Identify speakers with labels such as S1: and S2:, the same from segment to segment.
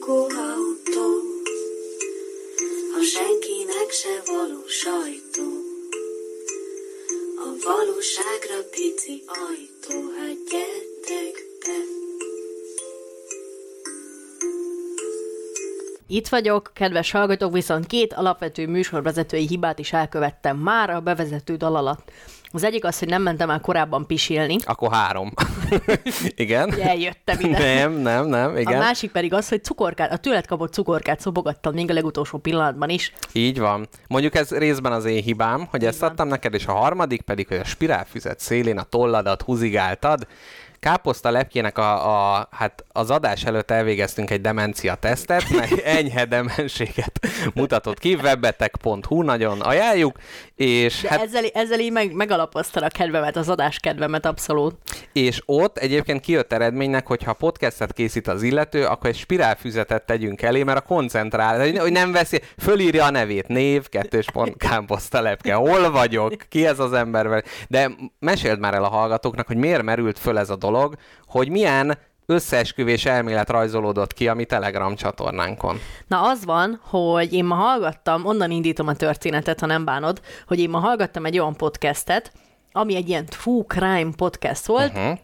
S1: lakóautó, a senkinek se való sajtó. A valóságra pici ajtó, hát gyertek be.
S2: Itt vagyok, kedves hallgatók, viszont két alapvető műsorvezetői hibát is elkövettem már a bevezető dal alatt. Az egyik az, hogy nem mentem el korábban pisilni.
S3: Akkor három. igen.
S2: Eljöttem ide.
S3: Nem, nem, nem, igen.
S2: A másik pedig az, hogy cukorkát, a tőled kapott cukorkát szobogattam még a legutolsó pillanatban is.
S3: Így van. Mondjuk ez részben az én hibám, hogy ezt
S2: van.
S3: adtam neked, és a harmadik pedig, hogy a spirálfüzet szélén a tolladat húzigáltad. Káposzta lepkének a, a, hát az adás előtt elvégeztünk egy demencia tesztet, meg enyhe demenséget mutatott ki, webbetek.hu, nagyon ajánljuk, és
S2: De
S3: hát
S2: ezzel, ezzel így meg, megalapoztad a kedvemet, az adás kedvemet abszolút.
S3: És ott egyébként kijött eredménynek, hogy ha podcastet készít az illető, akkor egy spirálfüzetet tegyünk elé, mert a koncentrál, hogy nem veszi, fölírja a nevét, név, kettős pont, kámposzta lepke, hol vagyok, ki ez az ember, de meséld már el a hallgatóknak, hogy miért merült föl ez a dolog, hogy milyen összeesküvés elmélet rajzolódott ki a mi Telegram csatornánkon.
S2: Na az van, hogy én ma hallgattam, onnan indítom a történetet, ha nem bánod, hogy én ma hallgattam egy olyan podcastet, ami egy ilyen true crime podcast volt. Uh-huh.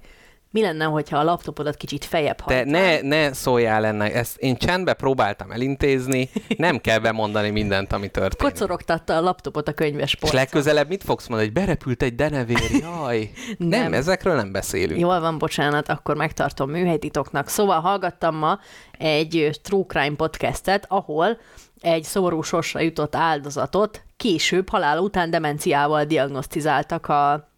S2: Mi lenne, hogyha a laptopodat kicsit fejebb hajtál?
S3: ne, ne szóljál ennek, ezt én csendbe próbáltam elintézni, nem kell bemondani mindent, ami történt.
S2: Kocorogtatta a laptopot a könyves
S3: És
S2: polcon.
S3: legközelebb mit fogsz mondani, hogy berepült egy denevér, jaj. nem.
S2: Nem.
S3: ezekről nem beszélünk.
S2: Jól van, bocsánat, akkor megtartom műhelytitoknak. Szóval hallgattam ma egy True Crime podcastet, ahol egy szomorú sorsra jutott áldozatot később halál után demenciával diagnosztizáltak a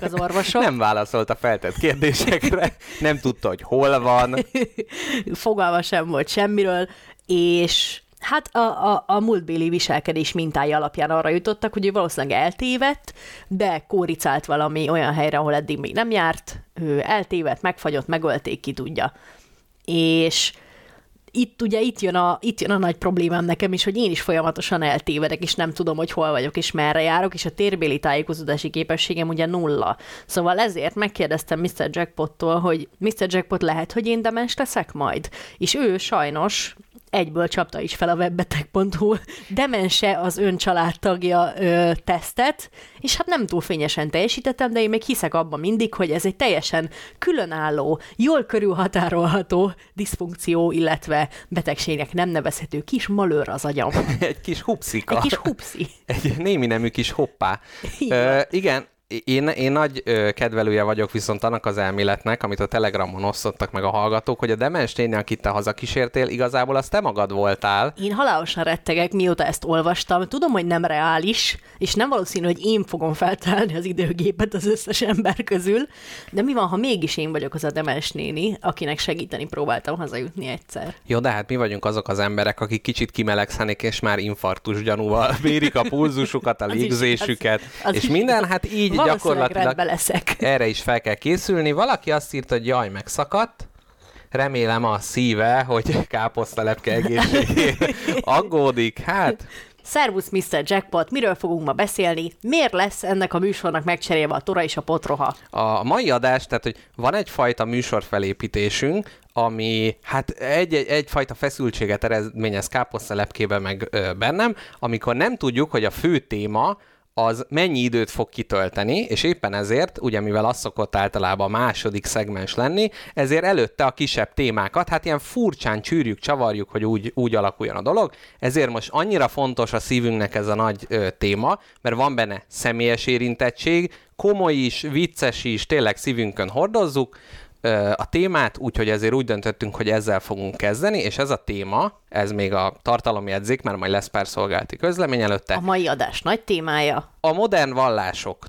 S2: az orvosok.
S3: Nem válaszolt a feltett kérdésekre, nem tudta, hogy hol van.
S2: fogalma sem volt semmiről, és hát a, a, a múltbéli viselkedés mintája alapján arra jutottak, hogy ő valószínűleg eltévedt, de kóricált valami olyan helyre, ahol eddig még nem járt, ő eltévedt, megfagyott, megölték, ki tudja. És itt ugye itt jön, a, itt jön a nagy problémám nekem is, hogy én is folyamatosan eltévedek, és nem tudom, hogy hol vagyok, és merre járok, és a térbéli tájékozódási képességem ugye nulla. Szóval ezért megkérdeztem Mr. Jackpottól, hogy Mr. Jackpot lehet, hogy én demens leszek majd? És ő sajnos egyből csapta is fel a webbetek.hu demense az ön családtagja ö, tesztet, és hát nem túl fényesen teljesítettem, de én még hiszek abban mindig, hogy ez egy teljesen különálló, jól körülhatárolható diszfunkció, illetve betegségnek nem nevezhető kis malőr az agyam.
S3: Egy kis hupszika.
S2: Egy kis hupszi.
S3: Egy némi nemű kis hoppá.
S2: Így
S3: Ö, igen, én, én nagy ö, kedvelője vagyok viszont annak az elméletnek, amit a Telegramon osztottak meg a hallgatók, hogy a demens néni, akit te hazakísértél, igazából az te magad voltál.
S2: Én halálosan rettegek, mióta ezt olvastam. Tudom, hogy nem reális, és nem valószínű, hogy én fogom feltalálni az időgépet az összes ember közül, de mi van, ha mégis én vagyok az a demens néni, akinek segíteni próbáltam hazajutni egyszer?
S3: Jó, de hát mi vagyunk azok az emberek, akik kicsit kimelegszenek, és már infarktus gyanúval mérik a pulzusukat, a
S2: Az is
S3: légzésüket,
S2: igaz. Az
S3: és
S2: is
S3: minden, hát így
S2: Valószínűleg
S3: gyakorlatilag
S2: leszek.
S3: erre is fel kell készülni. Valaki azt írta, hogy jaj, megszakadt, remélem a szíve, hogy káposztalepke egészségére aggódik. Hát,
S2: Szervusz, Mr. Jackpot, miről fogunk ma beszélni? Miért lesz ennek a műsornak megcserélve a tora és a potroha?
S3: a mai adás, tehát, hogy van egyfajta műsorfelépítésünk, ami hát egy, egy, egyfajta feszültséget eredményez káposztalepkében meg ö, bennem, amikor nem tudjuk, hogy a fő téma az mennyi időt fog kitölteni, és éppen ezért, ugye mivel az szokott általában a második szegmens lenni, ezért előtte a kisebb témákat, hát ilyen furcsán csűrjük, csavarjuk, hogy úgy, úgy alakuljon a dolog, ezért most annyira fontos a szívünknek ez a nagy ö, téma, mert van benne személyes érintettség, komoly is, vicces is, tényleg szívünkön hordozzuk, a témát, úgyhogy ezért úgy döntöttünk, hogy ezzel fogunk kezdeni, és ez a téma, ez még a tartalomjegyzék, mert majd lesz pár szolgálati közlemény előtte,
S2: A mai adás nagy témája.
S3: a modern vallások.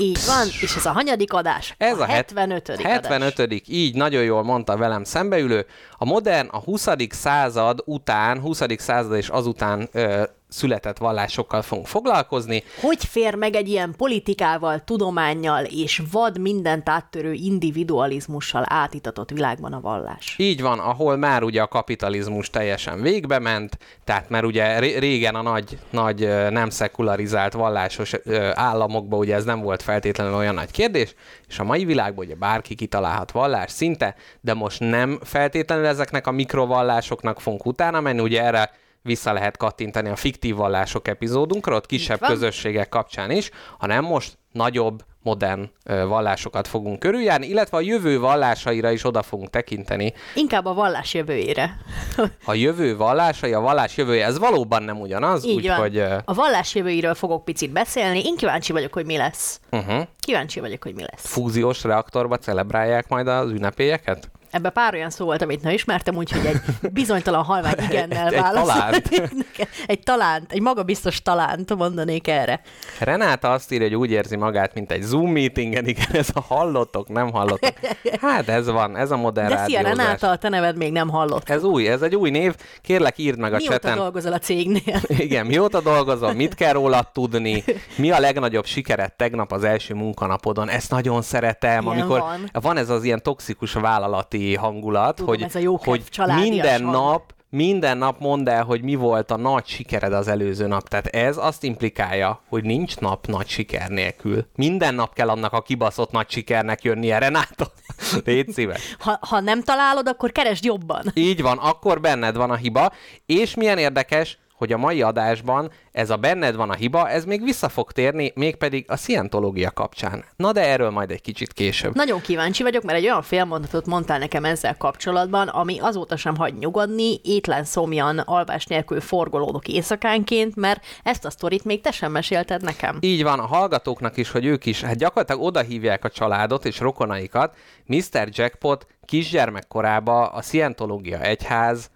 S2: Így van, és ez a hanyadik adás?
S3: Ez a,
S2: a
S3: het-
S2: 75. adás.
S3: 75. így nagyon jól mondta velem szembeülő. A modern a 20. század után, 20. század és azután ö, született vallásokkal fogunk foglalkozni.
S2: Hogy fér meg egy ilyen politikával, tudományjal és vad mindent áttörő individualizmussal átitatott világban a vallás?
S3: Így van, ahol már ugye a kapitalizmus teljesen végbe ment, tehát már ugye régen a nagy, nagy nem szekularizált vallásos államokban ugye ez nem volt feltétlenül olyan nagy kérdés, és a mai világban ugye bárki kitalálhat vallás szinte, de most nem feltétlenül ezeknek a mikrovallásoknak fogunk utána menni, ugye erre vissza lehet kattintani a fiktív vallások epizódunkra, ott kisebb közösségek kapcsán is, hanem most nagyobb, modern vallásokat fogunk körüljárni, illetve a jövő vallásaira is oda fogunk tekinteni.
S2: Inkább a vallás jövőjére.
S3: a jövő vallásai, a vallás jövője, ez valóban nem ugyanaz,
S2: úgyhogy... A vallás jövőiről fogok picit beszélni, én kíváncsi vagyok, hogy mi lesz.
S3: Uh-huh.
S2: Kíváncsi vagyok, hogy mi lesz.
S3: Fúziós reaktorba celebrálják majd az ünnepélyeket?
S2: Ebbe pár olyan szó volt, amit nem ismertem, úgyhogy egy bizonytalan halvány igennel
S3: választ.
S2: Egy, egy talánt, egy magabiztos talánt mondanék erre.
S3: Renáta azt írja, hogy úgy érzi magát, mint egy Zoom meetingen, igen, ez a hallottok, nem hallottok. Hát ez van, ez a modern
S2: De szia Renáta, a te neved még nem hallott.
S3: Ez új, ez egy új név, kérlek írd meg a
S2: mióta
S3: cseten.
S2: Mióta dolgozol a cégnél?
S3: Igen, mióta dolgozol, mit kell róla tudni, mi a legnagyobb sikered tegnap az első munkanapodon, ezt nagyon szeretem,
S2: Ilyen
S3: amikor
S2: van.
S3: van ez az ilyen toxikus vállalati hangulat,
S2: Tudom,
S3: hogy,
S2: ez a jó
S3: hogy minden
S2: hang.
S3: nap minden nap mondd el, hogy mi volt a nagy sikered az előző nap. Tehát ez azt implikálja, hogy nincs nap nagy siker nélkül. Minden nap kell annak a kibaszott nagy sikernek jönnie, Renáta. Légy szíves.
S2: Ha, ha nem találod, akkor keresd jobban.
S3: Így van, akkor benned van a hiba, és milyen érdekes, hogy a mai adásban ez a benned van a hiba, ez még vissza fog térni, mégpedig a szientológia kapcsán. Na de erről majd egy kicsit később.
S2: Nagyon kíváncsi vagyok, mert egy olyan félmondatot mondtál nekem ezzel kapcsolatban, ami azóta sem hagy nyugodni, étlen szomjan, alvás nélkül forgolódok éjszakánként, mert ezt a sztorit még te sem mesélted nekem.
S3: Így van, a hallgatóknak is, hogy ők is, hát gyakorlatilag oda hívják a családot és rokonaikat. Mr. Jackpot kisgyermek korába a Scientológia egyház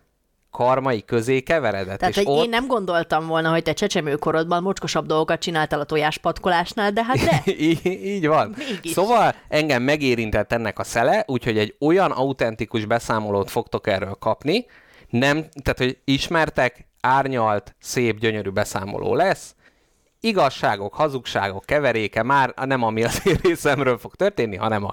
S3: karmai közé keveredett.
S2: Tehát,
S3: és
S2: hogy
S3: ott...
S2: én nem gondoltam volna, hogy te csecsemőkorodban mocskosabb dolgokat csináltál a tojáspatkolásnál, de hát de.
S3: így, így van.
S2: Mégis.
S3: Szóval engem megérintett ennek a szele, úgyhogy egy olyan autentikus beszámolót fogtok erről kapni, nem, tehát, hogy ismertek, árnyalt, szép, gyönyörű beszámoló lesz, igazságok, hazugságok keveréke már nem ami az én részemről fog történni, hanem a,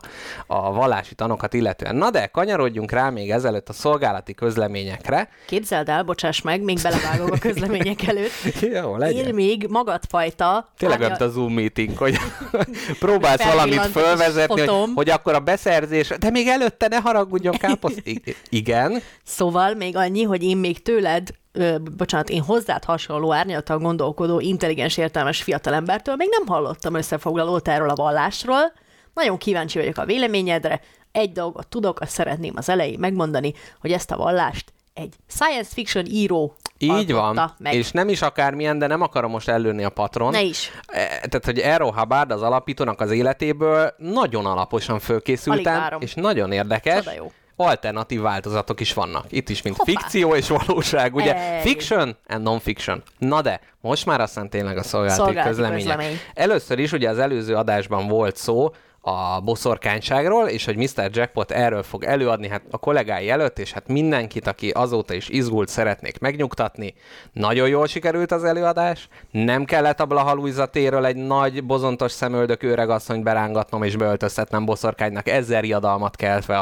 S3: a vallási tanokat illetően. Na de, kanyarodjunk rá még ezelőtt a szolgálati közleményekre.
S2: Képzeld el, bocsáss meg, még belevágok a közlemények előtt.
S3: Jó, legyen.
S2: Én még magadfajta...
S3: Tényleg olyan, mint a Zoom meeting, hogy próbálsz valamit fölvezetni, hogy, hogy akkor a beszerzés, de még előtte ne haragudjon káposz. I- igen,
S2: Szóval még annyi, hogy én még tőled, ö, bocsánat, én hozzád hasonló árnyaltan gondolkodó, intelligens, értelmes fiatalembertől még nem hallottam összefoglalót erről a vallásról. Nagyon kíváncsi vagyok a véleményedre. Egy dolgot tudok, azt szeretném az elején megmondani, hogy ezt a vallást egy science fiction író
S3: így van.
S2: Meg.
S3: És nem is akármilyen, de nem akarom most előni a patron.
S2: Ne is.
S3: E, Tehát, hogy Errol Hubbard az alapítónak az életéből nagyon alaposan fölkészültem, és nagyon érdekes.
S2: Csoda jó.
S3: Alternatív változatok is vannak. Itt is, mint
S2: Hoppá.
S3: fikció és valóság, ugye?
S2: Ej.
S3: Fiction and non-fiction. Na de, most már aztán tényleg a szolgálati,
S2: Szolgálati
S3: közlemények.
S2: közlemény.
S3: Először is ugye az előző adásban volt szó a boszorkányságról, és hogy Mr. Jackpot erről fog előadni hát a kollégái előtt, és hát mindenkit, aki azóta is izgult, szeretnék megnyugtatni. Nagyon jól sikerült az előadás, nem kellett a Blaha Luisa téről egy nagy, bozontos szemöldök öregasszonyt berángatnom és beöltöztetnem boszorkánynak ezzel riadalmat keltve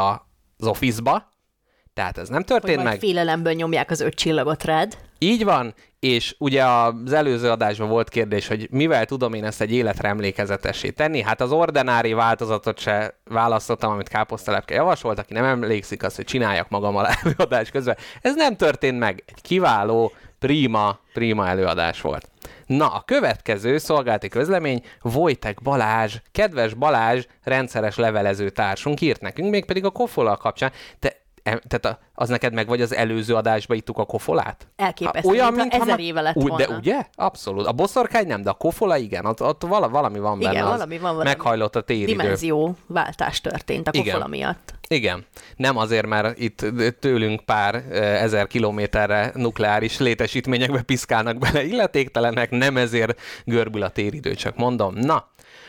S3: az office-ba. Tehát ez nem
S2: Hogy
S3: történt
S2: majd
S3: meg.
S2: félelemből nyomják az öt csillagot rád.
S3: Így van, és ugye az előző adásban volt kérdés, hogy mivel tudom én ezt egy életre emlékezetessé tenni. Hát az ordinári változatot se választottam, amit Káposztelepke javasolt, aki nem emlékszik, az, hogy csináljak magam a előadás közben. Ez nem történt meg. Egy kiváló, prima, prima előadás volt. Na, a következő szolgálati közlemény Vojtek Balázs, kedves Balázs, rendszeres levelező társunk írt nekünk, mégpedig a kofola kapcsán. Te tehát a, az neked meg vagy az előző adásban ittuk a kofolát?
S2: Elképesztő,
S3: olyan,
S2: mintha ezer
S3: már-
S2: éve lett
S3: Úgy, De
S2: volna.
S3: ugye? Abszolút. A boszorkány nem, de a kofola igen. Ott, ott vala, valami van
S2: Igen,
S3: benne. az
S2: valami van, valami
S3: Meghajlott a téridő.
S2: Dimenzió váltás történt a
S3: Igen.
S2: kofola miatt.
S3: Igen. Nem azért, mert itt tőlünk pár ezer kilométerre nukleáris létesítményekbe piszkálnak bele illetéktelenek, nem ezért görbül a téridő, csak mondom. Na,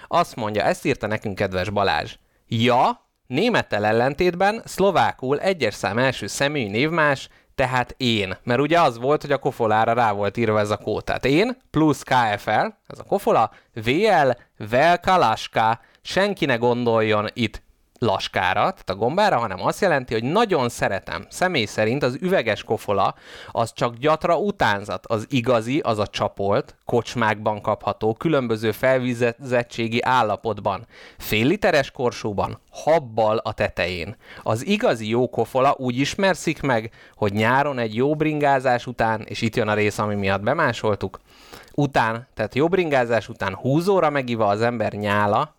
S3: azt mondja, ezt írta nekünk kedves Balázs. Ja, némettel ellentétben szlovákul egyes szám első személyi névmás tehát én. Mert ugye az volt, hogy a kofolára rá volt írva ez a kód. Tehát én plusz KFL, ez a kofola, VL, Vel Kalaska, senki ne gondoljon itt laskára, tehát a gombára, hanem azt jelenti, hogy nagyon szeretem. Személy szerint az üveges kofola az csak gyatra utánzat. Az igazi, az a csapolt, kocsmákban kapható, különböző felvizezettségi állapotban, fél literes korsóban, habbal a tetején. Az igazi jó kofola úgy ismerszik meg, hogy nyáron egy jó bringázás után, és itt jön a rész, ami miatt bemásoltuk, után, tehát jó bringázás után húzóra megiva az ember nyála,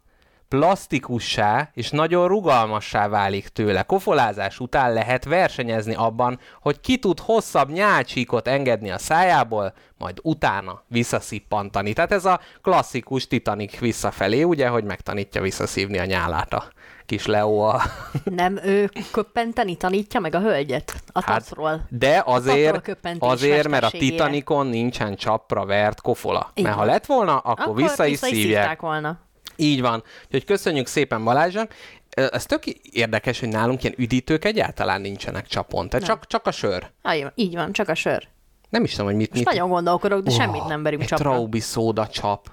S3: plastikussá és nagyon rugalmassá válik tőle. Kofolázás után lehet versenyezni abban, hogy ki tud hosszabb nyálcsíkot engedni a szájából, majd utána visszaszippantani. Tehát ez a klasszikus Titanic visszafelé, ugye, hogy megtanítja visszaszívni a nyálát a kis Leo a...
S2: Nem ő köppenteni tanítja meg a hölgyet a hát, tacról.
S3: De azért, azért mert a Titanicon nincsen csapra vert kofola. Igen. Mert ha lett volna, akkor, akkor vissza is szívják.
S2: volna.
S3: Így van. Úgyhogy köszönjük szépen Balázsnak. Ez tök érdekes, hogy nálunk ilyen üdítők egyáltalán nincsenek csapon. Tehát csak, csak a sör.
S2: Ah, így van, csak a sör.
S3: Nem is tudom, hogy mit...
S2: Most
S3: mit...
S2: nagyon gondolkodok, de oh, semmit nem verünk
S3: csapra. traubi szóda csap.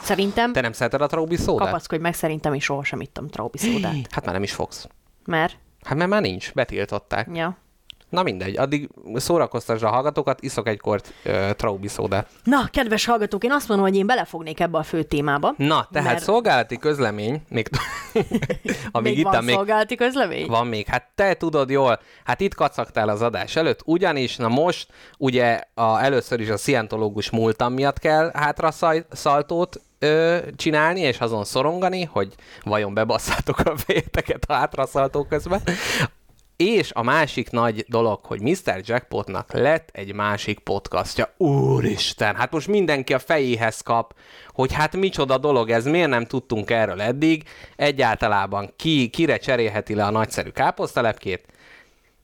S2: Szerintem...
S3: Te nem szereted a traubi szódát?
S2: Kapaszkodj meg, szerintem is sohasem ittam traubi szódát.
S3: Hát már nem is fogsz.
S2: Mert?
S3: Hát mert már nincs, betiltották.
S2: Ja.
S3: Na mindegy, addig szórakoztasd a hallgatókat, iszok egy kort uh, traubi szódát.
S2: Na, kedves hallgatók, én azt mondom, hogy én belefognék ebbe a fő témába.
S3: Na, tehát mert... szolgálati közlemény, még,
S2: amíg még itt van még szolgálati közlemény?
S3: Van még, hát te tudod jól, hát itt kacagtál az adás előtt, ugyanis, na most, ugye a, először is a szientológus múltam miatt kell hátra szaltót ö, csinálni, és azon szorongani, hogy vajon bebasszátok a fejeteket a hátraszaltó közben. És a másik nagy dolog, hogy Mr. Jackpotnak lett egy másik podcastja. Úristen, hát most mindenki a fejéhez kap, hogy hát micsoda dolog ez, miért nem tudtunk erről eddig, egyáltalában ki, kire cserélheti le a nagyszerű káposztalepkét.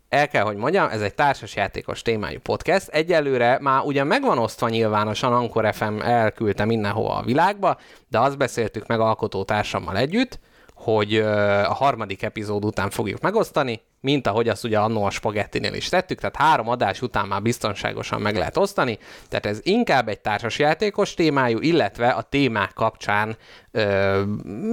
S3: El kell, hogy mondjam, ez egy társasjátékos témájú podcast. Egyelőre már ugyan megvan osztva nyilvánosan, Ankor FM elküldte mindenhova a világba, de azt beszéltük meg alkotótársammal együtt, hogy a harmadik epizód után fogjuk megosztani, mint ahogy azt ugye annó a spagettinél is tettük, tehát három adás után már biztonságosan meg lehet osztani, tehát ez inkább egy társasjátékos témájú, illetve a témák kapcsán ö,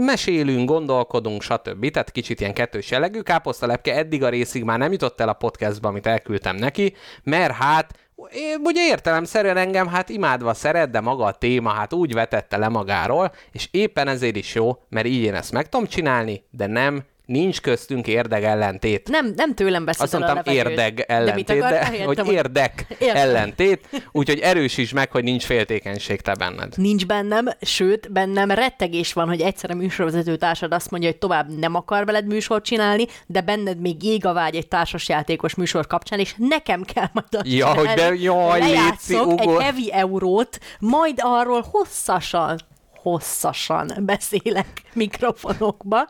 S3: mesélünk, gondolkodunk, stb. Tehát kicsit ilyen kettős jellegű. Káposztalepke eddig a részig már nem jutott el a podcastba, amit elküldtem neki, mert hát én, ugye értelemszerűen engem hát imádva szeret, de maga a téma hát úgy vetette le magáról, és éppen ezért is jó, mert így én ezt meg tudom csinálni, de nem Nincs köztünk érdeg ellentét.
S2: Nem, nem tőlem beszélsz
S3: Azt mondtam érdeg ellentét, de, de hogy érdek Értem. ellentét, úgyhogy erősíts meg, hogy nincs féltékenység te benned.
S2: Nincs bennem, sőt, bennem rettegés van, hogy egyszer a műsorvezető társad azt mondja, hogy tovább nem akar veled műsort csinálni, de benned még ég a vágy egy társasjátékos műsor kapcsán, és nekem kell majd azt
S3: Ja, csinálni. hogy de jaj, léci,
S2: egy heavy eurót, majd arról hosszasan, hosszasan beszélek mikrofonokba,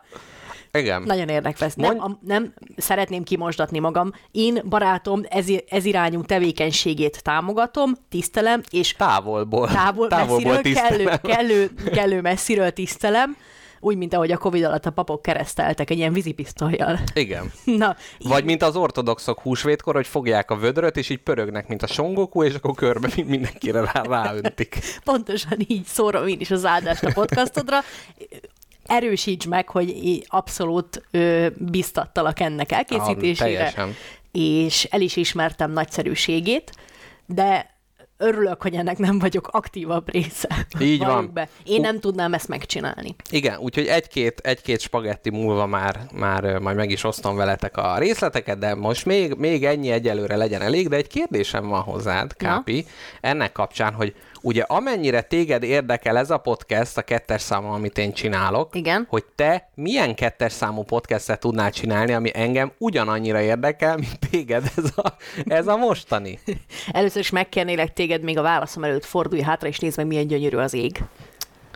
S3: igen.
S2: Nagyon érdekes. Mond... Nem, a, nem szeretném kimosdatni magam. Én barátom ez, ez irányú tevékenységét támogatom, tisztelem, és
S3: távolból,
S2: távol, távolból messziről, Kellő, kellő, kellő messziről tisztelem, úgy, mint ahogy a Covid alatt a papok kereszteltek egy ilyen vízipisztolyjal.
S3: Igen.
S2: Na,
S3: Vagy mint az ortodoxok húsvétkor, hogy fogják a vödröt, és így pörögnek, mint a songoku, és akkor körbe mindenkire rá, ráöntik.
S2: Pontosan így szórom én is az áldást a podcastodra erősíts meg, hogy abszolút ö, biztattalak ennek elkészítésére. Ah, és el is ismertem nagyszerűségét, de örülök, hogy ennek nem vagyok aktívabb része.
S3: Így van.
S2: Be. Én nem tudnám ezt megcsinálni.
S3: Igen, úgyhogy egy-két, egy-két spagetti múlva már, már majd meg is osztom veletek a részleteket, de most még, még ennyi egyelőre legyen elég, de egy kérdésem van hozzád, Kápi, Na? ennek kapcsán, hogy ugye amennyire téged érdekel ez a podcast, a kettes számú, amit én csinálok,
S2: Igen.
S3: hogy te milyen kettes számú podcastet tudnál csinálni, ami engem ugyanannyira érdekel, mint téged ez a, ez a mostani.
S2: Először is megkérnélek téged még a válaszom előtt fordulj hátra, és nézd meg, milyen gyönyörű az ég.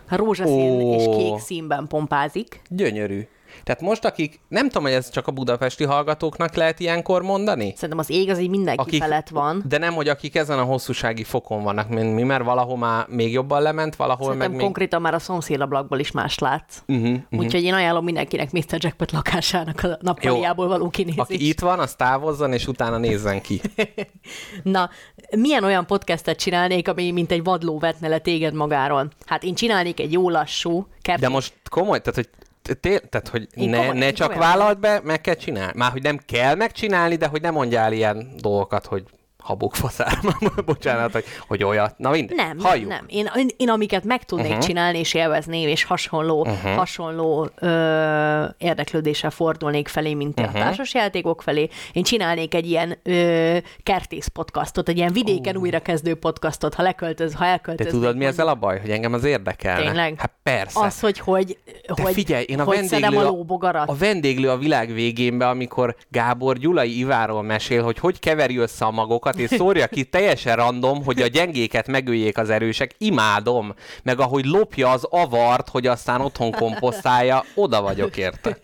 S2: Rózsaszín oh. és kék színben pompázik.
S3: Gyönyörű. Tehát most, akik, nem tudom, hogy ez csak a budapesti hallgatóknak lehet ilyenkor mondani?
S2: Szerintem az ég az így mindenki
S3: Akik-
S2: felett van.
S3: De nem, hogy akik ezen a hosszúsági fokon vannak, mint mi, mert valahol már még jobban lement, valahol
S2: Szerintem
S3: meg még...
S2: konkrétan már a szomszédablakból is más látsz.
S3: Uh-huh, uh-huh.
S2: Úgyhogy én ajánlom mindenkinek Mr. Jackpot lakásának a nappaliából való kinézést.
S3: Aki itt van, az távozzon, és utána nézzen ki.
S2: Na, milyen olyan podcastet csinálnék, ami mint egy vadló vetne le téged magáról? Hát én csinálnék egy jó lassú, kert...
S3: De most komoly, tehát hogy té- tehát, hogy
S2: Én
S3: ne,
S2: komoly-
S3: ne csak
S2: komolyan
S3: vállalt be, meg kell csinálni. Már, hogy nem kell megcsinálni, de hogy ne mondjál ilyen dolgokat, hogy habok faszár, bocsánat, hogy, hogy olyat. Na mindegy,
S2: Nem,
S3: halljuk.
S2: nem. Én, én, én amiket meg tudnék uh-huh. csinálni és élvezni, és hasonló, uh-huh. hasonló ö, érdeklődéssel fordulnék felé, mint te uh-huh. a társasjátékok felé, én csinálnék egy ilyen ö, kertész podcastot, egy ilyen vidéken uh. újrakezdő podcastot, ha leköltöz, ha
S3: De
S2: elköltöz.
S3: tudod, mi ezzel a baj? Hogy engem az érdekelne.
S2: Tényleg?
S3: Hát persze.
S2: Az, hogy hogy,
S3: De
S2: hogy,
S3: figyelj, én a
S2: hogy
S3: vendéglő,
S2: a, lóbogarat.
S3: a vendéglő a világ végénbe, amikor Gábor Gyulai Iváról mesél, hogy hogy keveri össze a magokat, és szórja ki teljesen random, hogy a gyengéket megöljék az erősek. Imádom. Meg ahogy lopja az avart, hogy aztán otthon komposztálja, oda vagyok érte.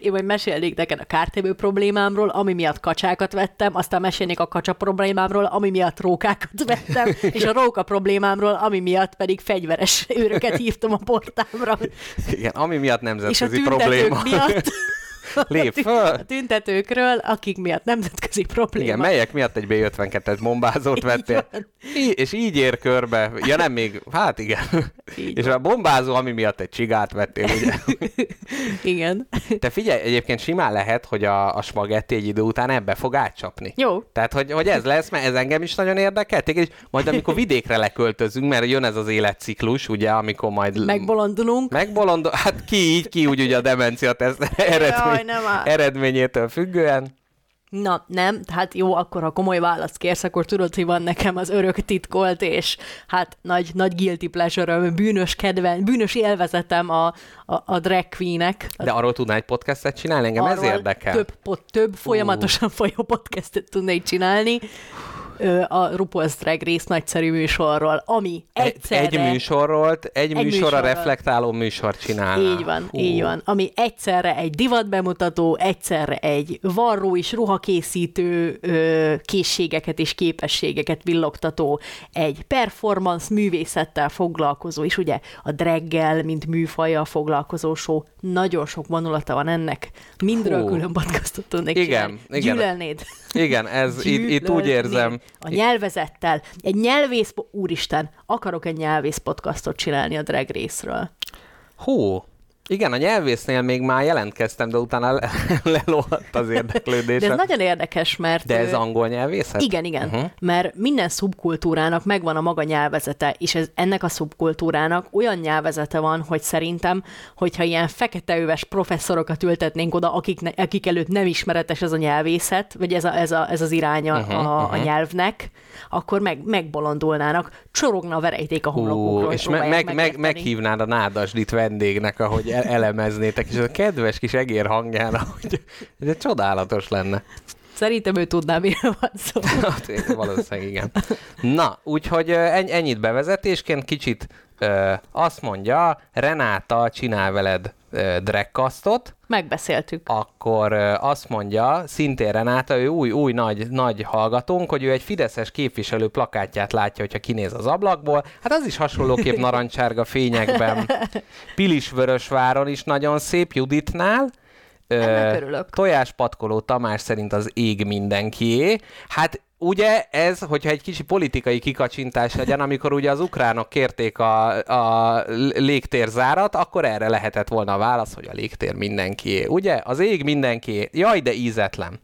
S2: Én majd mesélnék neked a kártevő problémámról, ami miatt kacsákat vettem, aztán mesélnék a kacsa problémámról, ami miatt rókákat vettem, és a róka problémámról, ami miatt pedig fegyveres őröket hívtam a portámra.
S3: Igen, ami miatt
S2: És a
S3: nemzetközi probléma.
S2: miatt,
S3: Lép föl.
S2: a tüntetőkről, akik miatt nemzetközi probléma.
S3: Igen, melyek miatt egy B-52-es bombázót vettél. Í- és így ér körbe. Ja nem még, hát igen.
S2: Így
S3: és a bombázó, ami miatt egy csigát vettél, ugye?
S2: Igen.
S3: Te figyelj, egyébként simán lehet, hogy a, a spagetti egy idő után ebbe fog átcsapni.
S2: Jó.
S3: Tehát, hogy, hogy ez lesz, mert ez engem is nagyon érdekel. Is, majd amikor vidékre leköltözünk, mert jön ez az életciklus, ugye, amikor majd...
S2: Megbolondulunk.
S3: Megbolondul, hát ki így, ki úgy ugye a demencia teszt eredmény,
S2: nem áll.
S3: eredményétől függően.
S2: Na, nem, hát jó, akkor ha komoly választ kérsz, akkor tudod, hogy van nekem az örök titkolt, és hát nagy, nagy guilty pleasure bűnös kedven, bűnös élvezetem a, a, a drag queenek.
S3: De arról tudnál egy podcastet csinálni? Engem ez
S2: Arról
S3: érdekel.
S2: Több, pot, több folyamatosan folyó podcastet tudnék csinálni a RuPaul's Drag Race nagyszerű műsorról, ami egyszerre...
S3: Egy műsorról, egy, egy műsorra
S2: műsorral.
S3: reflektáló műsor csinálná.
S2: Így van,
S3: Hú.
S2: így van. Ami egyszerre egy divatbemutató, egyszerre egy varró és ruhakészítő ö, készségeket és képességeket villogtató, egy performance művészettel foglalkozó, és ugye a draggel, mint műfajjal foglalkozó show, nagyon sok vonulata van ennek. Mindről
S3: Hú.
S2: külön podcastot tudnék
S3: Igen,
S2: csinálni.
S3: igen.
S2: Gyűlölnéd.
S3: Igen, ez itt, itt úgy érzem.
S2: A nyelvezettel. Egy nyelvész... Úristen, akarok egy nyelvész podcastot csinálni a drag race-ről.
S3: Igen, a nyelvésznél még már jelentkeztem, de utána le- lelohadt az
S2: De
S3: érdeklődésem.
S2: ez nagyon érdekes, mert...
S3: De ez angol nyelvészet?
S2: Igen, igen,
S3: Uh-huh.
S2: uh-huh. mert minden szubkultúrának megvan a maga nyelvezete, és ez, ennek a szubkultúrának olyan nyelvezete van, hogy szerintem, hogyha ilyen feketeöves professzorokat ültetnénk oda, akik, ne, akik előtt nem ismeretes ez a nyelvészet, vagy ez, a, ez, a, ez az iránya
S3: Mhm,
S2: uh-huh, a, a nyelvnek, akkor meg, megbolondulnának, csorogna a verejték a homlokukról.
S3: És me- meg, meg, meghívnád a nádasdit vendégnek, ahogy elemeznétek, és a kedves kis egér hangján, hogy ez csodálatos lenne.
S2: Szerintem ő tudná, miről van szó.
S3: Hát, Valószínűleg igen. Na, úgyhogy ennyit bevezetésként, kicsit ö, azt mondja, Renáta csinál veled ö, dragcastot,
S2: Megbeszéltük.
S3: akkor azt mondja, szintén Renáta, ő új, új nagy, nagy hallgatónk, hogy ő egy fideszes képviselő plakátját látja, hogyha kinéz az ablakból. Hát az is hasonlóképp narancsárga fényekben. Pilisvörösváron is nagyon szép, Juditnál.
S2: Ennek örülök.
S3: Tojáspatkoló Tamás szerint az ég mindenkié. Hát ugye ez, hogyha egy kicsi politikai kikacsintás legyen, amikor ugye az ukránok kérték a, a légtérzárat, akkor erre lehetett volna a válasz, hogy a légtér mindenkié. Ugye? Az ég mindenkié. Jaj, de ízetlen.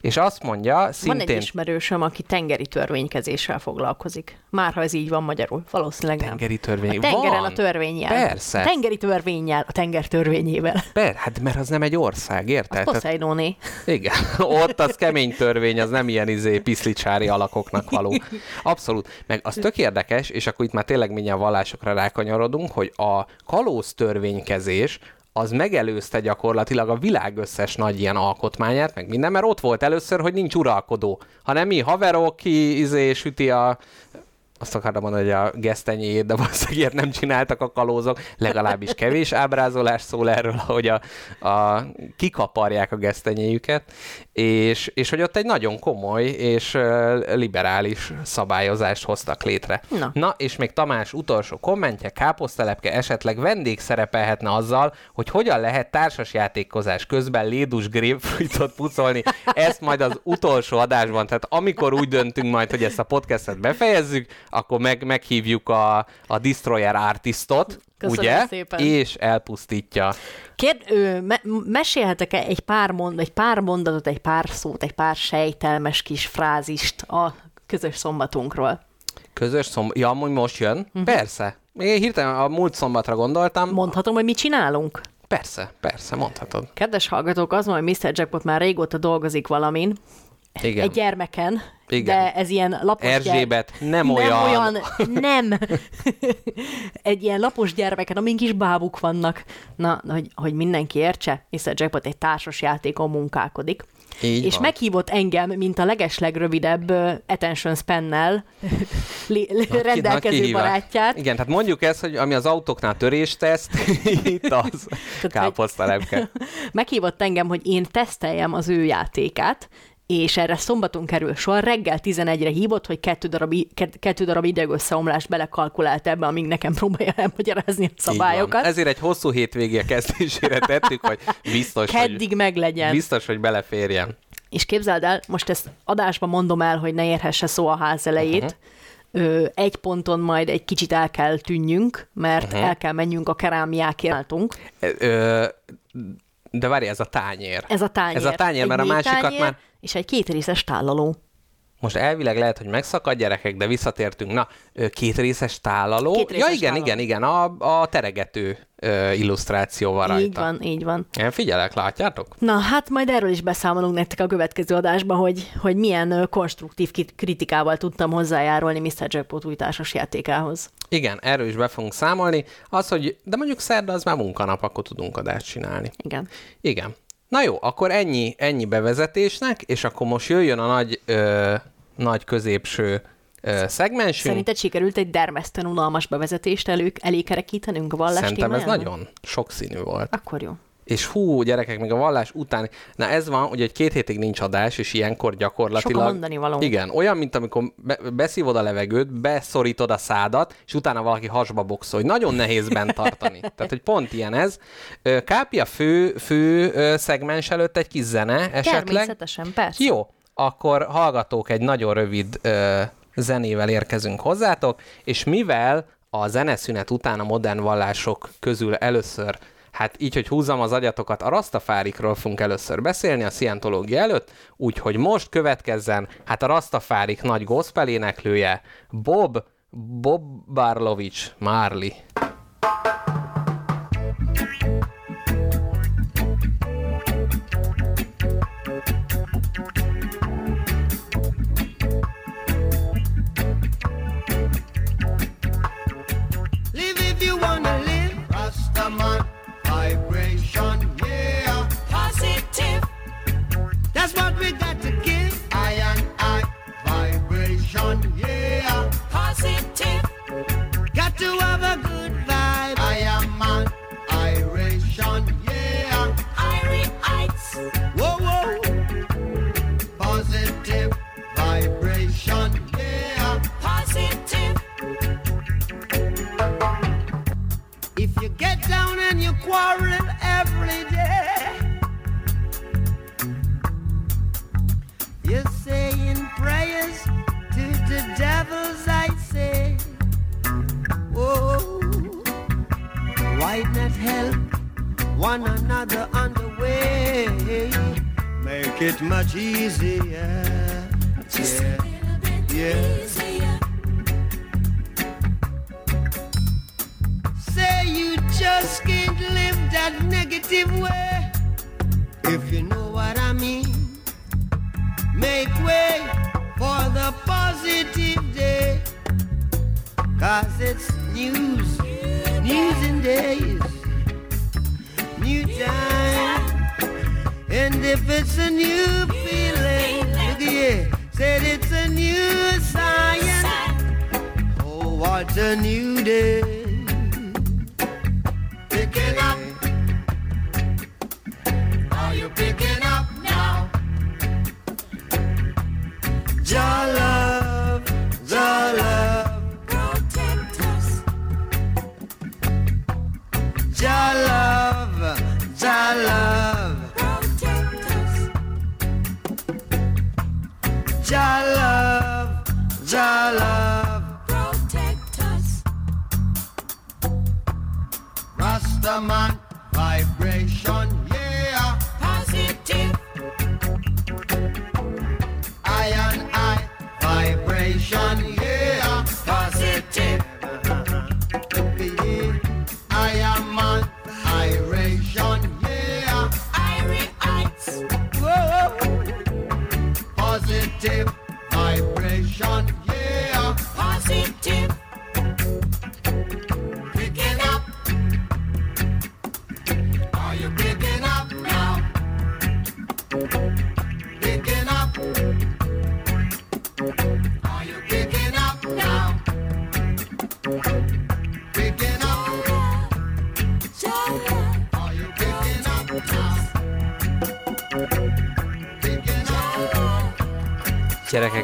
S3: És azt mondja,
S2: Van egy
S3: szintén...
S2: ismerősöm, aki tengeri törvénykezéssel foglalkozik. Már ha ez így van magyarul, valószínűleg nem.
S3: Tengeri törvény.
S2: A tengeren
S3: Van.
S2: a törvényjel.
S3: Persze.
S2: A tengeri törvényjel, a tenger törvényével.
S3: Per, hát mert az nem egy ország, érted? Tehát-
S2: Poseidóné.
S3: Igen, ott az kemény törvény, az nem ilyen izé piszlicsári alakoknak való. Abszolút. Meg az tök érdekes, és akkor itt már tényleg mindjárt vallásokra rákanyarodunk, hogy a kalóz törvénykezés az megelőzte gyakorlatilag a világ összes nagy ilyen alkotmányát, meg minden, mert ott volt először, hogy nincs uralkodó, hanem mi haverok, ki izé süti a azt akartam mondani, hogy a gesztenyéjét, de valószínűleg nem csináltak a kalózok, legalábbis kevés ábrázolás szól erről, hogy a, a kikaparják a gesztenyéjüket, és, és hogy ott egy nagyon komoly és liberális szabályozást hoztak létre.
S2: Na.
S3: Na, és még Tamás utolsó kommentje, káposztelepke esetleg vendég szerepelhetne azzal, hogy hogyan lehet társasjátékozás közben lédus grapefruitot pucolni. Ezt majd az utolsó adásban, tehát amikor úgy döntünk majd, hogy ezt a podcastet befejezzük, akkor meg, meghívjuk a, a Destroyer Artistot,
S2: Köszönöm
S3: ugye?
S2: szépen.
S3: És elpusztítja.
S2: Kérd, ő, me, mesélhetek-e egy pár, mond, egy pár mondatot, egy pár szót, egy pár sejtelmes kis frázist a közös szombatunkról?
S3: Közös szombat. Ja, amúgy most jön? Uh-huh. Persze. Én hirtelen a múlt szombatra gondoltam.
S2: Mondhatom, hogy mit csinálunk?
S3: Persze, persze, mondhatod.
S2: Kedves hallgatók, az van, hogy Mr. Jackpot már régóta dolgozik valamin,
S3: Igen.
S2: egy gyermeken,
S3: Igen.
S2: de ez ilyen lapos gyermek.
S3: Erzsébet, nem,
S2: nem
S3: olyan.
S2: olyan, nem. egy ilyen lapos gyermeken, amin kis bábuk vannak. Na, hogy, hogy mindenki értse, Mr. Jackpot egy társas játékon munkálkodik.
S3: Így
S2: és
S3: van.
S2: meghívott engem, mint a legeslegrövidebb uh, attention spannel rendelkező
S3: na,
S2: barátját.
S3: Igen, tehát mondjuk ezt, hogy ami az autóknál törésteszt, itt az káposztalepke.
S2: Meghívott engem, hogy én teszteljem az ő játékát, és erre szombaton kerül sor, reggel 11-re hívott, hogy kettő darab, kettő darab idegösszeomlást belekalkulált ebbe, amíg nekem próbálja elmagyarázni a szabályokat.
S3: Ezért egy hosszú hétvégé kezdésére tettük, hogy biztos,
S2: Keddig
S3: hogy,
S2: meglegyen.
S3: biztos, hogy beleférjen.
S2: És képzeld el, most ezt adásban mondom el, hogy ne érhesse szó a ház elejét. Uh-huh. Ö, egy ponton majd egy kicsit el kell tűnjünk, mert uh-huh. el kell menjünk a kerámiákért. Álltunk.
S3: Ö, de várj, ez a tányér.
S2: Ez a tányér.
S3: Ez a tányér,
S2: Egy
S3: mert a másikat
S2: tányér
S3: már...
S2: És egy kétrészes tálaló.
S3: Most elvileg lehet, hogy megszakad gyerekek, de visszatértünk. Na, ö, két részes tálaló.
S2: Kétrészes
S3: ja, igen,
S2: tálaló.
S3: igen, igen, a, a teregető ö, illusztráció van rajta.
S2: Így van, így van.
S3: Én figyelek, látjátok?
S2: Na, hát majd erről is beszámolunk nektek a következő adásban, hogy, hogy milyen konstruktív kritikával tudtam hozzájárulni Mr. Jackpot új társas játékához.
S3: Igen, erről is be fogunk számolni. Az, hogy, de mondjuk szerda az már munkanap, akkor tudunk adást csinálni.
S2: Igen.
S3: Igen. Na jó, akkor ennyi, ennyi bevezetésnek, és akkor most jöjjön a nagy, ö, nagy középső ö, szegmensünk.
S2: Szerinted sikerült egy dermesztően unalmas bevezetést elő, elékerekítenünk a vallás
S3: Szerintem ez
S2: témájában?
S3: nagyon sokszínű volt.
S2: Akkor jó.
S3: És hú, gyerekek, még a vallás után, na ez van, hogy egy két hétig nincs adás, és ilyenkor gyakorlatilag...
S2: Sok a mondanivaló.
S3: Igen, olyan, mint amikor be, beszívod a levegőt, beszorítod a szádat, és utána valaki hasba boxol, hogy nagyon nehéz bent tartani. Tehát, hogy pont ilyen ez. Ö, Kápi a fő, fő szegmens előtt egy kis zene esetleg.
S2: Természetesen, persze.
S3: Jó, akkor hallgatók, egy nagyon rövid ö, zenével érkezünk hozzátok, és mivel a zeneszünet után a modern vallások közül először, hát így, hogy húzzam az agyatokat, a rastafárikról fogunk először beszélni a szientológia előtt, úgyhogy most következzen, hát a rastafárik nagy gospel éneklője, Bob, Bob Barlovics Marley.
S4: And you quarrel every day, you're saying prayers to the devils, I say. Oh, why not help one another on the way? Make it much easier. yeah. yeah. say you just can't live that negative way. If you know what I mean, make way for the positive day. Cause it's news, news and days, new time. And if it's a new feeling, look here, said it's a new science. Oh, it's a new day. Picking up.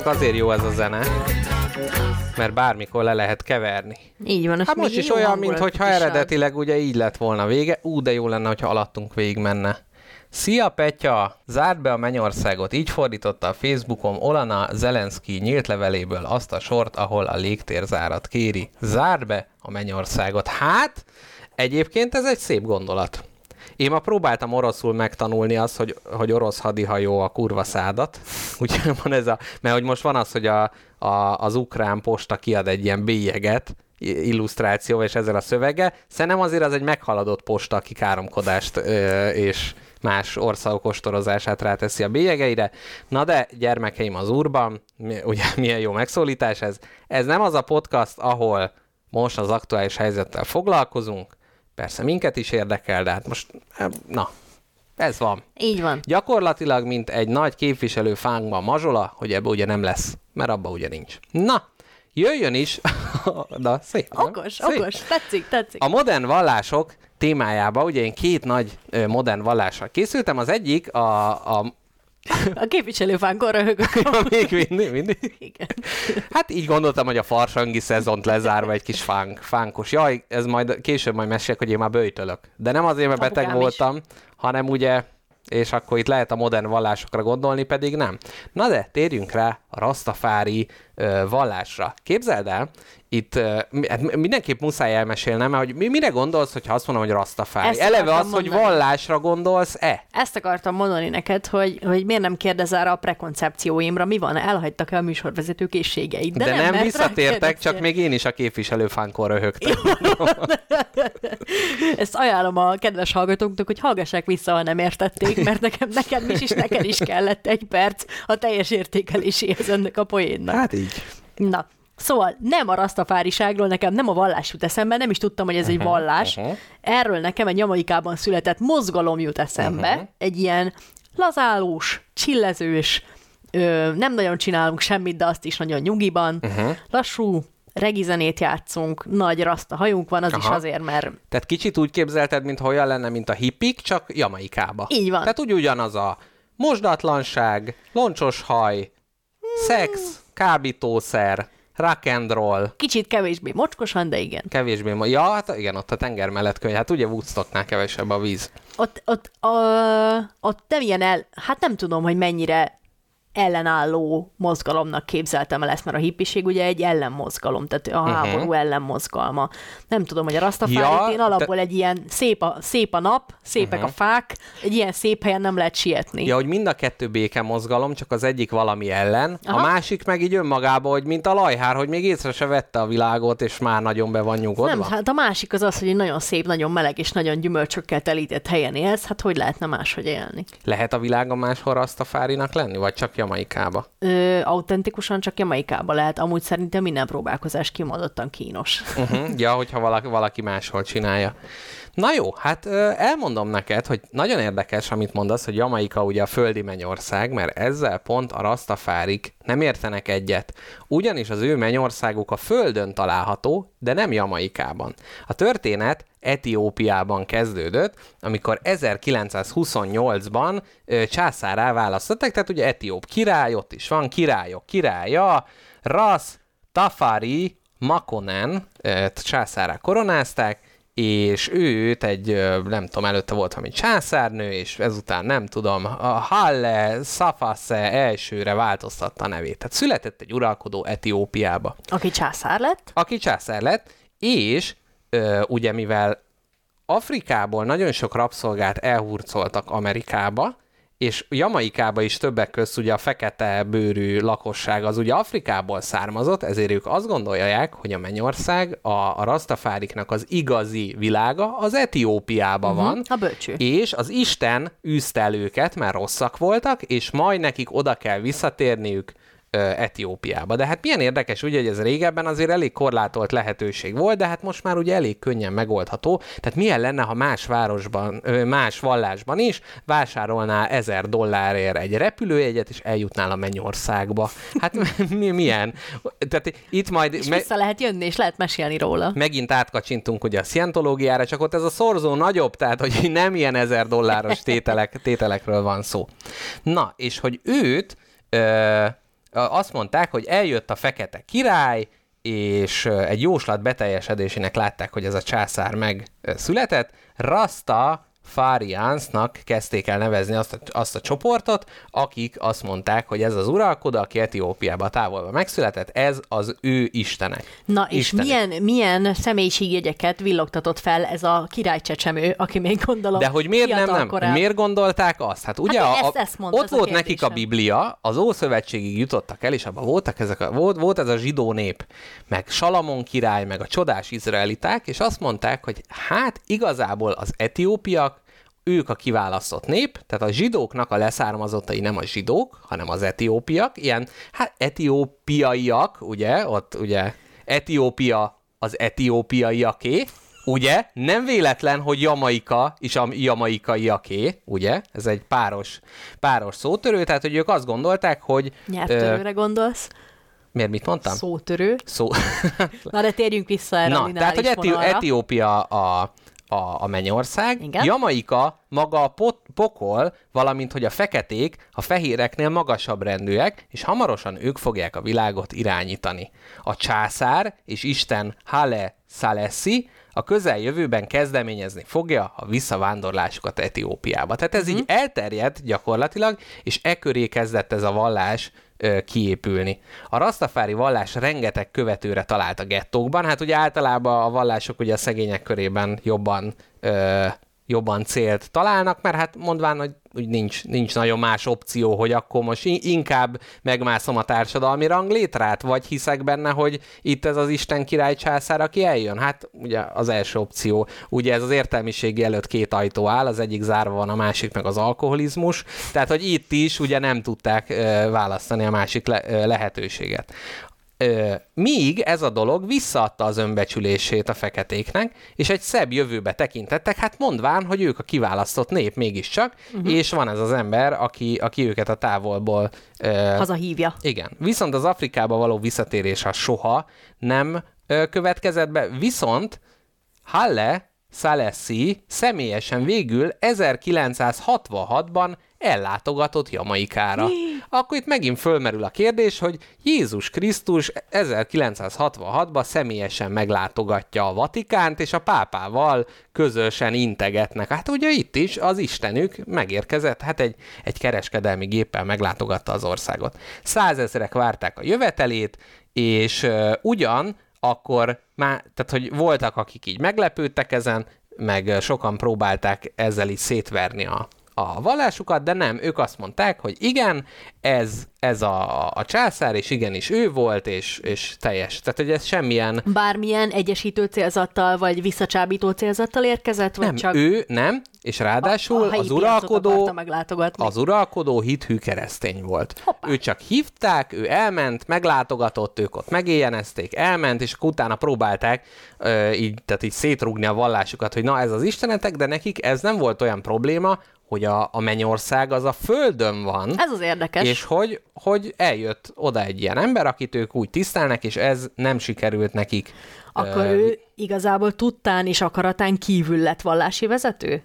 S3: Gyerekek, azért jó ez a zene, mert bármikor le lehet keverni.
S2: Így van.
S3: Hát most is olyan, mintha eredetileg ugye így lett volna vége. Ú, de jó lenne, hogyha alattunk végig menne. Szia Petya! Zárd be a mennyországot. Így fordította a Facebookon Olana Zelenszky nyílt leveléből azt a sort, ahol a légtérzárat kéri. Zárd be a mennyországot. Hát, egyébként ez egy szép gondolat. Én ma próbáltam oroszul megtanulni azt, hogy, hogy orosz hadihajó a kurva szádat. Ugye van ez a, mert hogy most van az, hogy a, a, az ukrán posta kiad egy ilyen bélyeget, illusztráció és ezzel a szövege. Szerintem azért az egy meghaladott posta, aki káromkodást ö, és más országok ostorozását ráteszi a bélyegeire. Na de, gyermekeim az úrban, mi- ugye milyen jó megszólítás ez. Ez nem az a podcast, ahol most az aktuális helyzettel foglalkozunk, persze minket is érdekel, de hát most, eh, na, ez van.
S2: Így van.
S3: Gyakorlatilag, mint egy nagy képviselő fánkban mazsola, hogy ebbe ugye nem lesz, mert abba ugye nincs. Na, jöjjön is, na szép. nem?
S2: Okos,
S3: Szép.
S2: okos. Tetszik, tetszik.
S3: A modern vallások témájába, ugye én két nagy ö, modern vallással készültem, az egyik a, a
S2: A képviselőfánkon röhögök.
S3: még mindig, mindig.
S2: Igen.
S3: Hát így gondoltam, hogy a farsangi szezont lezárva egy kis fánk, fánkos. Jaj, ez majd később majd mesélek, hogy én már bőjtölök. De nem azért, mert beteg
S2: Apukám is.
S3: voltam, hanem ugye, és akkor itt lehet a modern vallásokra gondolni, pedig nem. Na de, térjünk rá a rastafári ö, vallásra. Képzeld el, itt mi- hát mindenképp muszáj elmesélnem, hogy mi, mire gondolsz, hogyha azt mondom, hogy rastafári?
S2: Ezt
S3: Eleve az, hogy
S2: mondani.
S3: vallásra gondolsz-e?
S2: Ezt akartam mondani neked, hogy, hogy miért nem kérdezel rá a prekoncepcióimra, mi van, elhagytak-e a műsorvezető készségeit.
S3: De, de nem, nem visszatértek, csak még én is a képviselőfánkon röhögtem.
S2: Ezt ajánlom a kedves hallgatóknak, hogy hallgassák vissza, ha nem értették, mert nekem, nekem is, és neked is kellett egy perc a teljes értékeléséhez ennek a poénnak.
S3: Hát így.
S2: Na, szóval nem a rasztafáriságról, nekem nem a vallás jut eszembe, nem is tudtam, hogy ez egy vallás.
S3: uh-huh.
S2: Erről nekem egy jamaikában született mozgalom jut eszembe,
S3: Uh-huh.
S2: egy ilyen lazálós, csillezős, ö, nem nagyon csinálunk semmit, de azt is nagyon nyugiban,
S3: Uh-huh.
S2: lassú, regizenét játszunk, nagy raszta hajunk van, az is
S3: Aha.
S2: azért, mert
S3: Tehát kicsit úgy képzelted, mintha olyan lenne, mint a hippik, csak Jamaikába.
S2: Így van.
S3: Tehát úgy ugyanaz a mosdatlanság, loncsos haj, szex, kábítószer, rock and roll,
S2: kicsit kevésbé mocskosan, de igen.
S3: kevésbé... Ma- ja, hát igen, ott a tenger mellett könyv. Hát ugye Woodstocknál kevesebb a víz.
S2: Ott, ott, a, ott nem ilyen el, hát nem tudom, hogy mennyire ellenálló mozgalomnak képzeltem el ezt, mert a hippiség ugye egy ellenmozgalom, tehát a
S3: Mhm.
S2: háború ellenmozgalma. Nem tudom, hogy a Rastafárit
S3: Ja,
S2: én alapból egy ilyen szép a, szép a nap, szépek
S3: Mhm.
S2: a fák, egy ilyen szép helyen nem lehet sietni.
S3: Ja, hogy mind a kettő béke mozgalom, csak az egyik valami ellen, Aha. a másik meg így önmagába, hogy mint a lajhár, hogy még észre se vette a világot, és már nagyon be van nyugodva.
S2: nem, hát a másik az az, hogy egy nagyon szép, nagyon meleg és nagyon gyümölcsökkel telített helyen élsz, hát hogy lehetne máshogy élni?
S3: Lehet a világon máshol rastafárinak lenni, vagy csak Jamaikába?
S2: Ö, autentikusan csak Jamaikába lehet, amúgy szerintem minden próbálkozás kimondottan kínos.
S3: Uh-huh. Ja, hogyha valaki, valaki máshol csinálja. Na jó, hát elmondom neked, hogy nagyon érdekes, amit mondasz, hogy Jamaika ugye a földi mennyország, mert ezzel pont a rastafárik nem értenek egyet. Ugyanis az ő mennyországuk a földön található, de nem Jamaikában. A történet Etiópiában kezdődött, amikor 1928-ban ö, császárá választották, tehát ugye Etióp király, ott is van, királyok királya, Ras Tafari Makonen ö, császárá koronázták, és őt egy, nem tudom, előtte volt valami császárnő, és ezután nem tudom, a Halle Safase elsőre változtatta a nevét. Tehát született egy uralkodó Etiópiába
S2: Aki császár lett?
S3: aki császár lett, és ö, ugye mivel Afrikából nagyon sok rabszolgát elhurcoltak Amerikába, és Jamaikába is többek közt ugye a fekete bőrű lakosság az ugye Afrikából származott, ezért ők azt gondolják, hogy a Mennyország, a, a rastafáriknak az igazi világa az Etiópiában uh-huh. van,
S2: A bölcső.
S3: és az Isten űzte el őket, mert rosszak voltak, és majd nekik oda kell visszatérniük Etiópiába. De hát milyen érdekes, ugye, hogy ez régebben azért elég korlátolt lehetőség volt, de hát most már ugye elég könnyen megoldható. Tehát milyen lenne, ha más városban, más vallásban is vásárolnál ezer dollárért egy repülőjegyet, és eljutnál a mennyországba. Hát mi, milyen? Tehát itt majd...
S2: És
S3: me-
S2: vissza lehet jönni, és lehet mesélni róla.
S3: megint átkacsintunk ugye a szientológiára, csak ott ez a szorzó nagyobb, tehát hogy nem ilyen ezer dolláros tételek, tételekről van szó. Na, és hogy őt ö, azt mondták, hogy eljött a fekete király, és egy jóslat beteljesedésének látták, hogy ez a császár megszületett. Rasta Fariansnak kezdték el nevezni azt a, azt a csoportot, akik azt mondták, hogy ez az uralkodó, aki Etiópiába távolba megszületett, ez az ő istenek.
S2: Na, és milyen, milyen személyiségjegyeket villogtatott fel ez a királycsecsemő, aki még gondolom
S3: De hogy miért nem, nem?
S2: korán-
S3: Miért gondolták azt? Hát ugye
S2: Hát
S3: a,
S2: ezt- ezt mondta,
S3: ott
S2: ez a
S3: volt nekik a. Biblia, az Ószövetségig jutottak el, és abban voltak ezek a, volt, volt ez a zsidó nép, meg Salamon király, meg a csodás izraeliták, és azt mondták, hogy hát igazából az etiópiak, ők a kiválasztott nép, tehát a zsidóknak a leszármazottai nem a zsidók, hanem az etiópiak, ilyen, hát etiópiaiak, ugye, ott ugye Etiópia az etiópiaiaké, ugye? Nem véletlen, hogy Jamaika is a jamaikaiaké, ugye? Ez egy páros, páros szótörő, tehát hogy ők azt gondolták, hogy...
S2: Nyelvtörőre gondolsz?
S3: miért mit mondtam?
S2: Szótörő.
S3: Szó.
S2: Na, de térjünk vissza erre
S3: Na, tehát, hogy Eti-. Etiópia a, a, a mennyország,
S2: Igen.
S3: Jamaika maga a pot, pokol, valamint, hogy a feketék a fehéreknél magasabb rendűek, és hamarosan ők fogják a világot irányítani. A császár és Isten Hale Salessi a közeljövőben kezdeményezni fogja a visszavándorlásukat Etiópiába. Tehát ez uh-huh. így elterjedt gyakorlatilag, és e köré kezdett ez a vallás kiépülni. A rastafári vallás rengeteg követőre talált a gettókban, hát ugye általában a vallások ugye a szegények körében jobban jobban célt találnak, mert hát mondván, hogy úgy nincs, nincs nagyon más opció, hogy akkor most in- inkább megmászom a társadalmi ranglétrát, vagy hiszek benne, hogy itt ez az Isten király császár, aki eljön? Hát ugye az első opció, ugye ez az értelmiségi előtt két ajtó áll, az egyik zárva van, a másik meg az alkoholizmus, tehát hogy itt is ugye nem tudták választani a másik le, lehetőséget. Míg ez a dolog visszaadta az önbecsülését a feketéknek, és egy szebb jövőbe tekintettek, hát mondván, hogy ők a kiválasztott nép mégiscsak, uh-huh. és van ez az ember, aki, aki őket a távolból... Ö,
S2: Hazahívja.
S3: igen. Viszont az Afrikába való visszatérés az soha nem ö, következett be, viszont Halle Salessi személyesen végül 1966-ban ellátogatott Jamaikára. Akkor itt megint fölmerül a kérdés, hogy Jézus Krisztus 1966-ban személyesen meglátogatja a Vatikánt, és a pápával közösen integetnek. Hát ugye itt is az Istenük megérkezett, hát egy, egy kereskedelmi géppel meglátogatta az országot. Százezrek várták a jövetelét, és uh, ugyan akkor már, tehát hogy voltak, akik így meglepődtek ezen, meg sokan próbálták ezzel is szétverni a, a vallásukat, de nem, ők azt mondták, hogy igen, ez, ez a, a császár, és igenis ő volt, és, és teljes. Tehát, hogy ez semmilyen...
S2: Bármilyen egyesítő célzattal, vagy visszacsábító célzattal érkezett, vagy
S3: Nem,
S2: csak
S3: ő nem, és ráadásul
S2: a helyi
S3: az uralkodó, az uralkodó hithű keresztény volt.
S2: Hoppá.
S3: Ő csak hívták, ő elment, meglátogatott, ők ott megéjjenezték, elment, és utána próbálták ö, így, tehát így szétrugni a vallásukat, hogy na ez az istenetek, de nekik ez nem volt olyan probléma, hogy a, a mennyország az a földön van,
S2: Ez az érdekes.
S3: és hogy, hogy eljött oda egy ilyen ember, akit ők úgy tisztelnek, és ez nem sikerült nekik.
S2: Akkor
S3: ö,
S2: ő igazából tudtán és akaratán kívül lett vallási vezető?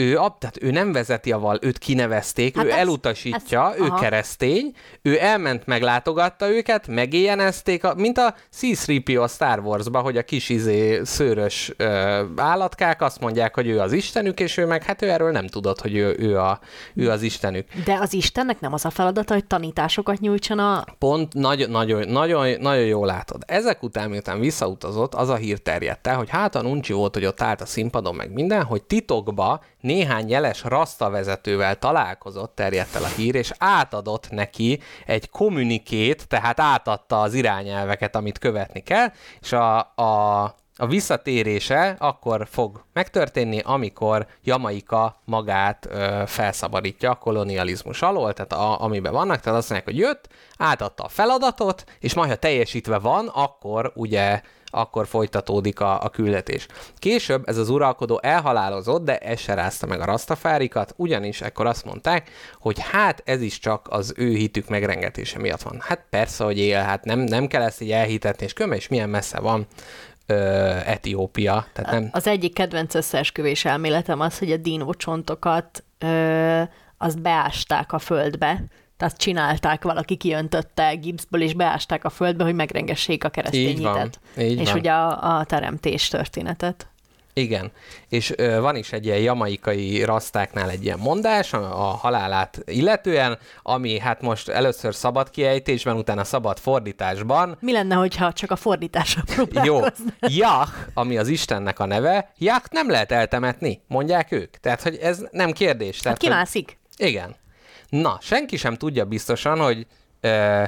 S3: Ő, ab, tehát ő nem vezeti a val, őt kinevezték,
S2: Hát
S3: ő
S2: ez-
S3: elutasítja,
S2: ez-
S3: ő
S2: aha.
S3: keresztény, ő elment, meglátogatta őket, megéjjenezték, a, mint a C-3PO a Star Wars-ba, hogy a kis izé szőrös ö, állatkák azt mondják, hogy ő az istenük, és ő meg, hát ő erről nem tudott, hogy ő, ő, a, ő az istenük.
S2: De az Istennek nem az a feladata, hogy tanításokat nyújtson a...
S3: Pont nagyon, nagyon, nagyon, nagyon jól látod. Ezek után, miután visszautazott, az a hír terjedt el, hogy hát a Nuncsi volt, hogy ott állt a színpadon, meg minden, hogy titokba néhány jeles rasztavezetővel találkozott, terjedt el a hír, és átadott neki egy kommunikét, tehát átadta az irányelveket, amit követni kell, és a, a, a visszatérése akkor fog megtörténni, amikor Jamaika magát ö, felszabadítja a kolonializmus alól, tehát a, amiben vannak, tehát azt mondják, hogy jött, átadta a feladatot, és majd ha teljesítve van, akkor ugye akkor folytatódik a, a küldetés. Később ez az uralkodó elhalálozott, de ez se rázta meg a rasztafárikat, ugyanis ekkor azt mondták, hogy hát ez is csak az ő hitük megrengetése miatt van. Hát persze, hogy él, hát nem, nem kell ezt így elhitetni, és köme, és milyen messze van ö, Etiópia. Tehát nem,
S2: Az egyik kedvenc összeesküvés elméletem az, hogy a dinócsontokat ö, azt beásták a földbe, tehát csinálták, valaki kiöntötte gipszből, és beásták a földbe, hogy megrengessék a keresztény
S3: Így van,
S2: hitet.
S3: így
S2: és
S3: van.
S2: ugye a, a teremtés történetet.
S3: Igen, és ö, van is egy ilyen jamaikai rasztáknál egy ilyen mondás a, a halálát illetően, ami hát most először szabad kiejtésben, utána szabad fordításban.
S2: Mi lenne, hogyha csak a fordításra
S3: Jó,
S2: próbálkozna?
S3: Jah, ami az Istennek a neve, Jah nem lehet eltemetni, mondják ők. Tehát, hogy ez nem kérdés. Tehát,
S2: Hát
S3: hogy-
S2: kimászik?
S3: igen. Na, senki sem tudja biztosan, hogy ö,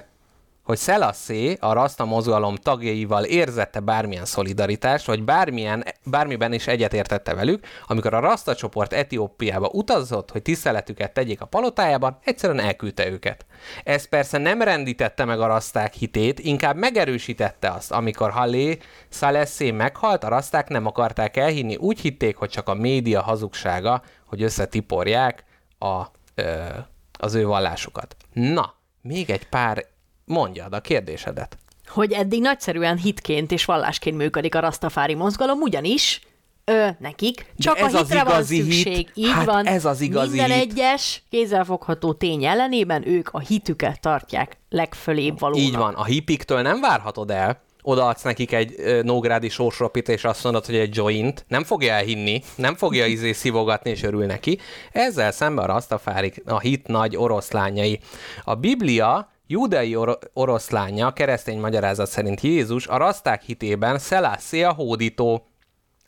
S3: hogy Szelasszé a Rasta mozgalom tagjaival érzette bármilyen szolidaritást, vagy bármilyen, bármiben is egyetértette velük, amikor a Rasta csoport Etiópiába utazott, hogy tiszteletüket tegyék a palotájában, egyszerűen elküldte őket. Ez persze nem rendítette meg a raszták hitét, inkább megerősítette azt, amikor Hallé Szalesszé meghalt, a raszták nem akarták elhinni, úgy hitték, hogy csak a média hazugsága, hogy összetiporják a, ö, az ő vallásukat. Na, még egy pár, mondjad a kérdésedet.
S2: hogy eddig nagyszerűen hitként és vallásként működik a rastafári mozgalom, ugyanis ö, nekik csak
S3: ez
S2: a
S3: az
S2: hitre van
S3: igazi hit.
S2: szükség. Így
S3: Hát
S2: van.
S3: ez az igazi
S2: Minden
S3: hit.
S2: egyes kézzelfogható tény ellenében ők a hitüket tartják legfölébb valónak.
S3: Így van, a hippiktől nem várhatod el, odaadsz nekik egy nógrádi sorsropit, és azt mondod, hogy egy joint, nem fogja elhinni, nem fogja izé szivogatni, és örül neki. Ezzel szemben a rastafárik, a hit nagy oroszlányai. A Biblia júdeai or- oroszlánya, a keresztény magyarázat szerint Jézus, a raszták hitében Szelászé a hódító,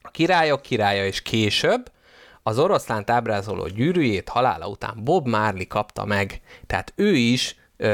S3: a királyok királya és később az oroszlánt ábrázoló gyűrűjét halála után Bob Marley kapta meg. Tehát ő is ö,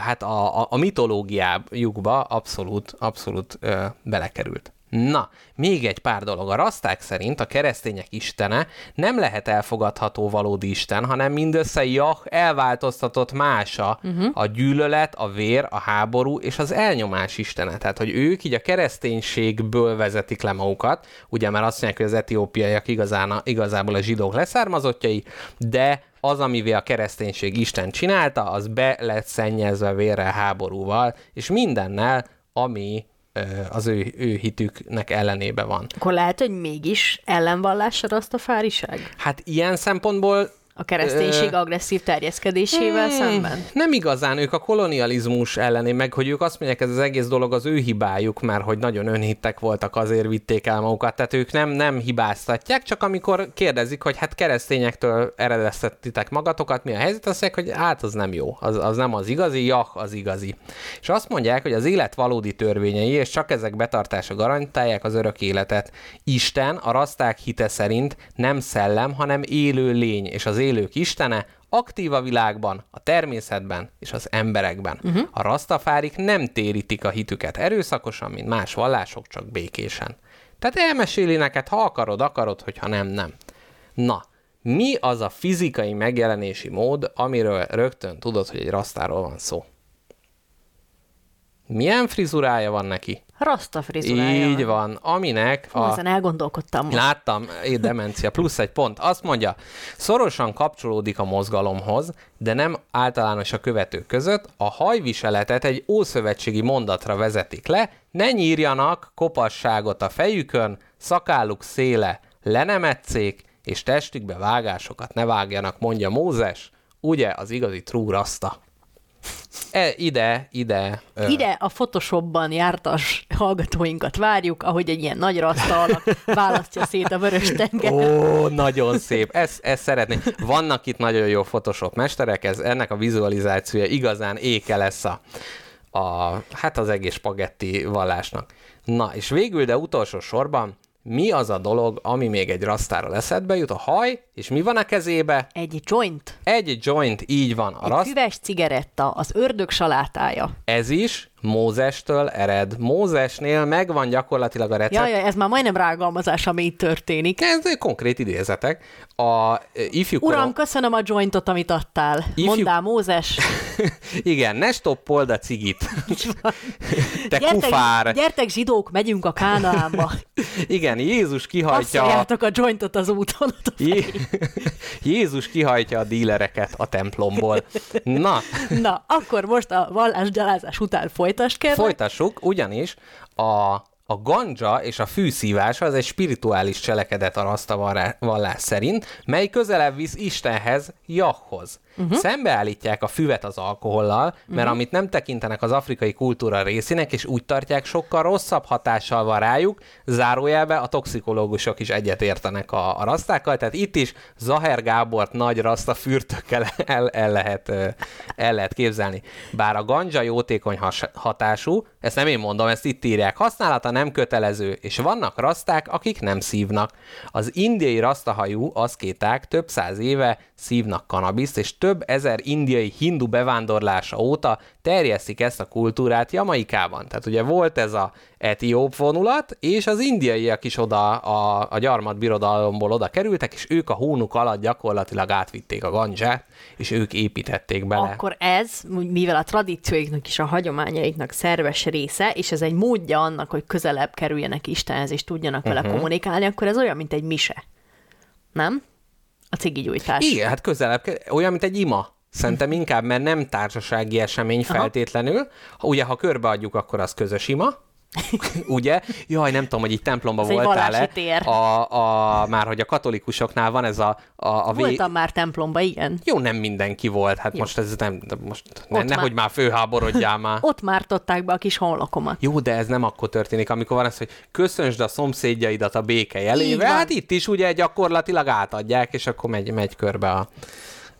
S3: hát a, a, a mitológiájukba abszolút, abszolút ö, belekerült. Na, még egy pár dolog. A raszták szerint a keresztények istene nem lehet elfogadható valódi isten, hanem mindössze Jah elváltoztatott mása, uh-huh. a gyűlölet, a vér, a háború és az elnyomás istene. Tehát, hogy ők így a kereszténységből vezetik le magukat, ugye már azt mondják, hogy az etiópiaiak igazán, igazából a zsidók leszármazottjai, de az, amivel a kereszténység Isten csinálta, az be lett szennyezve vérrel, háborúval, és mindennel, ami az ő, ő hitüknek ellenébe van.
S2: Akkor lehet, hogy mégis ellenvallás a rastafáriság?
S3: Hát ilyen szempontból
S2: A kereszténység agresszív terjeszkedésével szemben?
S3: Nem igazán, ők a kolonializmus elleni, meg hogy ők azt mondják, ez az egész dolog az ő hibájuk, mert hogy nagyon önhittek voltak, azért vitték el magukat. Tehát ők nem, nem hibáztatják, csak amikor kérdezik, hogy hát keresztényektől eredeztettitek magatokat, mi a helyzet, azt mondják, hogy hát az nem jó, az, az nem az igazi, jah, az igazi. És azt mondják, hogy az élet valódi törvényei, és csak ezek betartása garantálják az örök életet. Isten a raszták hite szerint nem szellem, hanem élő lény, és az élők istene, aktív a világban, a természetben és az emberekben. Uh-huh. A rastafárik nem térítik a hitüket erőszakosan, mint más vallások, csak békésen. Tehát elmeséli neked, ha akarod, akarod, hogyha nem, nem. Na, mi az a fizikai megjelenési mód, amiről rögtön tudod, hogy egy rasztáról van szó? Milyen frizurája van neki?
S2: Rasta frizurája
S3: Így van, aminek
S2: Hú, ezen elgondolkodtam most.
S3: Láttam, é, demencia, plusz egy pont. Azt mondja, szorosan kapcsolódik a mozgalomhoz, de nem általános a követők között. A hajviseletet egy ószövetségi mondatra vezetik le, ne nyírjanak kopasságot a fejükön, szakáluk széle, le nem etszék, és testükbe vágásokat ne vágjanak, mondja Mózes, ugye az igazi true rasta. E, ide, ide.
S2: Ide a Photoshopban jártas hallgatóinkat várjuk, ahogy egy ilyen nagy rasta alak választja szét a vörös tenger.
S3: Ó, nagyon szép. Ezt, ezt szeretném. Vannak itt nagyon jó Photoshop mesterek, ez, ennek a vizualizációja igazán éke lesz a, a, hát az egész spagetti vallásnak. Na, és végül, de utolsó sorban, mi az a dolog, ami még egy rasztára eszedbe jut? A haj, és mi van a kezébe?
S2: Egy joint,
S3: Egy joint, így van. A
S2: egy
S3: raszt,
S2: füves cigaretta, az ördög salátája.
S3: ez is Mózestől ered. Mózesnél megvan gyakorlatilag a recept.
S2: Jaj, jaj, ez már majdnem rágalmazás, ami itt történik.
S3: Ez konkrét idézetek. A ö, ifjú korom-
S2: Uram, köszönöm a jointot, amit adtál.
S3: Ifjú-
S2: Mondál, Mózes.
S3: Igen, ne stoppold a cigit. Te
S2: Gyertek,
S3: kufár.
S2: gyertek, zsidók, megyünk a Kánaánba.
S3: Igen, Jézus kihajtja, a...
S2: Passzoljátok a jointot az úton.
S3: Jé... Jézus kihajtja a dílereket a templomból. Na,
S2: Na, akkor most a vallásgyalázás után folytasd, kérlek.
S3: folytassuk, ugyanis a, a ganja és a fűszívása az egy spirituális cselekedet a vallá- vallás szerint, mely közelebb visz Istenhez, Jahhoz. Uh-huh. Szembeállítják a füvet az alkohollal, mert uh-huh. amit nem tekintenek az afrikai kultúra részének, és úgy tartják, sokkal rosszabb hatással van rájuk, zárójelbe a toxikológusok is egyetértenek a, a rasztákkal, tehát itt is Zaher Gábort nagy raszta fürtökkel el, el, lehet, el lehet képzelni. Bár a ganja jótékony has, hatású, ezt nem én mondom, ezt itt írják, használata nem kötelező, és vannak raszták, akik nem szívnak. Az indiai rasztahajú aszkéták több száz éve szívnak kanabiszt, és több ezer indiai hindu bevándorlása óta terjesztik ezt a kultúrát Jamaikában. Tehát ugye volt ez a etióp vonulat, és az indiaiak is oda a, a gyarmat birodalomból oda kerültek, és ők a hónuk alatt gyakorlatilag átvitték a gandzsát, és ők építették bele.
S2: Akkor ez, mivel a tradícióiknak és a hagyományaiknak szerves része, és ez egy módja annak, hogy közelebb kerüljenek Istenhez, és tudjanak vele
S3: Mhm.
S2: kommunikálni, akkor ez olyan, mint egy mise. Nem? A cigigyújtás.
S3: Igen, hát közelebb, olyan, mint egy ima. Szerintem inkább, mert nem társasági esemény
S2: Aha.
S3: feltétlenül. Ugye, ha körbeadjuk, akkor az közös ima. ugye? Jaj, nem tudom, hogy itt templomba
S2: Ez
S3: voltál-e. A, a, már hogy a katolikusoknál van ez a, a, a vé...
S2: Voltam már templomba, igen.
S3: Jó, nem mindenki volt, hát
S2: Jó.
S3: most ez nem, most ne,
S2: Ott
S3: nehogy
S2: már-
S3: már főháborodjál már.
S2: Ott mártották be a kis honlokomat.
S3: Jó, de ez nem akkor történik, amikor van ez, hogy köszönsd a szomszédjaidat a béke jelével. Hát itt is ugye gyakorlatilag átadják, és akkor megy, megy körbe a,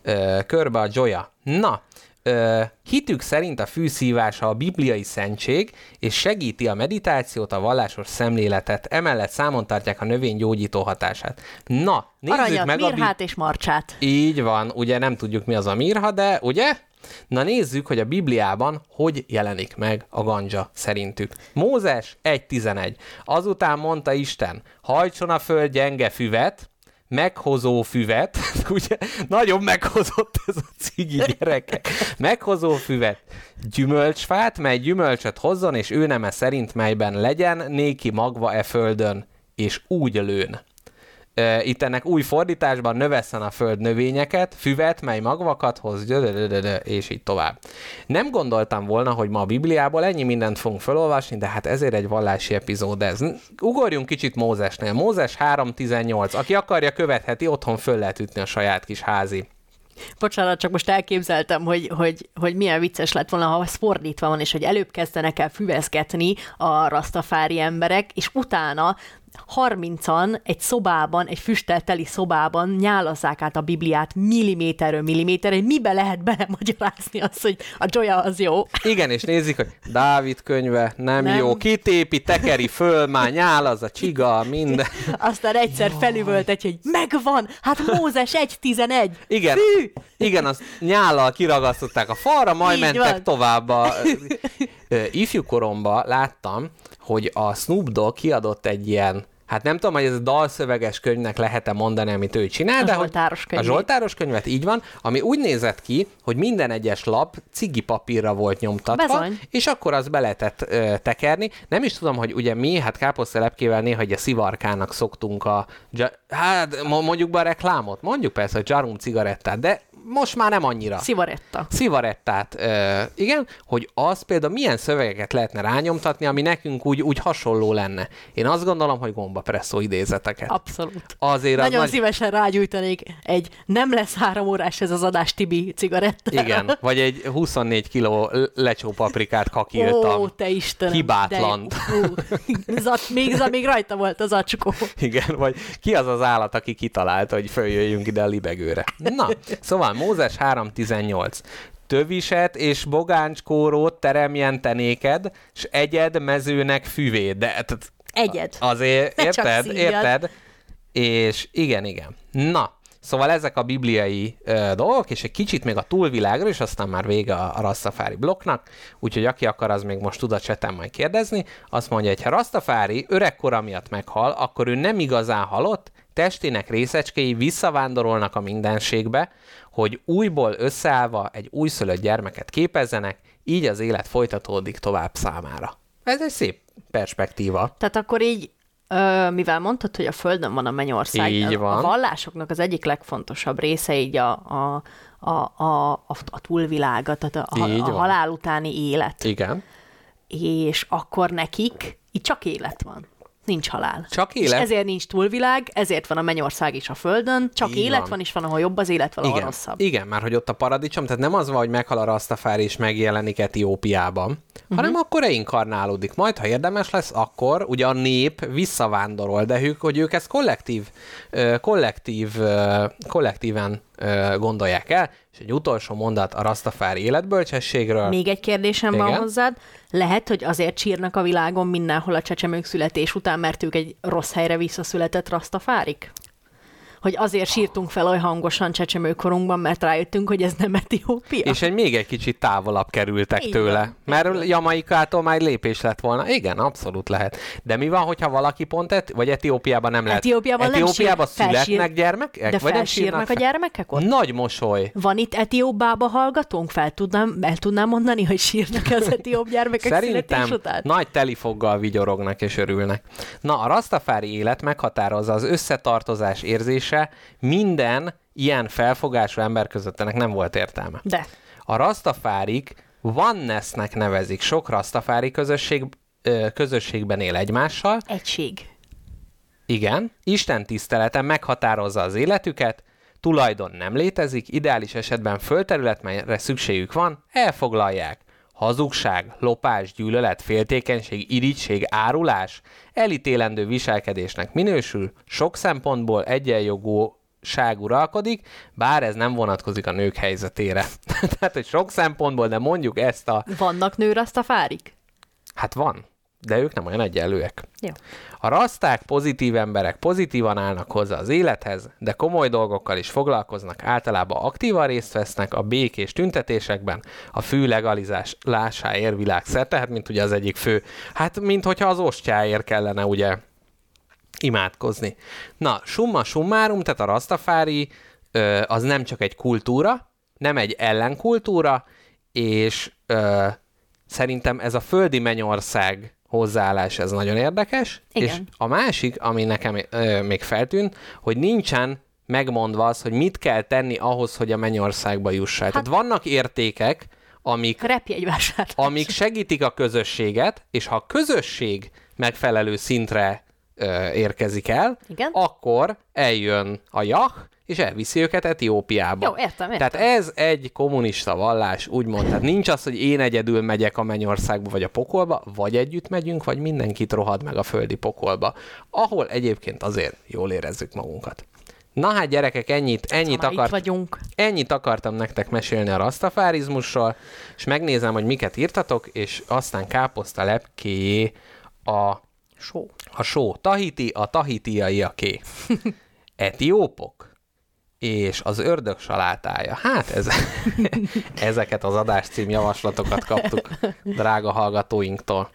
S3: ö, körbe a joya. Na, ö, hitük szerint a fűszívása a bibliai szentség, és segíti a meditációt, a vallásos szemléletet, emellett számon tartják a növény gyógyító hatását. Na, nézzük
S2: Aranyat,
S3: meg a bi-
S2: mirhát és marcsát.
S3: így van, ugye nem tudjuk mi az a mirha, de ugye? Na nézzük, hogy a Bibliában hogy jelenik meg a ganja szerintük. Mózes 1.11. Azután mondta Isten, hajtson a föld gyenge füvet, meghozó füvet, ugye nagyon meghozott ez a cigi gyerekek, meghozó füvet, gyümölcsfát, mely gyümölcsöt hozzon, és ő neme szerint melyben legyen, néki magva e földön, és úgy lőn. Itt ennek új fordításban növesszen a föld növényeket, füvet, mely magvakat hoz, és így tovább. Nem gondoltam volna, hogy ma a Bibliából ennyi mindent fogunk felolvasni, de hát ezért egy vallási epizód ez. Ugorjunk kicsit Mózesnél. Mózes 3.18. Aki akarja, követheti, otthon föl lehet ütni a saját kis házi
S2: Bocsánat, csak most elképzeltem, hogy, hogy, hogy milyen vicces lett volna, ha ez fordítva van, és hogy előbb kezdenek el füvezgetni a rastafári emberek, és utána 30-an egy szobában, egy füstelteli szobában nyálazzák át a Bibliát milliméterről milliméterre, mibe lehet belemagyarázni azt, hogy a Joya az jó.
S3: Igen, és nézik, hogy Dávid könyve nem,
S2: Nem.
S3: jó, kitépi, tekeri föl, már nyál az a csiga, minden.
S2: Aztán egyszer felüvölt egy, hogy megvan, hát Mózes 1.11.
S3: Igen,
S2: Fű!
S3: igen, azt nyállal kiragasztották a falra, majd
S2: Így
S3: mentek
S2: van.
S3: tovább. A, ifjú koromban láttam, hogy a Snoop Dogg kiadott egy ilyen Hát nem tudom, hogy ez a dalszöveges könyvnek lehet-e mondani, amit ő csinál,
S2: A
S3: de hogy
S2: Zsoltáros
S3: a
S2: könyvét.
S3: Zsoltáros könyvet így van, ami úgy nézett ki, hogy minden egyes lap cigi papírra volt nyomtatva,
S2: Bizony.
S3: és akkor az be lehetett ö, tekerni. Nem is tudom, hogy ugye mi, hát káposztelepkével néha egy a szivarkának szoktunk a, hát mo- mondjuk be a reklámot, mondjuk persze, hogy Jarum cigarettát, de most már nem annyira.
S2: Szivaretta.
S3: Szivarettát, ö, igen, hogy az például milyen szövegeket lehetne rányomtatni, ami nekünk úgy, úgy hasonló lenne. Én azt gondolom, hogy gombapresszó idézeteket.
S2: Abszolút.
S3: Azért az
S2: Nagyon
S3: nagy...
S2: szívesen rágyújtanék egy nem lesz három órás ez az adás Tibi cigaretta.
S3: Igen, vagy egy 24 kiló lecsó paprikát kakiltam.
S2: Ó, te Istenem.
S3: Hibátlan.
S2: De, zat, még, zat, még rajta volt az acskó.
S3: Igen, vagy ki az az állat, aki kitalálta, hogy följöjjünk ide a libegőre. Na, szóval Mózes 3.18. Töviset és bogáncskórót teremjen te néked, s egyed mezőnek füvét. De
S2: Egyed.
S3: azért,
S2: Ne
S3: érted? Érted? És igen, igen. Na, szóval ezek a bibliai ö, dolgok, és egy kicsit még a túlvilágról, és aztán már vége a, a Rastafári blokknak, úgyhogy aki akar, az még most tud a cseten majd kérdezni. Azt mondja, hogy ha Rastafári öregkora miatt meghal, akkor ő nem igazán halott, testének részecskéi visszavándorolnak a mindenségbe, hogy újból összeállva egy újszülött gyermeket képezzenek, így az élet folytatódik tovább számára. Ez egy szép perspektíva.
S2: Tehát akkor így, ö, mivel mondtad, hogy a Földön van a mennyország,
S3: Így
S2: a-
S3: van.
S2: a vallásoknak az egyik legfontosabb része így a, a, a, a, a, a túlvilága, tehát a,
S3: Így
S2: a, a halál utáni élet.
S3: Igen.
S2: És akkor nekik itt csak élet van. Nincs halál.
S3: Csak
S2: És
S3: élet?
S2: ezért nincs túlvilág, ezért van a mennyország is a Földön, csak
S3: Így
S2: élet
S3: van.
S2: van. és van, ahol jobb az élet, valahol
S3: Igen,
S2: rosszabb.
S3: igen, már hogy ott a paradicsom, tehát nem az van, hogy meghal a Rastafári és megjelenik Etiópiában, uh-huh. hanem akkor reinkarnálódik. Majd, ha érdemes lesz, akkor ugye a nép visszavándorol, de ők, hogy ők ezt kollektív, kollektív, kollektíven gondolják el, és egy utolsó mondat a Rastafári életbölcsességről.
S2: Még egy kérdésem van
S3: Igen.
S2: hozzád. Lehet, hogy azért sírnak a világon mindenhol a csecsemők születés után, mert ők egy rossz helyre visszaszületett rastafárik? Hogy azért sírtunk fel olyan hangosan csecsemőkorunkban, mert rájöttünk, hogy ez nem Etiópia?
S3: És egy még egy kicsit távolabb kerültek
S2: Így
S3: tőle. Mert Jamaikától már lépés lett volna. Igen, abszolút lehet. De mi van, hogyha valaki pont, et, vagy Etiópiában nem lehet?
S2: Etiópiában nem
S3: Etiópiában
S2: sír- felsír-
S3: születnek gyermekek?
S2: De
S3: vagy nem
S2: felsírnak a gyermekek ott?
S3: Nagy mosoly.
S2: Van itt etióp bába hallgatónk? Fel tudnám, el tudnám mondani, hogy sírnak az etióp gyermekek
S3: Szerintem
S2: után?
S3: nagy telifoggal vigyorognak és örülnek. Na, a rastafári élet meghatározza az összetartozás érzése, minden ilyen felfogású ember között ennek nem volt értelme.
S2: De.
S3: A rastafárik onenessnek nevezik. Sok rastafári közösség, közösségben él egymással.
S2: Egység.
S3: Igen, Isten tisztelete meghatározza az életüket, tulajdon nem létezik, ideális esetben földterület, melyre szükségük van, elfoglalják. Hazugság, lopás, gyűlölet, féltékenység, irigység, árulás elítélendő viselkedésnek minősül, sok szempontból egyenjogúság uralkodik, bár ez nem vonatkozik a nők helyzetére. Tehát, hogy sok szempontból, de mondjuk ezt a...
S2: Vannak nő rastafárik?
S3: Hát van, de ők nem olyan egyenlőek.
S2: Jó.
S3: A raszták pozitív emberek pozitívan állnak hozzá az élethez, de komoly dolgokkal is foglalkoznak, általában aktívan részt vesznek a békés tüntetésekben, a fő legalizálásáért világszerte, tehát mint ugye az egyik fő, hát mint hogyha az ostjáért kellene ugye imádkozni. Na, summa summarum, tehát a rastafári az nem csak egy kultúra, nem egy ellenkultúra, és ö, szerintem ez a földi mennyország hozzáállás, ez nagyon érdekes.
S2: Igen.
S3: És a másik, ami nekem ö, még feltűnt, hogy nincsen megmondva az, hogy mit kell tenni ahhoz, hogy a mennyországba juss el. Hát, Tehát vannak értékek, amik amik segítik a közösséget, és ha a közösség megfelelő szintre ö, érkezik el,
S2: Igen.
S3: akkor eljön a jah, és elviszi őket Etiópiába.
S2: Jó, értem, értem.
S3: Tehát ez egy kommunista vallás, úgymond. Tehát nincs az, hogy én egyedül megyek a mennyországba vagy a pokolba, vagy együtt megyünk, vagy mindenkit rohad meg a földi pokolba, ahol egyébként azért jól érezzük magunkat. Na hát gyerekek, ennyit, ennyit,
S2: Szóval itt
S3: akart,
S2: vagyunk.
S3: ennyit akartam nektek mesélni a rastafárizmusról, és megnézem, hogy miket írtatok, és aztán káposzta lepkéjé a
S2: Só.
S3: a só Tahiti, a tahitiaiaké. Etiópok és az ördög salátája. Hát ez, ezeket az adáscím javaslatokat kaptuk drága hallgatóinktól.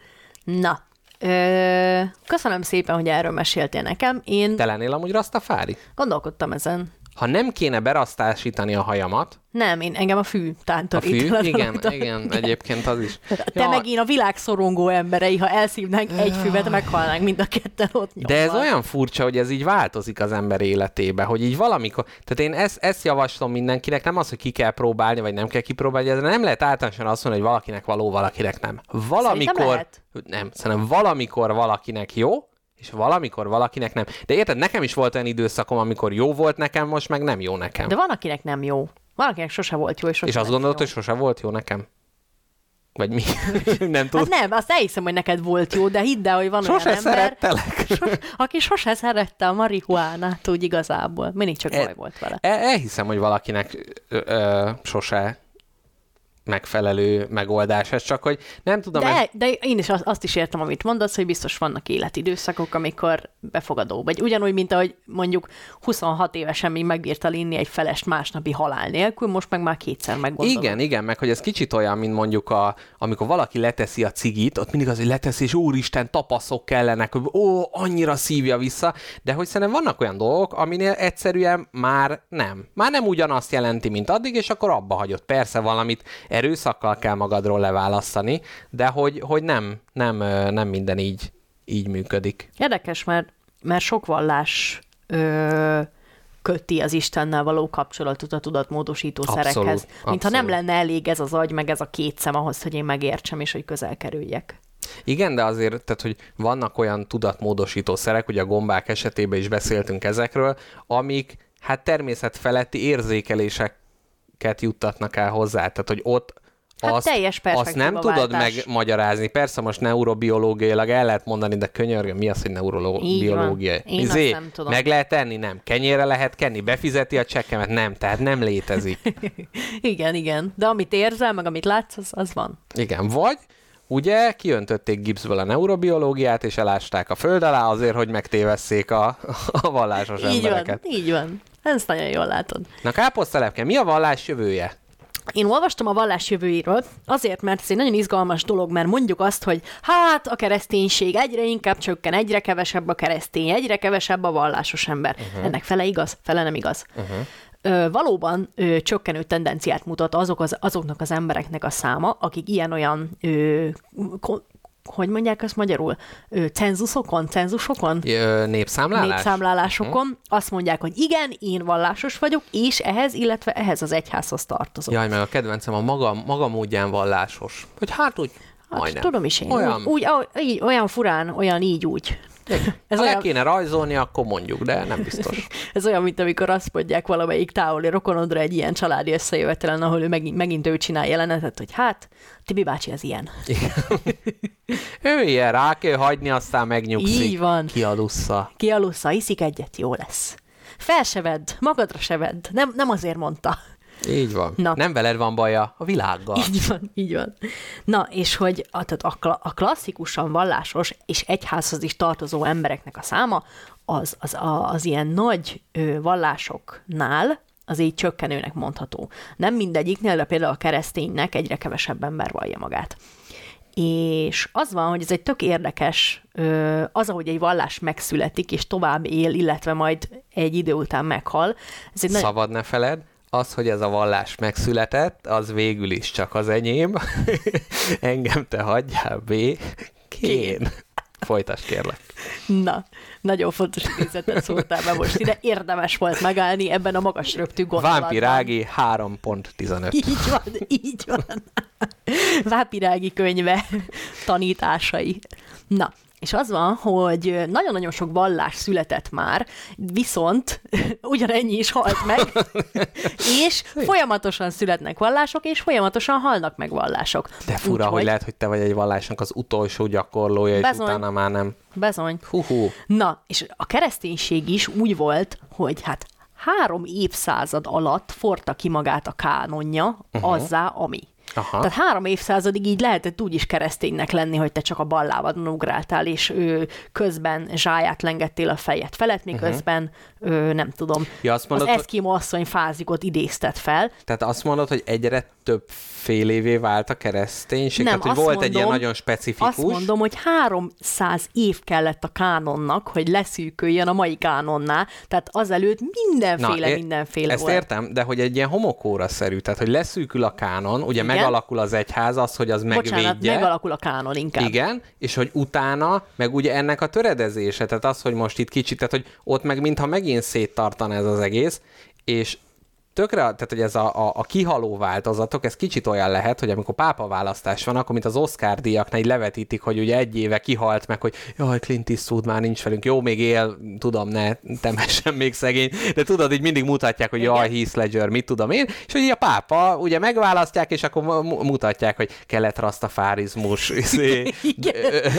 S2: Na, ö, köszönöm szépen, hogy erről meséltél nekem. Én
S3: Te lennél amúgy rastafári?
S2: gondolkodtam ezen.
S3: Ha nem kéne berasztásítani a hajamat,
S2: Nem, én engem a fű
S3: a
S2: tántorít.
S3: fű,
S2: el
S3: igen,
S2: rajta.
S3: igen, egyébként az is.
S2: Te meg én a világ szorongó emberei, ha elszívnánk egy füvet, meghalnánk mind a ketten ott
S3: De ez olyan furcsa, hogy ez így változik az ember életébe, hogy így valamikor, tehát én ezt, ezt javaslom mindenkinek, nem az, hogy ki kell próbálni, vagy nem kell kipróbálni, ez nem lehet általánosan azt mondani, hogy valakinek való, valakinek nem. Valamikor,
S2: lehet.
S3: nem, szerintem valamikor valakinek jó, és valamikor valakinek nem. De érted, nekem is volt olyan időszakom, amikor jó volt nekem, most meg nem jó nekem.
S2: De van, akinek nem jó. Van, akinek sose volt jó, és sose
S3: és azt gondolod,
S2: jó.
S3: hogy sose volt jó nekem? Vagy mi? nem tudom.
S2: Hát nem, azt elhiszem, hogy neked volt jó, de hidd el, hogy van
S3: Sose
S2: olyan ember,
S3: szerettelek.
S2: sos, aki sose szerette a marihuánát, úgy igazából. Mindig csak
S3: E-
S2: baj volt vele.
S3: El, elhiszem, hogy valakinek ö, ö, sose megfelelő megoldás ez, csak hogy nem tudom, ez,
S2: De, de én is azt, is értem, amit mondasz, hogy biztos vannak életidőszakok, amikor befogadó. Vagy ugyanúgy, mint ahogy mondjuk 26 évesen még megbírta inni egy felest másnapi halál nélkül, most meg már kétszer meggondolod.
S3: igen, igen, meg hogy ez kicsit olyan, mint mondjuk, a, amikor valaki leteszi a cigit, ott mindig az, hogy leteszi, és úristen, tapaszok kellenek, hogy ó, annyira szívja vissza, de hogy szerintem vannak olyan dolgok, aminél egyszerűen már nem. Már nem ugyanazt jelenti, mint addig, és akkor abba hagyott. Persze valamit erőszakkal kell magadról leválasztani, de hogy, hogy nem, nem, nem minden így, így működik.
S2: Érdekes, mert, mert sok vallás ö, köti az Istennel való kapcsolatot a tudatmódosító
S3: Abszolút,
S2: szerekhez. Mintha nem
S3: abszolút.
S2: lenne elég ez az agy, meg ez a két szem ahhoz, hogy én megértsem, és hogy közel kerüljek.
S3: Igen, de azért, tehát, hogy vannak olyan tudatmódosító szerek, ugye a gombák esetében is beszéltünk ezekről, amik hát természetfeletti érzékeléseket juttatnak el hozzá. Tehát, hogy ott
S2: Hát
S3: azt,
S2: teljes
S3: azt nem tudod
S2: perspektívaváltás.
S3: megmagyarázni. Persze most neurobiológiailag el lehet mondani, de könyörgöm, mi az, hogy
S2: Így
S3: neurobiológia?
S2: van. Én azt nem tudom.
S3: Meg lehet tenni? Nem. Kenyére lehet kenni? Befizeti a csekkemet? Nem. Tehát nem létezik.
S2: Igen, igen. De amit érzel, meg amit látsz, az, az van.
S3: Igen, vagy ugye kiöntötték gipszből a neurobiológiát, és elásták a föld alá azért, hogy megtévesszék a, a vallásos
S2: Így
S3: embereket.
S2: van, így van. Ezt nagyon jól látod.
S3: Na káposztelepke, mi a vallás jövője?
S2: Én olvastam a vallás jövőjéről, azért, mert ez egy nagyon izgalmas dolog, mert mondjuk azt, hogy hát a kereszténység egyre inkább csökken, egyre kevesebb a keresztény, egyre kevesebb a vallásos ember. Uh-huh. Ennek fele igaz, fele nem igaz. Uh-huh. Ö, valóban ö, csökkenő tendenciát mutat azok az, azoknak az embereknek a száma, akik ilyen-olyan ö, ko- hogy mondják ezt magyarul? Cenzuszokon, cenzusokon?
S3: Ö, Népszámlálás?
S2: népszámlálásokon azt mondják, hogy igen, én vallásos vagyok, és ehhez, illetve ehhez az egyházhoz tartozok.
S3: Jaj, meg a kedvencem a maga, maga módján vallásos. Hogy hát úgy,
S2: Hát,
S3: majdnem.
S2: tudom is én.
S3: Olyan,
S2: Úgy, úgy, olyan furán, olyan így, úgy. Ez
S3: ha
S2: olyan,
S3: kéne rajzolni, akkor mondjuk, de nem biztos.
S2: ez olyan, mint amikor azt mondják valamelyik távoli rokonodra egy ilyen családi összejövetelen, ahol ő megint, megint ő csinál jelenetet, hogy hát, Tibi bácsi az ilyen.
S3: ő ilyen rá kell hagyni, aztán megnyugszik.
S2: Így van.
S3: Kialussza.
S2: Kialussza, iszik egyet, jó lesz. Fel se vedd, magadra se vedd. Nem, nem azért mondta.
S3: Így van.
S2: Na.
S3: Nem veled van baja, a világgal.
S2: Így van, így van. Na, és hogy a, tehát a, a klasszikusan vallásos és egyházhoz is tartozó embereknek a száma, az, az, a, az ilyen nagy ö, vallásoknál az így csökkenőnek mondható. Nem mindegyiknél, de például a kereszténynek egyre kevesebb ember vallja magát. És az van, hogy ez egy tök érdekes, az, ahogy egy vallás megszületik, és tovább él, illetve majd egy idő után meghal. Ez egy nagyon-
S3: Szabad ne feled, az, hogy ez a vallás megszületett, az végül is csak az enyém. Engem te hagyjál, B. Kén. Folytas kérlek.
S2: Na, nagyon fontos idézetet szóltál be most ide. Érdemes volt megállni ebben a magas röptű gondolatban.
S3: Vámpirági 3.15.
S2: Így van, így van. Vápirági könyve tanításai. Na, És az van, hogy nagyon-nagyon sok vallás született már, viszont ugyanennyi is halt meg, és folyamatosan születnek vallások, és folyamatosan halnak meg vallások.
S3: De fura,
S2: Úgyhogy-
S3: hogy lehet, hogy te vagy egy vallásnak az utolsó gyakorlója, és
S2: Bezony.
S3: utána már nem.
S2: Bezony.
S3: Hú-hú.
S2: Na, és a kereszténység is úgy volt, hogy hát három évszázad alatt forta ki magát a kánonja uh-huh. azzá, ami.
S3: Aha.
S2: Tehát három évszázadig így lehetett úgy is kereszténynek lenni, hogy te csak a ballávadon ugráltál, és ő közben zsáját lengettél a fejed felett, miközben ő, nem tudom,
S3: Mhm. Ja, azt mondod,
S2: az eszkimo asszony fázikot idézted fel.
S3: Tehát azt mondod, hogy egyre több fél évé vált a kereszténység?
S2: Nem,
S3: Tehát, hogy volt egy ilyen
S2: mondom-
S3: nagyon specifikus.
S2: Azt mondom, hogy 300 év kellett a kánonnak, hogy leszűköljön a mai kánonná, tehát azelőtt mindenféle,
S3: é-
S2: mindenféle
S3: ezt
S2: volt.
S3: értem, de hogy egy ilyen homokóra-szerű, tehát hogy leszűkül a kánon, ugye
S2: Igen.
S3: megalakul az egyház, az, hogy az megvédje.
S2: Bocsánat, megalakul a kánon inkább.
S3: Igen, és hogy utána, meg ugye ennek a töredezése, tehát az, hogy most itt kicsit, tehát hogy ott meg mintha megint széttartana ez az egész, és tökre, tehát hogy ez a, a, a kihaló változatok, ez kicsit olyan lehet, hogy amikor pápa választás van, akkor mint az Oscar díjaknál így levetítik, hogy ugye egy éve kihalt meg, hogy jaj, Clint Eastwood már nincs velünk, jó, még él, tudom, ne temessen még szegény, de tudod, így mindig mutatják, hogy jaj, Heath Ledger, mit tudom én, és hogy a pápa ugye megválasztják, és akkor mu- mutatják, hogy kelet-rastafárizmus, izé,
S2: Igen.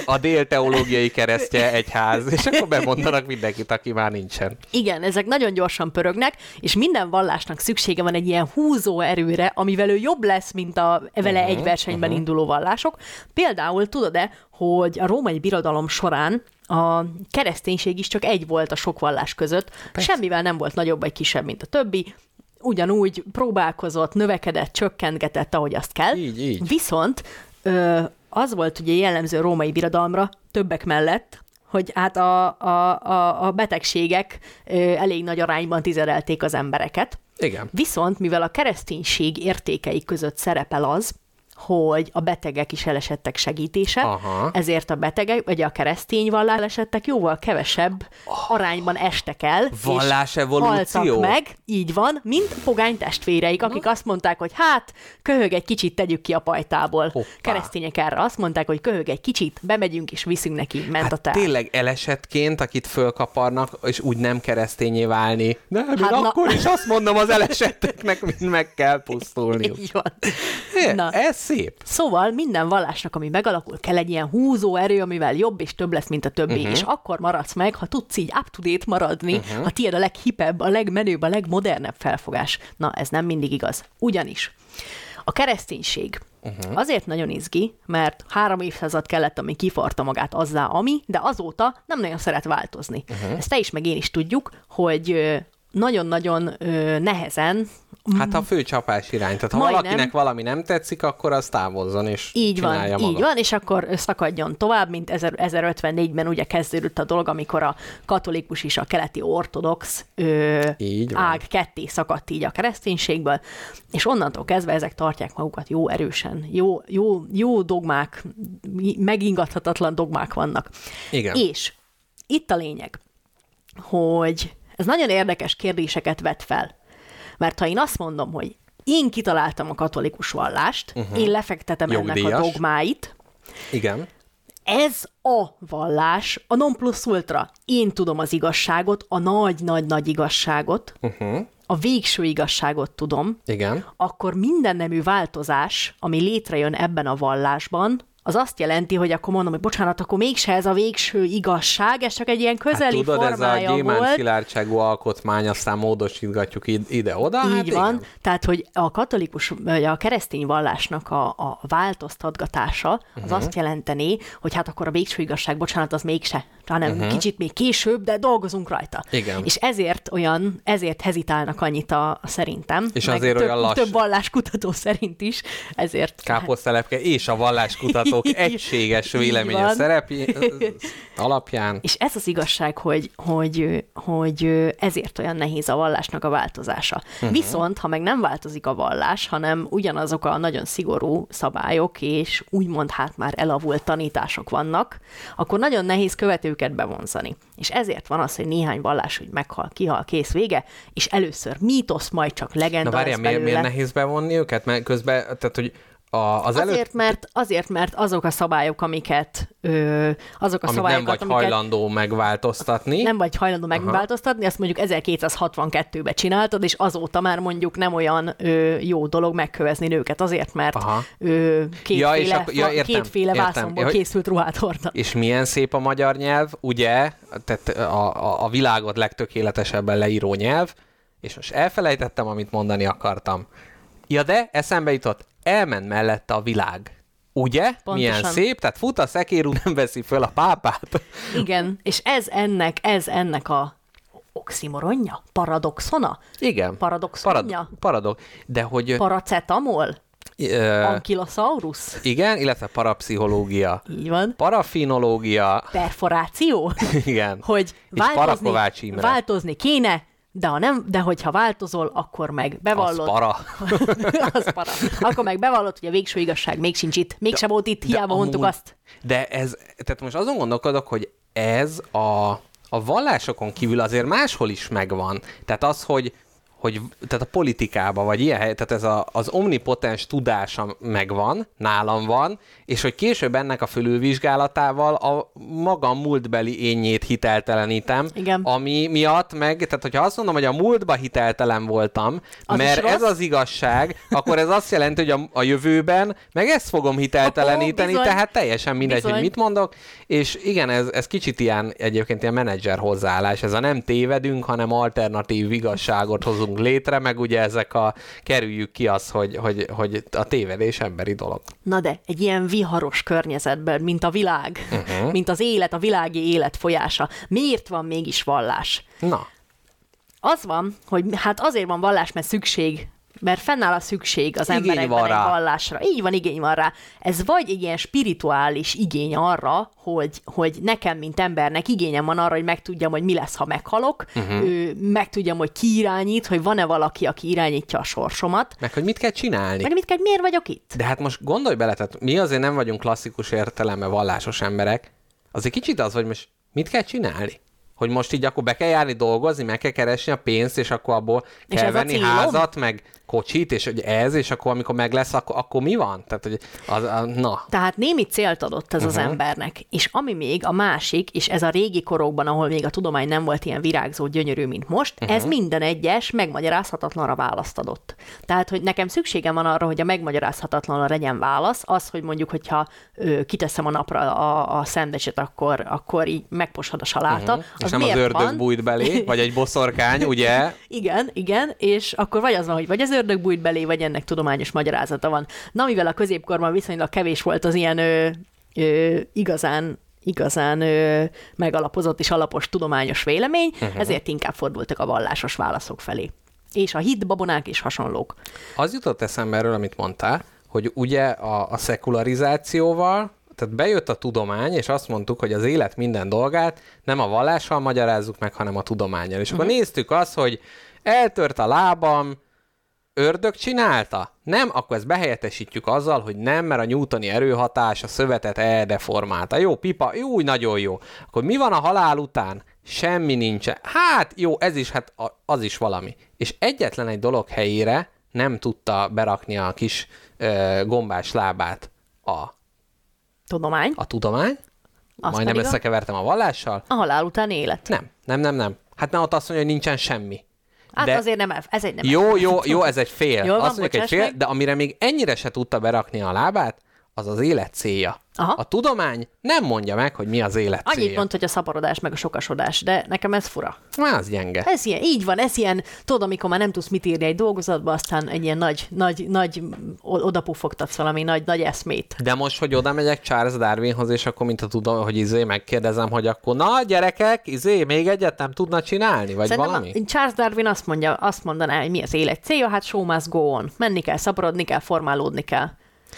S3: a dél-teológiai keresztje egyház, és akkor bemondanak mindenkit, aki már nincsen.
S2: Igen, ezek nagyon gyorsan pörögnek, és minden vallásnak szüksége van egy ilyen húzó erőre, amivel ő jobb lesz, mint a vele
S3: Mhm,
S2: egy versenyben induló vallások. Például tudod-e, hogy a római birodalom során a kereszténység is csak egy volt a sok vallás között, semmivel nem volt nagyobb vagy kisebb, mint a többi, ugyanúgy próbálkozott, növekedett, csökkentgetett, ahogy azt kell.
S3: Így, így.
S2: Viszont ö, az volt ugye jellemző a római birodalomra, többek mellett, hogy hát a, a, a, a betegségek ö, elég nagy arányban tizedelték az embereket.
S3: Igen.
S2: Viszont, mivel a kereszténység értékei között szerepel az, hogy a betegek is elesettek segítése,
S3: Aha.
S2: ezért a betegek, vagy a keresztény vallás elesettek jóval kevesebb arányban estek el, és
S3: Vallásevolúció.
S2: haltak meg, így van, mint pogány testvéreik, akik azt mondták, hogy hát, köhög egy kicsit, tegyük ki a pajtából.
S3: Hoppá.
S2: Keresztények erre azt mondták, hogy köhög egy kicsit, bemegyünk és viszünk neki, ment a
S3: Hát
S2: teát.
S3: tényleg elesetként, akit fölkaparnak, és úgy nem keresztényé válni. De hát
S2: Hát na-
S3: akkor is azt mondom az elesetteknek, mind meg kell pusztulniuk.
S2: Így van.
S3: É,
S2: Na.
S3: Ez szép.
S2: Szóval minden vallásnak, ami megalakul, kell egy ilyen húzó erő, amivel jobb és több lesz, mint a többi, uh-huh. és akkor maradsz meg, ha tudsz így up-to-date maradni, uh-huh. ha tiéd a leghipebb, a legmenőbb, a legmodernebb felfogás. Na, ez nem mindig igaz. Ugyanis a kereszténység uh-huh. azért nagyon izgi, mert három évszázad kellett, ami kifarta magát azzá, ami, de azóta nem nagyon szeret változni. Uh-huh. Ezt te is, meg én is tudjuk, hogy nagyon-nagyon nehezen
S3: Hát a fő csapás irány. Tehát ha
S2: Majdnem.
S3: valakinek valami nem tetszik, akkor az távozzon és
S2: Így van,
S3: maga.
S2: így van, és akkor szakadjon tovább, mint 1000 1054-ben ugye kezdődött a dolog, amikor a katolikus és a keleti ortodox ö,
S3: Így van.
S2: ág ketté szakadt így a kereszténységből, és onnantól kezdve ezek tartják magukat jó erősen, jó, jó, jó dogmák, megingathatatlan dogmák vannak.
S3: Igen.
S2: És itt a lényeg, hogy ez nagyon érdekes kérdéseket vet fel. Mert ha én azt mondom, hogy én kitaláltam a katolikus vallást, uh-huh. én lefektetem ennek a
S3: Jogdíjas.
S2: dogmáit,
S3: Igen.
S2: ez a vallás, a non plus ultra. Én tudom az igazságot, a nagy-nagy-nagy igazságot,
S3: Uh-huh.
S2: a végső igazságot tudom,
S3: Igen.
S2: akkor minden nemű változás, ami létrejön ebben a vallásban, az azt jelenti, hogy akkor mondom, hogy bocsánat, akkor mégse ez a végső igazság, ez csak egy ilyen
S3: Hát
S2: közeli
S3: tudod, ez a
S2: formája
S3: gyémánt szilárdságú alkotmány, aztán módosítgatjuk id- ide-oda.
S2: Így
S3: hát
S2: van.
S3: Igen.
S2: Tehát, hogy a katolikus, vagy a keresztény vallásnak a, a változtatgatása az uh-huh. azt jelenteni, hogy hát akkor a végső igazság, bocsánat, az mégse, hanem uh-huh. kicsit még később, de dolgozunk rajta.
S3: Igen.
S2: És ezért olyan, ezért hezitálnak annyit a, a szerintem.
S3: És azért
S2: több,
S3: olyan lassú.
S2: Több valláskutató szerint is, ezért.
S3: Káposztelepke és a valláskutatók egységes véleménye
S2: van.
S3: szerepi alapján.
S2: És ez az igazság, hogy, hogy, hogy ezért olyan nehéz a vallásnak a változása. Uh-huh. Viszont, ha meg nem változik a vallás, hanem ugyanazok a nagyon szigorú szabályok, és úgymond hát már elavult tanítások vannak, akkor nagyon nehéz követőket bevonzani. És ezért van az, hogy néhány vallás úgy meghal, kihal, kész vége, és először mítosz, majd csak legenda
S3: Na várjál, miért, miért nehéz bevonni őket? Mert közben, tehát, hogy a, az előtt,
S2: Azért, mert, azért, mert azok a szabályok, amiket ö, azok a
S3: amit
S2: szabályok,
S3: nem vagy
S2: amiket
S3: hajlandó megváltoztatni.
S2: nem vagy hajlandó megváltoztatni, azt mondjuk 1262-ben csináltad, és azóta már mondjuk nem olyan ö, jó dolog megkövezni nőket, azért, mert
S3: Aha.
S2: ö, kétféle,
S3: Ja, és ja, értem,
S2: kétféle
S3: értem.
S2: vászonból
S3: hogy-
S2: készült ruhát hordnak.
S3: És milyen szép a magyar nyelv, ugye? Tehát a, a, a világot legtökéletesebben leíró nyelv, és most elfelejtettem, amit mondani akartam. Ja, de eszembe jutott, elment mellette a világ. Ugye?
S2: Pontosan.
S3: Milyen szép, tehát fut a szekérú, nem veszi föl a pápát.
S2: Igen, és ez ennek, ez ennek a oximoronja? Paradoxona?
S3: Igen.
S2: Paradoxonja?
S3: paradok. De hogy...
S2: Paracetamol?
S3: ö,
S2: Ankylosaurus?
S3: igen, illetve parapszichológia.
S2: Így van.
S3: Parafinológia,
S2: Perforáció?
S3: igen.
S2: hogy változni, változni kéne, de, ha nem, de hogyha változol, akkor meg
S3: Az
S2: bevallod.
S3: para.
S2: az para. Akkor meg bevallod, hogy a végső igazság még sincs itt. Mégsem volt itt, hiába
S3: amúgy-
S2: mondtuk azt.
S3: De ez, tehát most azon gondolkodok, hogy ez a, a vallásokon kívül azért máshol is megvan. Tehát az, hogy hogy tehát a politikában, vagy ilyen hely, tehát ez a, az omnipotens tudása megvan, nálam van, és hogy később ennek a fölülvizsgálatával a magam múltbeli énjét hiteltelenítem,
S2: Igen.
S3: ami miatt meg, tehát hogyha azt mondom, hogy a múltba hiteltelen voltam,
S2: Az
S3: mert ez az igazság, akkor ez azt jelenti, hogy a, a jövőben meg ezt fogom hitelteleníteni,
S2: bizony.
S3: tehát teljesen mindegy,
S2: Bizony.
S3: hogy mit mondok, és igen, ez, ez kicsit ilyen egyébként ilyen menedzser hozzáállás, ez a nem tévedünk, hanem alternatív igazságot hozunk létre, meg ugye ezek a kerüljük ki azt, hogy, hogy, hogy a tévedés emberi dolog.
S2: Na de, egy ilyen viharos környezetben, mint a világ, uh-huh. mint az élet, a világi élet folyása, miért van mégis vallás?
S3: Na,
S2: Az van, hogy hát azért van vallás, mert szükség, mert fennáll a szükség az
S3: Igény
S2: emberekben egy vallásra. Így van, igény van rá. Ez vagy egy ilyen spirituális igény arra, hogy, hogy nekem, mint embernek igényem van arra, hogy megtudjam, hogy mi lesz, ha meghalok, uh-huh. megtudjam, hogy ki irányít, hogy van-e valaki, aki irányítja a sorsomat,
S3: meg hogy mit kell csinálni.
S2: meg mit kell, miért vagyok itt?
S3: De hát most gondolj bele, tehát mi azért nem vagyunk klasszikus értelemben vallásos emberek, azért kicsit az, hogy most mit kell csinálni? Hogy most így akkor be kell járni dolgozni, meg kell keresni a pénzt, és akkor abból kell venni házat, meg kocsit, és hogy ez, és akkor amikor meg lesz, akkor, akkor mi van? Tehát, hogy az, a, na,
S2: Tehát némi célt adott ez
S3: Mhm.
S2: uh-huh. az embernek. És ami még a másik, és ez a régi korokban, ahol még a tudomány nem volt ilyen virágzó, gyönyörű, mint most,
S3: Mhm.
S2: uh-huh. ez minden egyes megmagyarázhatatlanra választ adott. Tehát, hogy nekem szükségem van arra, hogy a megmagyarázhatatlanra legyen válasz, az, hogy mondjuk, hogyha ö, kiteszem a napra a, a szendvicset, akkor, akkor így megposad a saláta.
S3: uh-huh. és nem az ördög
S2: van?
S3: bújt belé, vagy egy boszorkány, ugye?
S2: Igen, igen, és akkor vagy az van, hogy vagy az ördög bújt belé, vagy ennek tudományos magyarázata van. Na, mivel a középkorban viszonylag kevés volt az ilyen ö, ö, igazán igazán ö, megalapozott és alapos tudományos vélemény, uh-huh. ezért inkább fordultak a vallásos válaszok felé. És a hit, babonák és hasonlók.
S3: Az jutott eszembe erről, amit mondtál, hogy ugye a, a szekularizációval, tehát bejött a tudomány, és azt mondtuk, hogy az élet minden dolgát nem a vallással magyarázzuk meg, hanem a tudományjal. És akkor néztük azt, hogy eltört a lábam, ördög csinálta? Nem, akkor ezt behelyettesítjük azzal, hogy nem, mert a newtoni erőhatás a szövetet eldeformálta. Jó, pipa, jó, nagyon jó. Akkor mi van a halál után? Semmi nincsen. Hát jó, ez is, hát az is valami. És egyetlen egy dolog helyére nem tudta berakni a kis ö, gombás lábát a,
S2: Tudomány,
S3: a tudomány.
S2: Az
S3: Majdnem összekevertem a vallással.
S2: a halál után élet.
S3: Nem, nem, nem, nem. Hát nem ott azt mondja, hogy nincsen semmi.
S2: Hát
S3: De-
S2: azért nem, el- ez egy nem
S3: Jó, jó, jó, ez egy fél.
S2: Jól van,
S3: Azt mondjuk egy fél,
S2: meg.
S3: de amire még ennyire se tudta berakni a lábát, az az élet célja.
S2: Aha.
S3: A tudomány nem mondja meg, hogy mi az élet
S2: Annyit
S3: célja.
S2: mond, hogy a szaporodás meg a sokasodás, de nekem ez fura.
S3: Az gyenge.
S2: Ez ilyen, így van, ez ilyen, tudod, amikor már nem tudsz mit írni egy dolgozatba, aztán egy ilyen nagy, nagy, nagy, odapufogtatsz valami nagy, nagy eszmét.
S3: De most, hogy oda megyek Charles Darwinhoz, és akkor, mint a tudom, hogy izé, megkérdezem, hogy akkor na, gyerekek, izé, még egyet nem tudna csinálni, vagy
S2: Szerintem
S3: valami?
S2: a, Charles Darwin azt mondja, azt mondaná, hogy mi az élet célja, hát show must go on. Menni kell, szaporodni kell, formálódni kell.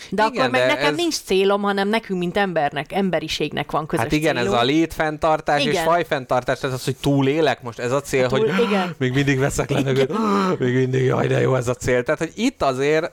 S2: De
S3: Igen,
S2: akkor meg
S3: de
S2: nekem
S3: ez-
S2: nincs célom, hanem nekünk, mint embernek, emberiségnek van közös
S3: Hát igen,
S2: célunk.
S3: ez a létfenntartás és
S2: Igen.
S3: fajfenntartás, tehát az, hogy túlélek most, ez a cél,
S2: Túl-
S3: hogy
S2: igen.
S3: még mindig veszek levegőt, még mindig, jaj, de jó ez a cél. Tehát, hogy itt azért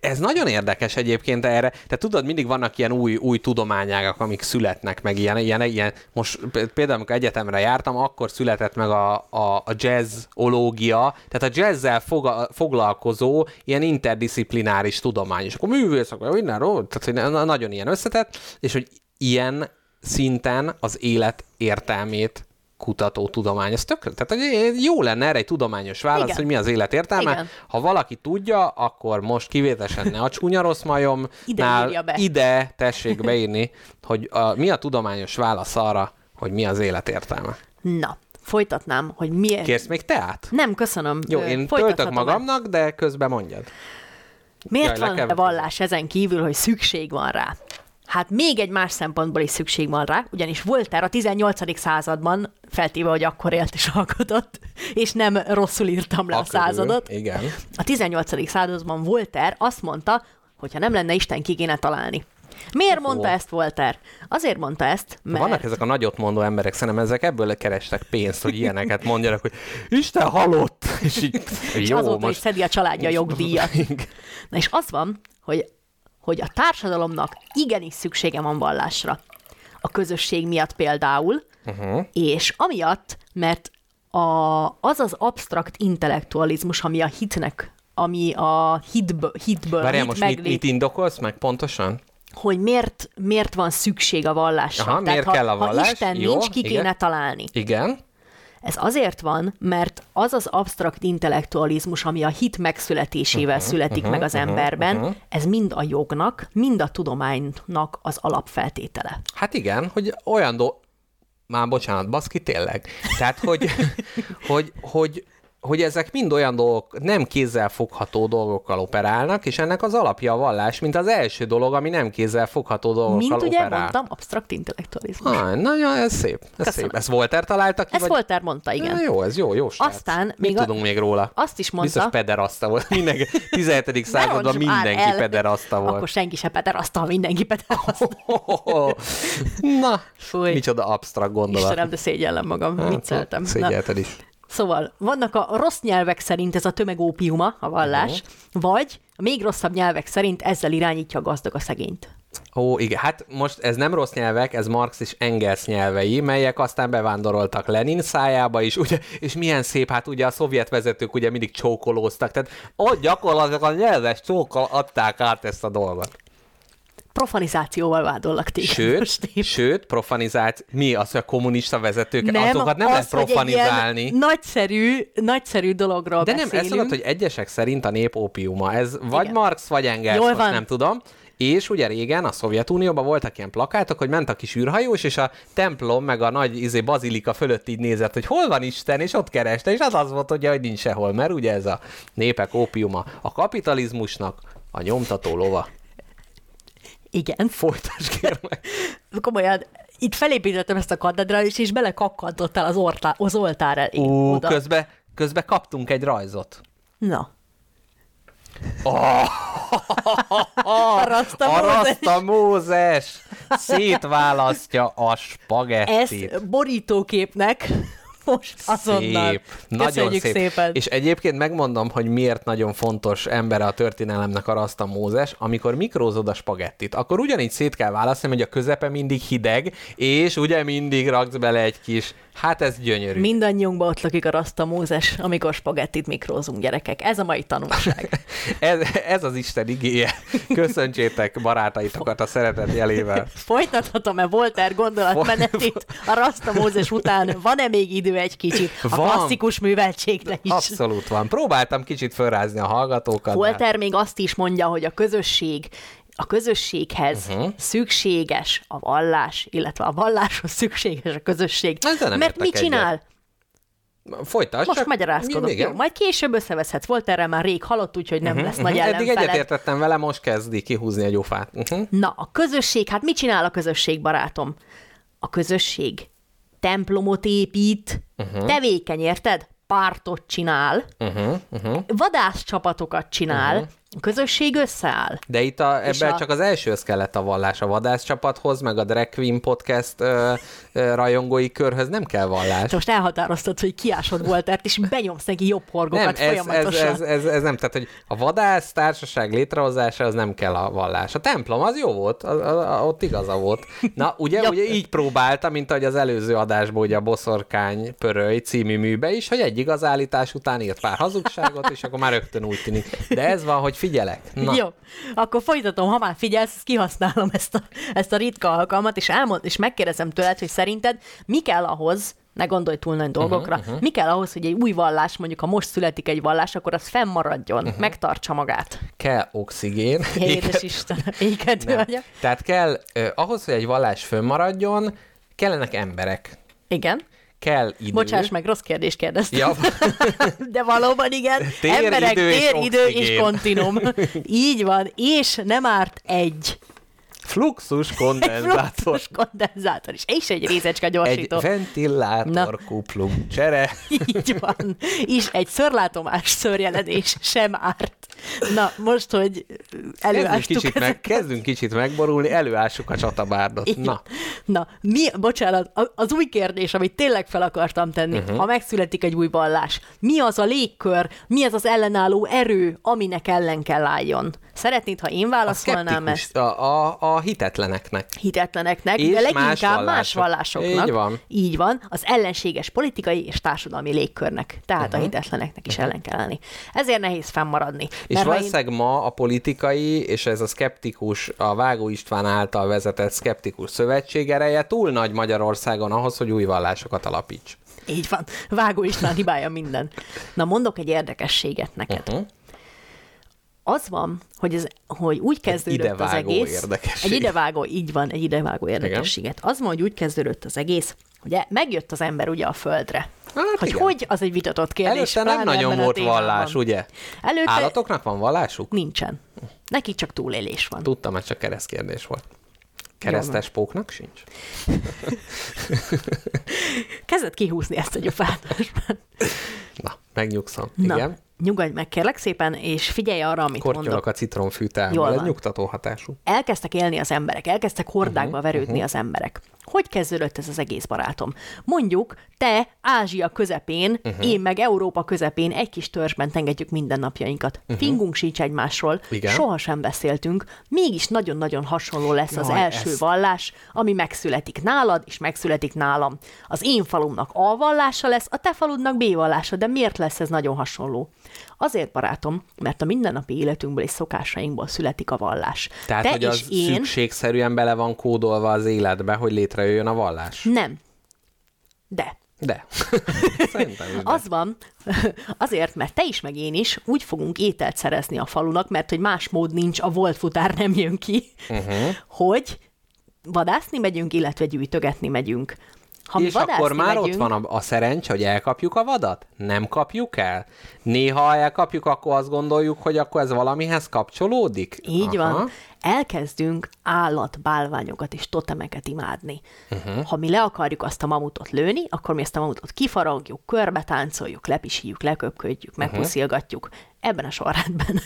S3: Ez nagyon érdekes egyébként erre. Te tudod, mindig vannak ilyen új, új tudományágak, amik születnek, meg ilyen, ilyen, ilyen most például, amikor egyetemre jártam, akkor született meg a, a, a jazzológia, tehát a jazzzel foga, foglalkozó ilyen interdisziplináris tudomány, és akkor művészek, vagy minden, ó, tehát hogy na- nagyon ilyen összetett, és hogy ilyen szinten az élet értelmét kutató tudomány. Ez tök, tehát jó lenne erre egy tudományos válasz,
S2: Igen.
S3: hogy mi az élet értelme.
S2: Igen.
S3: Ha valaki tudja, akkor most kivételesen ne a csúnya rossz majom,
S2: Ide
S3: nál ide tessék beírni, hogy a, mi a tudományos válasz arra, hogy mi az élet értelme.
S2: Na, folytatnám, hogy miért...
S3: Kérsz még teát?
S2: Nem, köszönöm.
S3: Jó, én töltök magamnak, de közben mondjad.
S2: Miért
S3: Jaj,
S2: van a vallás ezen kívül, hogy szükség van rá? Hát még egy más szempontból is szükség van rá, ugyanis Voltaire a 18. században, feltéve, hogy akkor élt és alkotott, és nem rosszul írtam le a,
S3: körül,
S2: századot,
S3: Igen.
S2: a 18. században Voltaire azt mondta, hogy ha nem lenne Isten, ki kéne találni. Miért mondta
S3: Ó.
S2: ezt Voltaire? Azért mondta ezt, mert...
S3: Vannak ezek a nagyot mondó emberek, szerintem ezek ebből kerestek pénzt, hogy ilyeneket mondjanak, hogy Isten halott! És így,
S2: és
S3: jó,
S2: azóta is
S3: most...
S2: szedi a családja jogdíjat. Na és az van, hogy, hogy a társadalomnak igenis szüksége van vallásra. A közösség miatt például, uh-huh. és amiatt, mert a, az az absztrakt intellektualizmus, ami a hitnek, ami a hitből, hitből
S3: Várjál,
S2: hit
S3: most mit,
S2: meglét,
S3: mit indokolsz meg pontosan?
S2: hogy miért, miért van szükség a vallásra.
S3: Aha, miért
S2: ha,
S3: kell a
S2: Ha
S3: vallás?
S2: Isten
S3: Jó,
S2: nincs, ki
S3: igen.
S2: kéne találni.
S3: Igen.
S2: Ez azért van, mert az az absztrakt intellektualizmus, ami a hit megszületésével uh-huh, születik uh-huh, meg az emberben, uh-huh. ez mind a jognak, mind a tudománynak az alapfeltétele.
S3: Hát igen, hogy olyan do... Már bocsánat, baszki, tényleg. Tehát, hogy, hogy, hogy, hogy ezek mind olyan dolgok, nem kézzel fogható dolgokkal operálnak, és ennek az alapja a vallás, mint az első dolog, ami nem kézzel fogható dolgokkal
S2: Mint ugye
S3: operál.
S2: mondtam, absztrakt intellektualizmus.
S3: Ah, nagyon, ez szép. Ez
S2: Köszönöm.
S3: szép. Ezt Volter találta ki?
S2: Ezt
S3: vagy...
S2: Voltaire mondta, igen.
S3: Ja, jó, ez jó, jó srác.
S2: Aztán
S3: Mit
S2: még a-
S3: tudunk még róla?
S2: Azt is mondta.
S3: Biztos pederaszta volt. Mindenki, 17. században mindenki
S2: el.
S3: pederaszta volt.
S2: Akkor senki se pederasztal, mindenki pederasztal.
S3: Na,
S2: Fúj.
S3: micsoda absztrakt gondolat.
S2: Istenem, de szégyellem magam, hát, vicceltem. Na,
S3: Szégyelted is.
S2: Szóval vannak a rossz nyelvek szerint ez a tömegópiuma, a vallás, uh-huh. vagy a még rosszabb nyelvek szerint ezzel irányítja a gazdag a szegényt.
S3: Ó, igen, hát most ez nem rossz nyelvek, ez Marx és Engels nyelvei, melyek aztán bevándoroltak Lenin szájába is, ugye, és milyen szép, hát ugye a szovjet vezetők ugye mindig csókolóztak, tehát ott gyakorlatilag a nyelves csókkal adták át ezt a dolgot.
S2: Profanizációval vádollak téged
S3: Sőt,
S2: most én.
S3: sőt, profanizált, mi az, hogy a kommunista vezetők,
S2: Nem,
S3: azokat nem
S2: az,
S3: lehet
S2: egy
S3: profanizálni.
S2: ilyen nagyszerű, nagyszerű dologról
S3: De nem,
S2: beszélünk.
S3: ez tudod, hogy egyesek szerint a nép ópiuma. Ez vagy
S2: Igen.
S3: Marx, vagy Engels,
S2: Jól
S3: most
S2: van.
S3: nem tudom. És ugye régen a Szovjetunióban voltak ilyen plakátok, hogy ment a kis űrhajós, és a templom meg a nagy izé, bazilika fölött így nézett, hogy hol van Isten, és ott kereste, és az az volt, ugye, hogy nincs sehol, mert ugye ez a népek ópiuma. A kapitalizmusnak a nyomtató lova.
S2: Igen.
S3: Folytasd kérlek.
S2: Komolyan, itt felépítettem ezt a katedrális, és belekakkantottál az, ortá, az oltár elé.
S3: Ú,
S2: oda.
S3: közben, közben kaptunk egy rajzot.
S2: Na.
S3: Oh,
S2: A Rasta
S3: a
S2: Mózes.
S3: Szétválasztja a spagettit.
S2: Ezt borítóképnek most azonnal.
S3: Szép, nagyon szép.
S2: szépen.
S3: És egyébként megmondom, hogy miért nagyon fontos ember a történelemnek a Rasta Mózes, amikor mikrózod a spagettit, akkor ugyanígy szét kell választani, hogy a közepe mindig hideg, és ugye mindig raksz bele egy kis, hát ez gyönyörű.
S2: Mindannyiunkba ott lakik a Rasta Mózes, amikor spagettit mikrózunk, gyerekek. Ez a mai tanulság.
S3: Ez, ez az Isten igéje. Köszöntsétek barátaitokat a szeretet jelével.
S2: Folytathatom-e Voltaire gondolatmenetét a Rasta Mózes után? Van-e még idő egy kicsit a
S3: Van.
S2: klasszikus műveltségre is?
S3: Abszolút van. Próbáltam kicsit felrázni a hallgatókat. de-
S2: Voltaire még azt is mondja, hogy a közösség a közösséghez uh-huh. szükséges a vallás, illetve a valláshoz szükséges a közösség.
S3: Ezzel nem
S2: Mert mit csinál?
S3: Folytasd.
S2: Most
S3: csak-
S2: magyarázkodok.
S3: Igen.
S2: Jó, majd később összeveszhetsz. Voltaire már rég halott, úgyhogy nem lesz nagy
S3: Mhm. Eddig
S2: ellenfeled.
S3: egyetértettem vele, most kezdi kihúzni a gyufát. Uh-huh.
S2: Na, a közösség, hát mit csinál a közösség, barátom? A közösség templomot épít, uh-huh. tevékeny, érted? Pártot csinál, uh-huh. Uh-huh. vadászcsapatokat csinál, uh-huh. A közösség összeáll.
S3: De itt a, ebben
S2: a-
S3: csak az elsőhöz kellett a vallás. A vadászcsapathoz, meg a Drag Queen podcast ö, ö, rajongói körhöz nem kell vallás.
S2: Te most elhatároztad, hogy kiásod volt, és benyomsz neki jobb
S3: Nem,
S2: horgokat
S3: ez, ez,
S2: folyamatosan.
S3: ez, ez, ez, nem. Tehát, hogy a vadász társaság létrehozása, az nem kell a vallás. A templom az jó volt, az, az, az, ott igaza volt. Na, ugye, ugye így próbálta, mint ahogy az előző adásból, ugye a Boszorkány Pöröly című műbe is, hogy egy igaz állítás után írt pár hazugságot, és akkor már rögtön úgy tűnik. De ez van, hogy figyelek. Na,
S2: Jó, akkor folytatom, ha már figyelsz, kihasználom ezt a, ezt a ritka alkalmat, és, elmond, és megkérdezem tőled, hogy szerinted mi kell ahhoz, ne gondolj túl nagy dolgokra, uh-huh, uh-huh. mi kell ahhoz, hogy egy új vallás, mondjuk ha most születik egy vallás, akkor az fennmaradjon, uh-huh. megtartsa magát.
S3: kell oxigén.
S2: Édes Isten, égető vagyok.
S3: Tehát kell, eh, ahhoz, hogy egy vallás fönnmaradjon, kellenek emberek.
S2: Igen.
S3: Kell idő.
S2: Bocsáss meg, rossz kérdést kérdeztem.
S3: Ja,
S2: De valóban igen.
S3: Tér,
S2: Emberek,
S3: idő és
S2: tér, idő és
S3: oxigén.
S2: kontinum. Így van, és nem árt egy
S3: fluxus kondenzátor.
S2: fluxus kondenzátor is, és egy részecske
S3: Egy
S2: gyorsító.
S3: ventilátor
S2: Na.
S3: kuplung csere.
S2: Így van. És egy szörlátomás szörjelenés sem árt. Na, most, hogy
S3: Kezdünk
S2: előástuk
S3: kicsit, meg, kezdünk kicsit megborulni, előássuk a csatabárdot. Na,
S2: Na, mi, bocsánat, a- az új kérdés, amit tényleg fel akartam tenni,
S3: Mhm.
S2: uh-huh. ha megszületik egy új vallás, mi az a légkör, mi az az ellenálló erő, aminek ellen kell álljon? Szeretnéd, ha én
S3: a
S2: válaszolnám ezt?
S3: szkeptikus, a, a, a hitetleneknek.
S2: hitetleneknek,
S3: És
S2: de leginkább
S3: más
S2: más,
S3: vallások.
S2: vallásoknak.
S3: Így van.
S2: Így van, az ellenséges politikai és társadalmi légkörnek, tehát
S3: Mhm.
S2: uh-huh. a hitetleneknek is uh-huh. ellen kell lenni. Ezért nehéz fennmaradni.
S3: És
S2: ha én-
S3: valószínűleg ma a politikai és ez a szkeptikus, a Vágó István által vezetett szkeptikus szövetség ereje túl nagy Magyarországon ahhoz, hogy új vallásokat alapíts.
S2: Így van, Vágó István hibája minden. Na mondok egy érdekességet neked.
S3: Uh-huh.
S2: Az van, hogy, ez, hogy úgy kezdődött az
S3: idevágó
S2: egész. Egy idevágó, így van, egy idevágó érdekességet. Az van, hogy úgy kezdődött az egész, hogy megjött az ember ugye a földre.
S3: Hát
S2: hogy
S3: igen.
S2: hogy, az egy vitatott kérdés.
S3: Előtte nem nagyon volt vallás, ugye?
S2: Előtte
S3: Állatoknak van vallásuk?
S2: nincsen. Neki csak túlélés van.
S3: Tudtam, ez csak kereszt kérdés volt. Keresztes póknak sincs?
S2: Kezdett kihúzni ezt a gyufát.
S3: Na, megnyugszom.
S2: Na,
S3: Igen.
S2: nyugodj meg kérlek szépen, és figyelj arra, amit
S3: Kortyolok
S2: mondok.
S3: a citromfűtával, ez
S2: van.
S3: nyugtató hatású.
S2: elkezdtek élni az emberek, elkezdtek hordákba uh-huh, verődni uh-huh. az emberek. Hogy kezdődött ez az egész barátom? Mondjuk, te Ázsia közepén, uh-huh. én meg Európa közepén egy kis törzsben tengetjük mindennapjainkat. Uh-huh. Fingunk sincs egymásról,
S3: Igen.
S2: sohasem beszéltünk, mégis nagyon-nagyon hasonló lesz az
S3: Jaj,
S2: első
S3: ez-
S2: vallás, ami megszületik nálad, és megszületik nálam. Az én falumnak A vallása lesz, a te faludnak B vallása, de miért lesz ez nagyon hasonló? Azért, barátom, mert a mindennapi életünkből és szokásainkból születik a vallás.
S3: Tehát,
S2: te
S3: hogy az
S2: én
S3: szükségszerűen bele van kódolva az életbe, hogy létrejöjjön a vallás.
S2: nem. De.
S3: De. Szerintem is de.
S2: Az van, azért, mert te is, meg én is úgy fogunk ételt szerezni a falunak, mert hogy más mód nincs, a volt futár nem jön ki, uh-huh. hogy vadászni megyünk, illetve gyűjtögetni megyünk. Ha
S3: És akkor már
S2: megyünk,
S3: ott van a, a szerencs, hogy elkapjuk a vadat? Nem kapjuk el? Néha ha elkapjuk, akkor azt gondoljuk, hogy akkor ez valamihez kapcsolódik?
S2: Így Aha. van. Elkezdünk állat, bálványokat és totemeket imádni. Uh-huh. Ha mi le akarjuk azt a mamutot lőni, akkor mi ezt a mamutot kifaragjuk, körbe táncoljuk, lepisíjük, leköpködjük, megpuszilgatjuk. Ebben a sorrendben.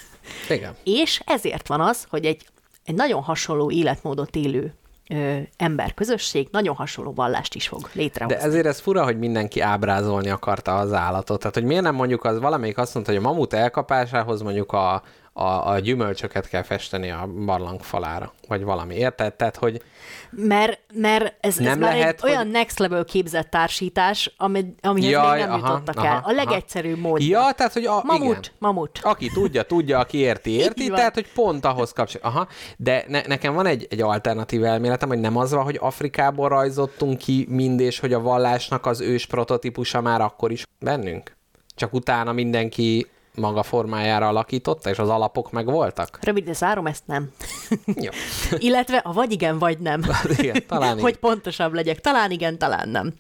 S3: Igen.
S2: És ezért van az, hogy egy, egy nagyon hasonló életmódot élő emberközösség nagyon hasonló vallást is fog létrehozni.
S3: De ezért ez fura, hogy mindenki ábrázolni akarta az állatot. Tehát, hogy miért nem mondjuk az, valamelyik azt mondta, hogy a mamut elkapásához mondjuk a, a, a gyümölcsöket kell festeni a barlang falára, vagy valami. Érted? Tehát, hogy
S2: Mert, mert ez, ez
S3: Nem
S2: már
S3: lehet,
S2: egy
S3: hogy-
S2: olyan next level képzett társítás, ami, amihez
S3: Jaj,
S2: még nem
S3: aha,
S2: jutottak
S3: aha,
S2: el. A legegyszerűbb módja.
S3: Ja, tehát, hogy a,
S2: mamut,
S3: igen.
S2: mamut.
S3: Aki tudja, tudja, aki érti, érti, tehát, hogy pont ahhoz kapcsol. Aha, de ne, nekem van egy, egy alternatív elméletem, hogy nem az van, hogy Afrikából rajzottunk ki mind, és hogy a vallásnak az ős prototípusa már akkor is bennünk. Csak utána mindenki maga formájára alakította, és az alapok meg voltak?
S2: Rövidre zárom, ezt nem.
S3: Jó.
S2: Illetve a vagy igen, vagy nem.
S3: Igen, talán
S2: hogy pontosabb legyek. Talán igen, talán nem.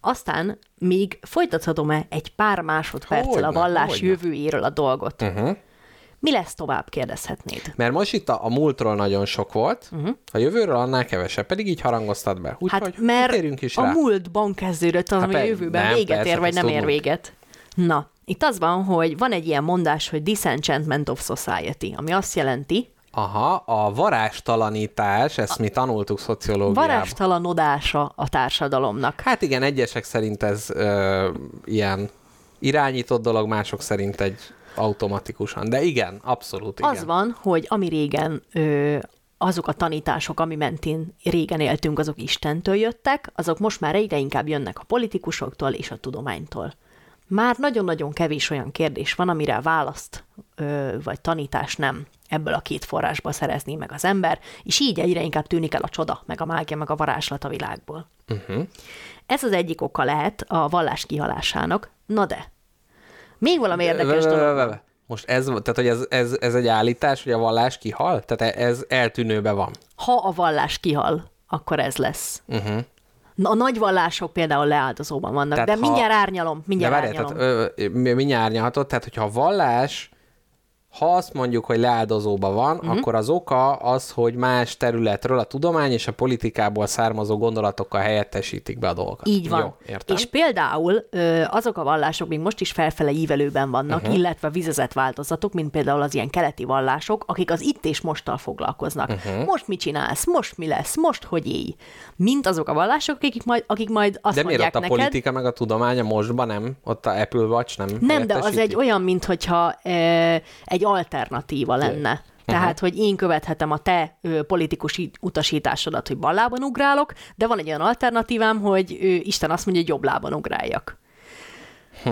S2: Aztán még folytathatom-e egy pár másodperccel a
S3: Hogyne,
S2: vallás
S3: hogyne.
S2: jövőjéről a dolgot?
S3: Uh-huh.
S2: Mi lesz tovább, kérdezhetnéd.
S3: Mert most itt a, a múltról nagyon sok volt, uh-huh. a jövőről annál kevesebb, pedig így harangoztad be.
S2: Mhm. Hát mert
S3: térjünk is
S2: a
S3: rá.
S2: múltban kezdődött az,
S3: Hát
S2: ami a jövőben
S3: nem,
S2: véget
S3: persze,
S2: ér, vagy nem ér
S3: tudnunk.
S2: véget. Na, Itt az van, hogy van egy ilyen mondás, hogy disenchantment of society, ami azt jelenti,
S3: Aha, a varástalanítás, ezt mi tanultuk szociológiában.
S2: varástalaноdása a társadalomnak.
S3: Hát igen, egyesek szerint ez ö, ilyen irányított dolog, mások szerint egy automatikusan. De igen, abszolút igen.
S2: Az van, hogy ami régen ö, azok a tanítások, ami mentén régen éltünk, azok Istentől jöttek, azok most már egyre inkább jönnek a politikusoktól és a tudománytól. Már nagyon-nagyon kevés olyan kérdés van, amire választ ö, vagy tanítás nem ebből a két forrásból szerezni meg az ember, és így egyre inkább tűnik el a csoda, meg a mágia, meg a varázslat a világból.
S3: Uh-huh.
S2: Ez az egyik oka lehet a vallás kihalásának. Na de, még valami érdekes dolog.
S3: Most ez, tehát, hogy ez, ez, ez egy állítás, hogy a vallás kihal? Tehát ez eltűnőbe van.
S2: Ha a vallás kihal, akkor ez lesz.
S3: Uh-huh.
S2: A nagy vallások például leáldozóban vannak,
S3: Tehát
S2: de
S3: ha-
S2: mindjárt árnyalom,
S3: De
S2: mindjárt
S3: várjál,
S2: árnyalom.
S3: tehát ö, mindjárt árnyalhatod, tehát hogyha a vallás, ha azt mondjuk, hogy leáldozóban van, uh-huh. akkor az oka az, hogy más területről a tudomány és a politikából származó gondolatokkal helyettesítik be a dolgokat.
S2: Így van.
S3: Jó, értem.
S2: És például azok a vallások még most is felfele ívelőben vannak, uh-huh. illetve vizezett változatok, mint például az ilyen keleti vallások, akik az itt és mosttal foglalkoznak. Uh-huh. Most mit csinálsz? Most mi lesz? Most hogy élj? Mint azok a vallások, akik majd, akik majd azt
S3: De miért
S2: mondják
S3: ott a
S2: neked,
S3: politika meg a tudomány a mostban nem? Ott a Apple Watch nem
S2: Nem, de az egy olyan, mintha egy alternatíva lenne. Tehát, hogy én követhetem a te ö, politikus utasításodat, hogy bal lábon ugrálok, de van egy olyan alternatívám, hogy ö, Isten azt mondja, hogy jobb lábon ugráljak.
S3: Hm.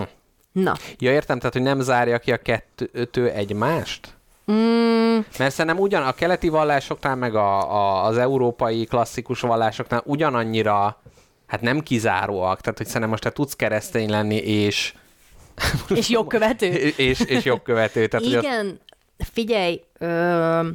S2: Na,
S3: Ja, értem, tehát, hogy nem zárja ki a kettő egymást?
S2: mm,
S3: Mert szerintem ugyan a keleti vallásoknál, meg a, a, az európai klasszikus vallásoknál ugyanannyira, hát nem kizáróak, tehát hogy szerintem most te tudsz keresztény lenni, és,
S2: és jogkövető.
S3: és, és jogkövető. Tehát, hogy ott,
S2: Igen, figyelj, ö,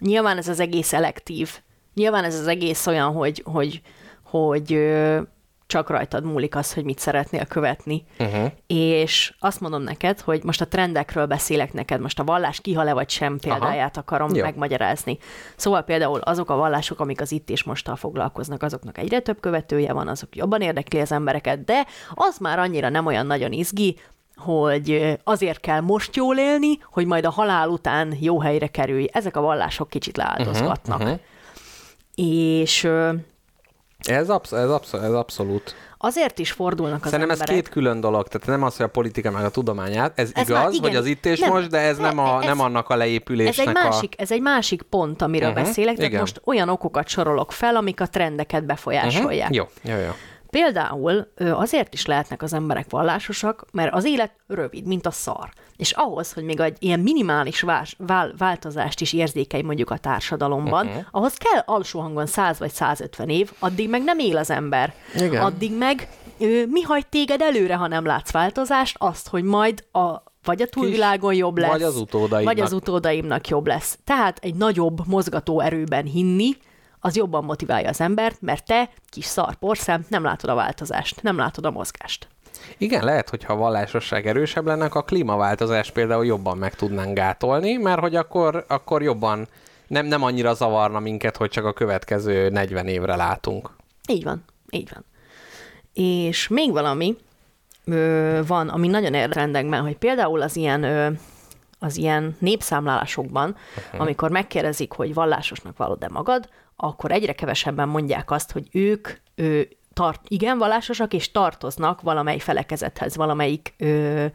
S2: nyilván ez az egész elektív. Nyilván ez az egész olyan, hogy, hogy, hogy ö, csak rajtad múlik az, hogy mit szeretnél követni.
S3: uh-huh.
S2: És azt mondom neked, hogy most a trendekről beszélek neked, most a vallás kihale vagy sem példáját akarom
S3: Jó.
S2: Megmagyarázni. Szóval például azok a vallások, amik az itt és mosttal foglalkoznak, azoknak egyre több követője van, azok jobban érdekli az embereket, de az már annyira nem olyan nagyon izgi, hogy azért kell most jól élni, hogy majd a halál után jó helyre kerülj. Ezek a vallások kicsit leáldozgatnak.
S3: uh-huh.
S2: És ö,
S3: ez, absz- ez, absz- ez abszolút.
S2: azért is fordulnak az
S3: Szerintem ez
S2: emberek.
S3: két külön dolog, tehát nem az, hogy a politika meg a tudományát, ez,
S2: Ez
S3: igaz,
S2: már- igen,
S3: hogy az itt és
S2: nem,
S3: most, de ez nem, a,
S2: ez-
S3: nem annak a
S2: Ez
S3: leépülésnek
S2: egy, másik, ez egy másik pont, amiről uh-huh, beszélek, tehát
S3: igen.
S2: most olyan okokat sorolok fel, amik a trendeket
S3: a...
S2: befolyásolják.
S3: Uh-huh. Jó, jó, jó.
S2: Például azért is lehetnek az emberek vallásosak, mert az élet rövid, mint a szar. És ahhoz, hogy még egy ilyen minimális vás, vál, változást is érzékelj mondjuk a társadalomban, uh-huh. ahhoz kell alsó hangon 100 vagy 150 év, addig meg nem él az ember.
S3: Igen.
S2: Addig meg ö, mi hagy téged előre, ha nem látsz változást? Azt, hogy majd a vagy a túlvilágon jobb lesz,
S3: vagy az utódaidnak.
S2: vagy az utódaimnak jobb lesz. Tehát egy nagyobb mozgató erőben hinni, az jobban motiválja az embert, mert te, kis szar porszem, nem látod a változást, nem látod a mozgást.
S3: Igen, lehet, hogyha a vallásosság erősebb lenne, a klímaváltozás például jobban meg tudnánk gátolni, mert hogy akkor, akkor jobban nem, nem annyira zavarna minket, hogy csak a következő 40 évre látunk.
S2: Így van, így van. És még valami ö, van, ami nagyon érdekendekben, hogy például az ilyen, ö, az ilyen népszámlálásokban, uh-huh. amikor megkérdezik, hogy vallásosnak vallod-e magad, akkor egyre kevesebben mondják azt, hogy ők ö, tart, igen, vallásosak, és tartoznak valamely felekezethez, valamelyik, ö,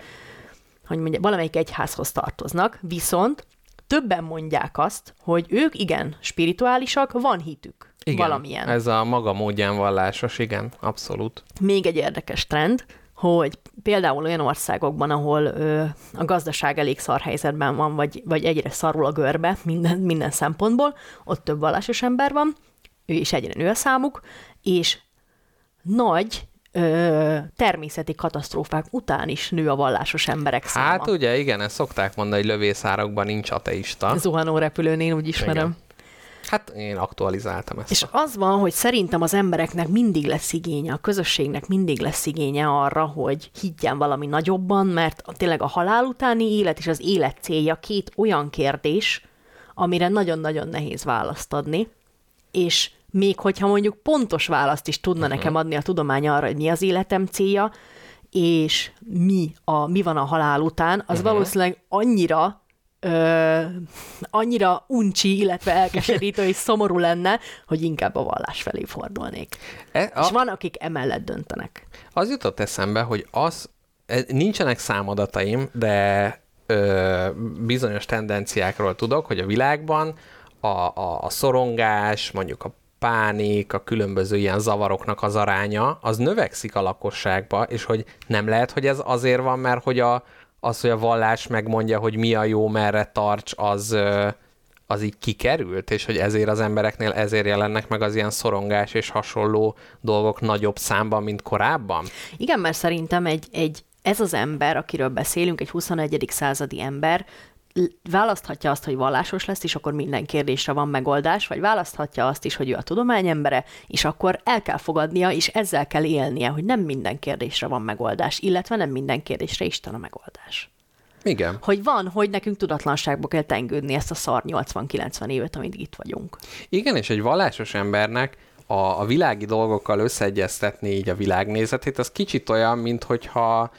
S2: hogy mondja, valamelyik egyházhoz tartoznak, viszont többen mondják azt, hogy ők igen, spirituálisak, van hitük.
S3: Igen,
S2: valamilyen.
S3: ez a maga módján vallásos, igen, abszolút.
S2: Még egy érdekes trend, hogy például olyan országokban, ahol ö, a gazdaság elég szar helyzetben van, vagy, vagy egyre szarul a görbe minden, minden szempontból, ott több vallásos ember van, ő is egyre nő a számuk, és nagy ö, természeti katasztrófák után is nő a vallásos emberek száma.
S3: Hát ugye, igen, ezt szokták mondani, hogy lövészárokban nincs ateista.
S2: Zuhanó repülőn én úgy ismerem.
S3: Igen. Hát én aktualizáltam ezt.
S2: És az van, hogy szerintem az embereknek mindig lesz igénye, a közösségnek mindig lesz igénye arra, hogy higgyen valami nagyobban, mert tényleg a halál utáni élet és az élet célja két olyan kérdés, amire nagyon-nagyon nehéz választ adni, és még hogyha mondjuk pontos választ is tudna uh-huh. nekem adni a tudomány arra, hogy mi az életem célja, és mi, a, mi van a halál után, az uh-huh. valószínűleg annyira ö, annyira uncsi, illetve elkeserítő és szomorú lenne, hogy inkább a vallás felé fordulnék.
S3: E,
S2: A... És van, akik emellett döntenek.
S3: Az jutott eszembe, hogy az, e, nincsenek számadataim, de ö, bizonyos tendenciákról tudok, hogy a világban a, a, a szorongás, mondjuk a pánik, a különböző ilyen zavaroknak az aránya, az növekszik a lakosságba, és hogy nem lehet, hogy ez azért van, mert hogy a, az, hogy a vallás megmondja, hogy mi a jó, merre tarts, az, az így kikerült, és hogy ezért az embereknél ezért jelennek meg az ilyen szorongás és hasonló dolgok nagyobb számban, mint korábban?
S2: Igen, mert szerintem egy, egy, ez az ember, akiről beszélünk, egy 21. századi ember, választhatja azt, hogy vallásos lesz, és akkor minden kérdésre van megoldás, vagy választhatja azt is, hogy ő a tudomány embere, és akkor el kell fogadnia, és ezzel kell élnie, hogy nem minden kérdésre van megoldás, illetve nem minden kérdésre Isten a megoldás.
S3: Igen.
S2: Hogy van, hogy nekünk tudatlanságba kell tengődni ezt a szar 80-90 évet, amit itt vagyunk.
S3: Igen, és egy vallásos embernek a, a világi dolgokkal összeegyeztetni így a világnézetét, az kicsit olyan, mint hogyha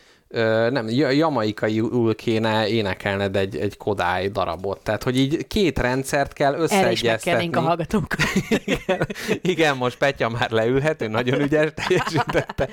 S3: nem, ja- jamaikaiul kéne énekelned egy, egy Kodály darabot. Tehát, hogy így két rendszert kell
S2: Erre is
S3: összeegyeztetni.
S2: a hallgatókat.
S3: Igen, igen, most Petya már leülhet, ő nagyon ügyes teljesítette.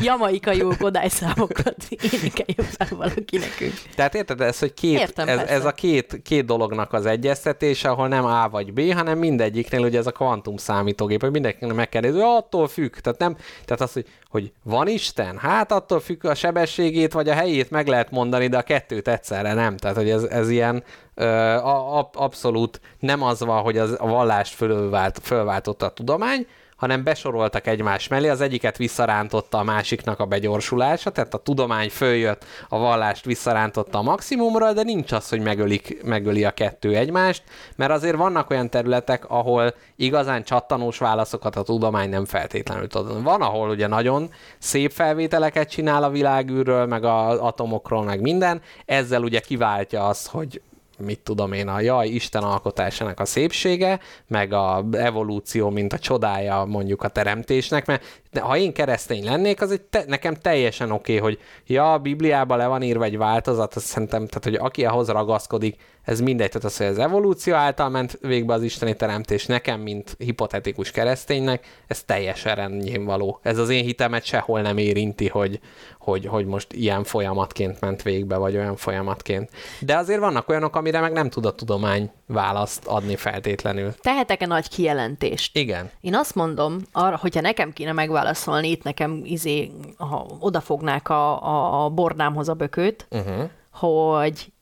S2: Jamaikai Kodály számokat énekeljük fel valaki nekünk.
S3: Tehát érted, ez, hogy két,
S2: Értem,
S3: ez,
S2: persze.
S3: ez a két, két dolognak az egyeztetése, ahol nem A vagy B, hanem mindegyiknél ugye ez a kvantum számítógép, hogy mindenkinek meg kell nézni, attól függ. Tehát, nem, tehát az, hogy, hogy van Isten, hát attól függ a sebességét vagy a helyét meg lehet mondani, de a kettőt egyszerre nem. Tehát, hogy ez, ez ilyen ö, a, a, abszolút nem az van, hogy az, a vallást fölvált, fölváltotta a tudomány, hanem besoroltak egymás mellé, az egyiket visszarántotta a másiknak a begyorsulása, tehát a tudomány följött, a vallást visszarántotta a maximumra, de nincs az, hogy megölik, megöli a kettő egymást, mert azért vannak olyan területek, ahol igazán csattanós válaszokat a tudomány nem feltétlenül tud. Van, ahol ugye nagyon szép felvételeket csinál a világűrről, meg az atomokról, meg minden, ezzel ugye kiváltja azt, hogy mit tudom én, a jaj, Isten alkotásának a szépsége, meg a evolúció, mint a csodája mondjuk a teremtésnek, mert ha én keresztény lennék, az egy te, nekem teljesen oké, okay, hogy ja, a Bibliában le van írva egy változat, azt szerintem, tehát hogy aki ahhoz ragaszkodik, ez mindegy, tehát az, hogy az evolúció által ment végbe az isteni teremtés, nekem, mint hipotetikus kereszténynek, ez teljesen rendjén való. Ez az én hitemet sehol nem érinti, hogy, hogy, hogy most ilyen folyamatként ment végbe, vagy olyan folyamatként. De azért vannak olyanok, amire meg nem tud a tudomány választ adni feltétlenül.
S2: Tehetek-e nagy kijelentést?
S3: Igen.
S2: Én azt mondom, arra, hogyha nekem kéne megválaszolni, itt nekem izé, ha odafognák a, a, a bornámhoz a bökőt,
S3: Uh-huh.
S2: hogy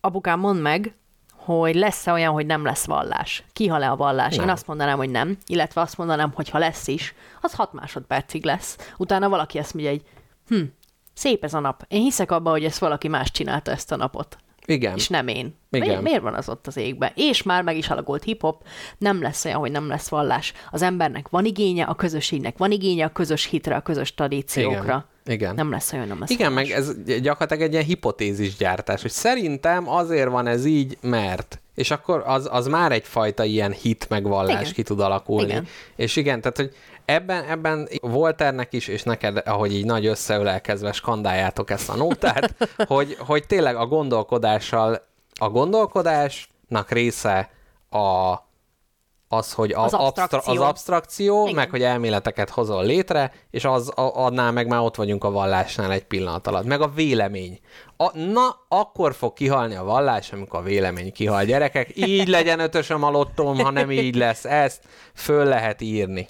S2: apukám, mondd meg, hogy lesz-e olyan, hogy nem lesz vallás. Kihal le a vallás?
S3: Nem.
S2: Én azt mondanám, hogy nem, illetve azt mondanám, hogy ha lesz is, az hat másodpercig lesz. Utána valaki ezt mondja, hogy hm, szép ez a nap. Én hiszek abba, hogy ezt valaki más csinálta ezt a napot.
S3: Igen.
S2: És nem én.
S3: Igen.
S2: Miért, miért van az ott az égbe? És már meg is alakult hip-hop, nem lesz olyan, hogy nem lesz vallás. Az embernek van igénye, a közösségnek van igénye a közös hitre, a közös tradíciókra.
S3: Igen.
S2: Nem lesz olyan, nem lesz
S3: Igen,
S2: vallás.
S3: meg ez gyakorlatilag egy ilyen hipotézis gyártás, hogy szerintem azért van ez így, mert. És akkor az, az már egyfajta ilyen hit meg vallás
S2: Igen.
S3: ki tud alakulni.
S2: Igen.
S3: És igen, tehát hogy ebben, ebben Volternek is, és neked, ahogy így nagy összeölelkezve skandáljátok ezt a nótát, hogy, hogy tényleg a gondolkodással, a gondolkodásnak része a, az, hogy a,
S2: Az
S3: abstra-
S2: abstrakció.
S3: az abstrakció,
S2: Igen.
S3: meg hogy elméleteket hozol létre, és az a- adnál meg már ott vagyunk a vallásnál egy pillanat alatt. Meg a vélemény. A, na, akkor fog kihalni a vallás, amikor a vélemény kihal. Gyerekek, így legyen ötösöm a lottóm, ha nem így lesz. Ezt föl lehet írni.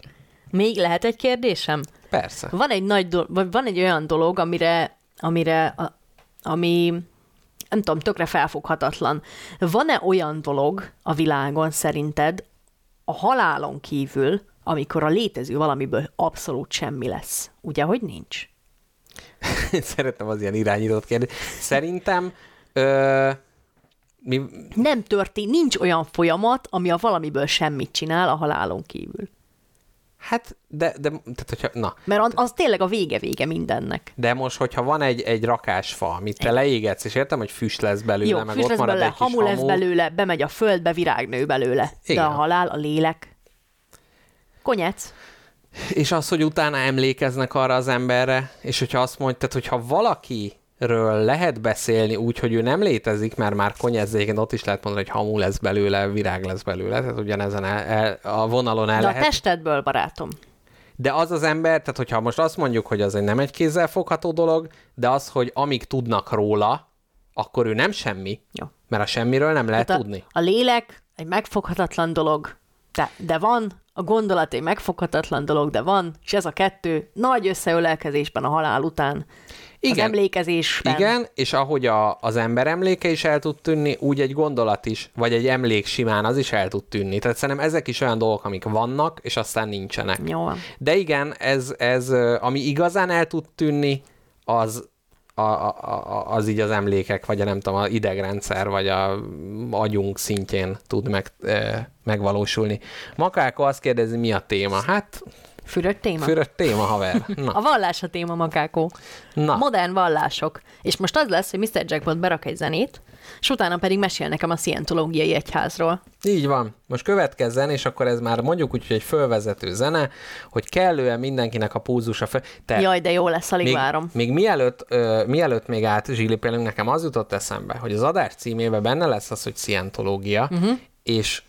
S2: Még lehet egy kérdésem?
S3: Persze.
S2: Van egy nagy do- vagy van egy olyan dolog, amire, amire a, ami nem tudom, tökre felfoghatatlan. Van-e olyan dolog a világon szerinted a halálon kívül, amikor a létező valamiből abszolút semmi lesz? Ugye, hogy nincs?
S3: Szeretem az ilyen irányított kérdést. Szerintem ö, mi,
S2: Nem történt, nincs olyan folyamat, ami a valamiből semmit csinál a halálon kívül.
S3: Hát, de, de tehát, hogyha, na,
S2: Mert az, tényleg a vége-vége mindennek.
S3: de most, hogyha van egy, egy rakásfa, amit te leégetsz, és értem, hogy füst lesz belőle,
S2: Jó,
S3: meg
S2: füst
S3: ott
S2: lesz
S3: marad
S2: belőle,
S3: egy kis
S2: hamu lesz belőle, bemegy a földbe, virág nő belőle.
S3: Igen.
S2: De a halál, a lélek. Konyec.
S3: és az, hogy utána emlékeznek arra az emberre, és hogyha azt mondja, tehát hogyha valakiről lehet beszélni úgy, hogy ő nem létezik, mert már konyezzéken ott is lehet mondani, hogy hamu lesz belőle, virág lesz belőle, tehát ugyanezen el, el, a vonalon el
S2: De a
S3: lehet.
S2: testedből, barátom.
S3: De az az ember, tehát hogyha most azt mondjuk, hogy az egy nem egy kézzelfogható dolog, de az, hogy amíg tudnak róla, akkor ő nem semmi,
S2: Jó.
S3: mert a semmiről nem lehet
S2: Tehát a,
S3: tudni.
S2: a lélek egy megfoghatatlan dolog, de, de van, a gondolat egy megfoghatatlan dolog, de van, és ez a kettő nagy összeölelkezésben a halál után. Az
S3: Igen.
S2: emlékezésben.
S3: Igen, és ahogy a, az ember emléke is el tud tűnni, úgy egy gondolat is, vagy egy emlék simán az is el tud tűnni. Tehát szerintem ezek is olyan dolgok, amik vannak, és aztán nincsenek.
S2: Jó.
S3: De igen, ez, ez ami igazán el tud tűnni, az, a, a, a, az így az emlékek, vagy a nem tudom, a idegrendszer, vagy a agyunk szintjén tud meg, e, megvalósulni. Makáko azt kérdezi, mi a téma? Hát,
S2: Fürödt téma?
S3: fürött téma, haver.
S2: A
S3: Na,
S2: vallás a téma, makákó.
S3: na.
S2: Modern vallások. És most az lesz, hogy Mr. Jackpot berak egy zenét, és utána pedig mesél nekem a szientológiai egyházról.
S3: Így van. Most következzen, és akkor ez már mondjuk úgy, hogy egy fölvezető zene, hogy kellően mindenkinek a pulzusa fel. Te,
S2: Jaj, de jó lesz, alig
S3: még,
S2: várom.
S3: még mielőtt, ö, mielőtt még át zsilipélünk, nekem az jutott eszembe, hogy az adás címében benne lesz az, hogy szientológia, uh-huh. és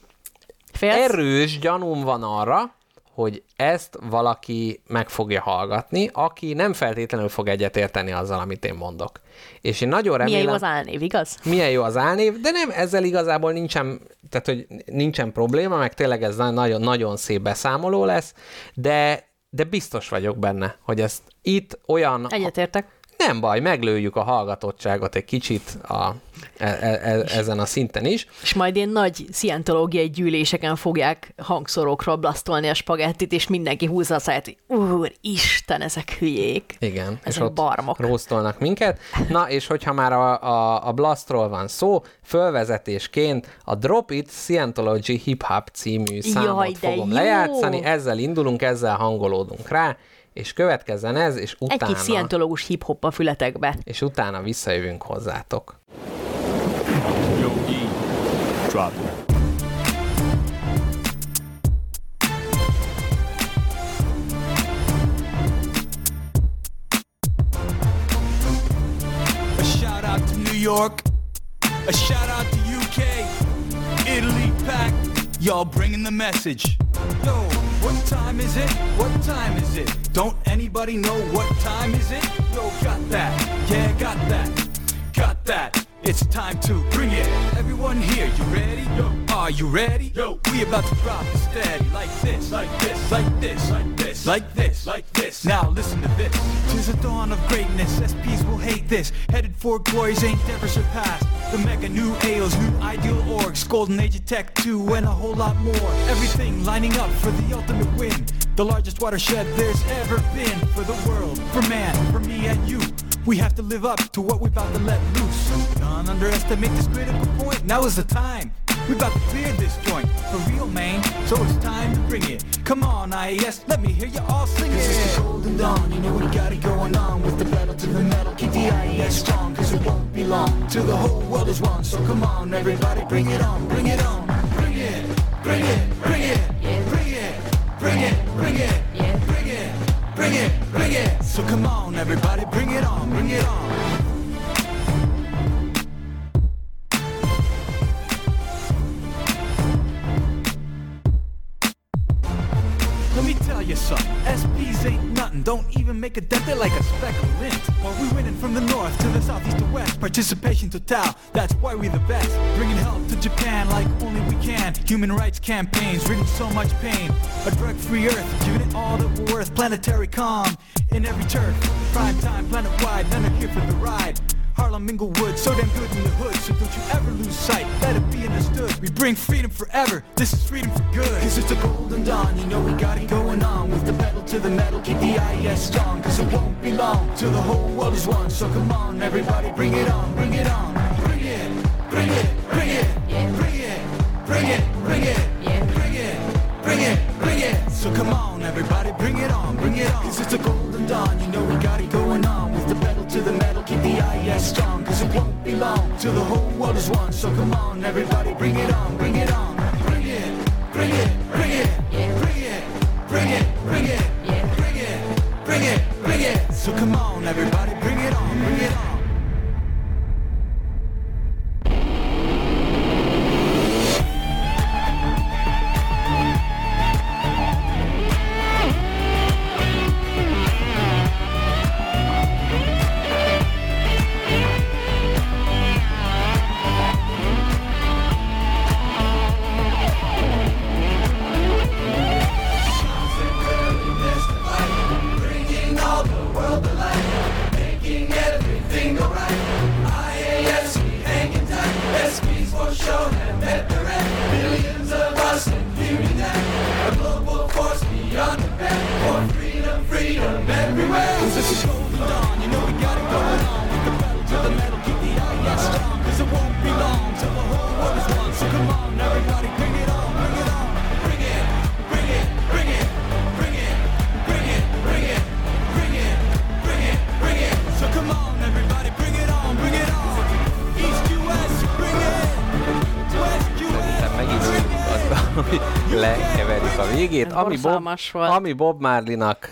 S2: Félsz?
S3: erős gyanúm van arra, hogy ezt valaki meg fogja hallgatni, aki nem feltétlenül fog egyetérteni azzal, amit én mondok. És én nagyon remélem...
S2: Milyen jó az álnév, igaz?
S3: milyen jó az álnév, de nem, ezzel igazából nincsen, tehát, hogy nincsen probléma, meg tényleg ez nagyon, nagyon szép beszámoló lesz, de, de biztos vagyok benne, hogy ezt itt olyan...
S2: Egyetértek.
S3: Nem baj, meglőjük a hallgatottságot egy kicsit a, e, e, e, ezen a szinten is.
S2: És majd ilyen nagy szientológiai gyűléseken fogják hangszorokról blasztolni a spagettit, és mindenki húzza a száját, hogy úr, Isten, ezek hülyék.
S3: Igen, és
S2: Ezek
S3: ott
S2: barmok.
S3: róztolnak minket. Na, és hogyha már a, a, a Blastról van szó, fölvezetésként a Drop It Scientology Hip Hop című számot
S2: Jaj,
S3: fogom
S2: jó!
S3: lejátszani, ezzel indulunk, ezzel hangolódunk rá, és következzen ez, és
S2: Egy
S3: utána,
S2: kis szientológus hip-hop a fületekbe.
S3: és utána visszajövünk hozzátok.
S5: Yo, drop it. A shout out to New York. A shout out to UK. Italy pack. Y'all bringing the message. Yo, what time is it? What time is it? Don't anybody know what time is it? Yo, got that. Yeah, got that. Got that. It's time to bring it. Everyone here, you ready? Yo. Are you ready? Yo. We about to drop it steady like this, like this, like this, like this, like this, like this. Now listen to this. Tis the dawn of greatness. SPs will hate this. Headed for glories ain't never surpassed. The mega new AOs, new ideal orgs, golden age of tech 2, and a whole lot more. Everything lining up for the ultimate win. The largest watershed there's ever been for the world, for man, for me and you. We have to live up to what we're about to let loose. Don't underestimate this critical point. Now is the time. We about to clear this joint for real, man. So it's time to bring it. Come on, IAS, let me hear you all sing it. This is the golden dawn. You know we got it going on with the pedal to the metal. Keep the IAS strong, cause it won't be long till the whole world is one. So come on, everybody, bring it on, bring it on, bring it, bring it, bring it, bring it, bring it, bring it, bring it, bring it, bring it. So come on, everybody, bring it on, bring it on. Tell. SPs ain't nothing. Don't even make a dent. They're like a speck of lint. While we winning from the north to the south, east to west. Participation total. That's why we the best. Bringing help to Japan like only we can. Human rights campaigns, ridding so much pain. A drug-free earth, giving it all that we're worth. Planetary calm in every turf. Prime time, planet wide. None are here for the ride. Harlem, Inglewood, so damn good in the hood. So don't you ever lose sight, let it be understood. We bring freedom forever, this is freedom for good. Cause it's the golden dawn, you know we got it going on. With the pedal to the metal, keep the IES strong. Cause it won't be long till the whole world is one. So come on, everybody, bring it on, bring it on. Bring it, bring it, bring it, bring it, bring it, bring it, bring it, bring it. So come on, everybody, bring it on, bring it on. Cause it's the golden dawn, you know we got it going on. The metal, keep strong. Cause it won't be long till the whole world is one. So come on, everybody, bring it on, bring it on. Bring it, bring it, bring it, bring it, bring it, bring it, bring it, bring it. Bring it. So come on, everybody, bring it on, bring it on.
S3: Lekeverjük a végét.
S2: Ez
S3: Ami Bob,
S2: borzalmas volt.
S3: ami Bob Marlinak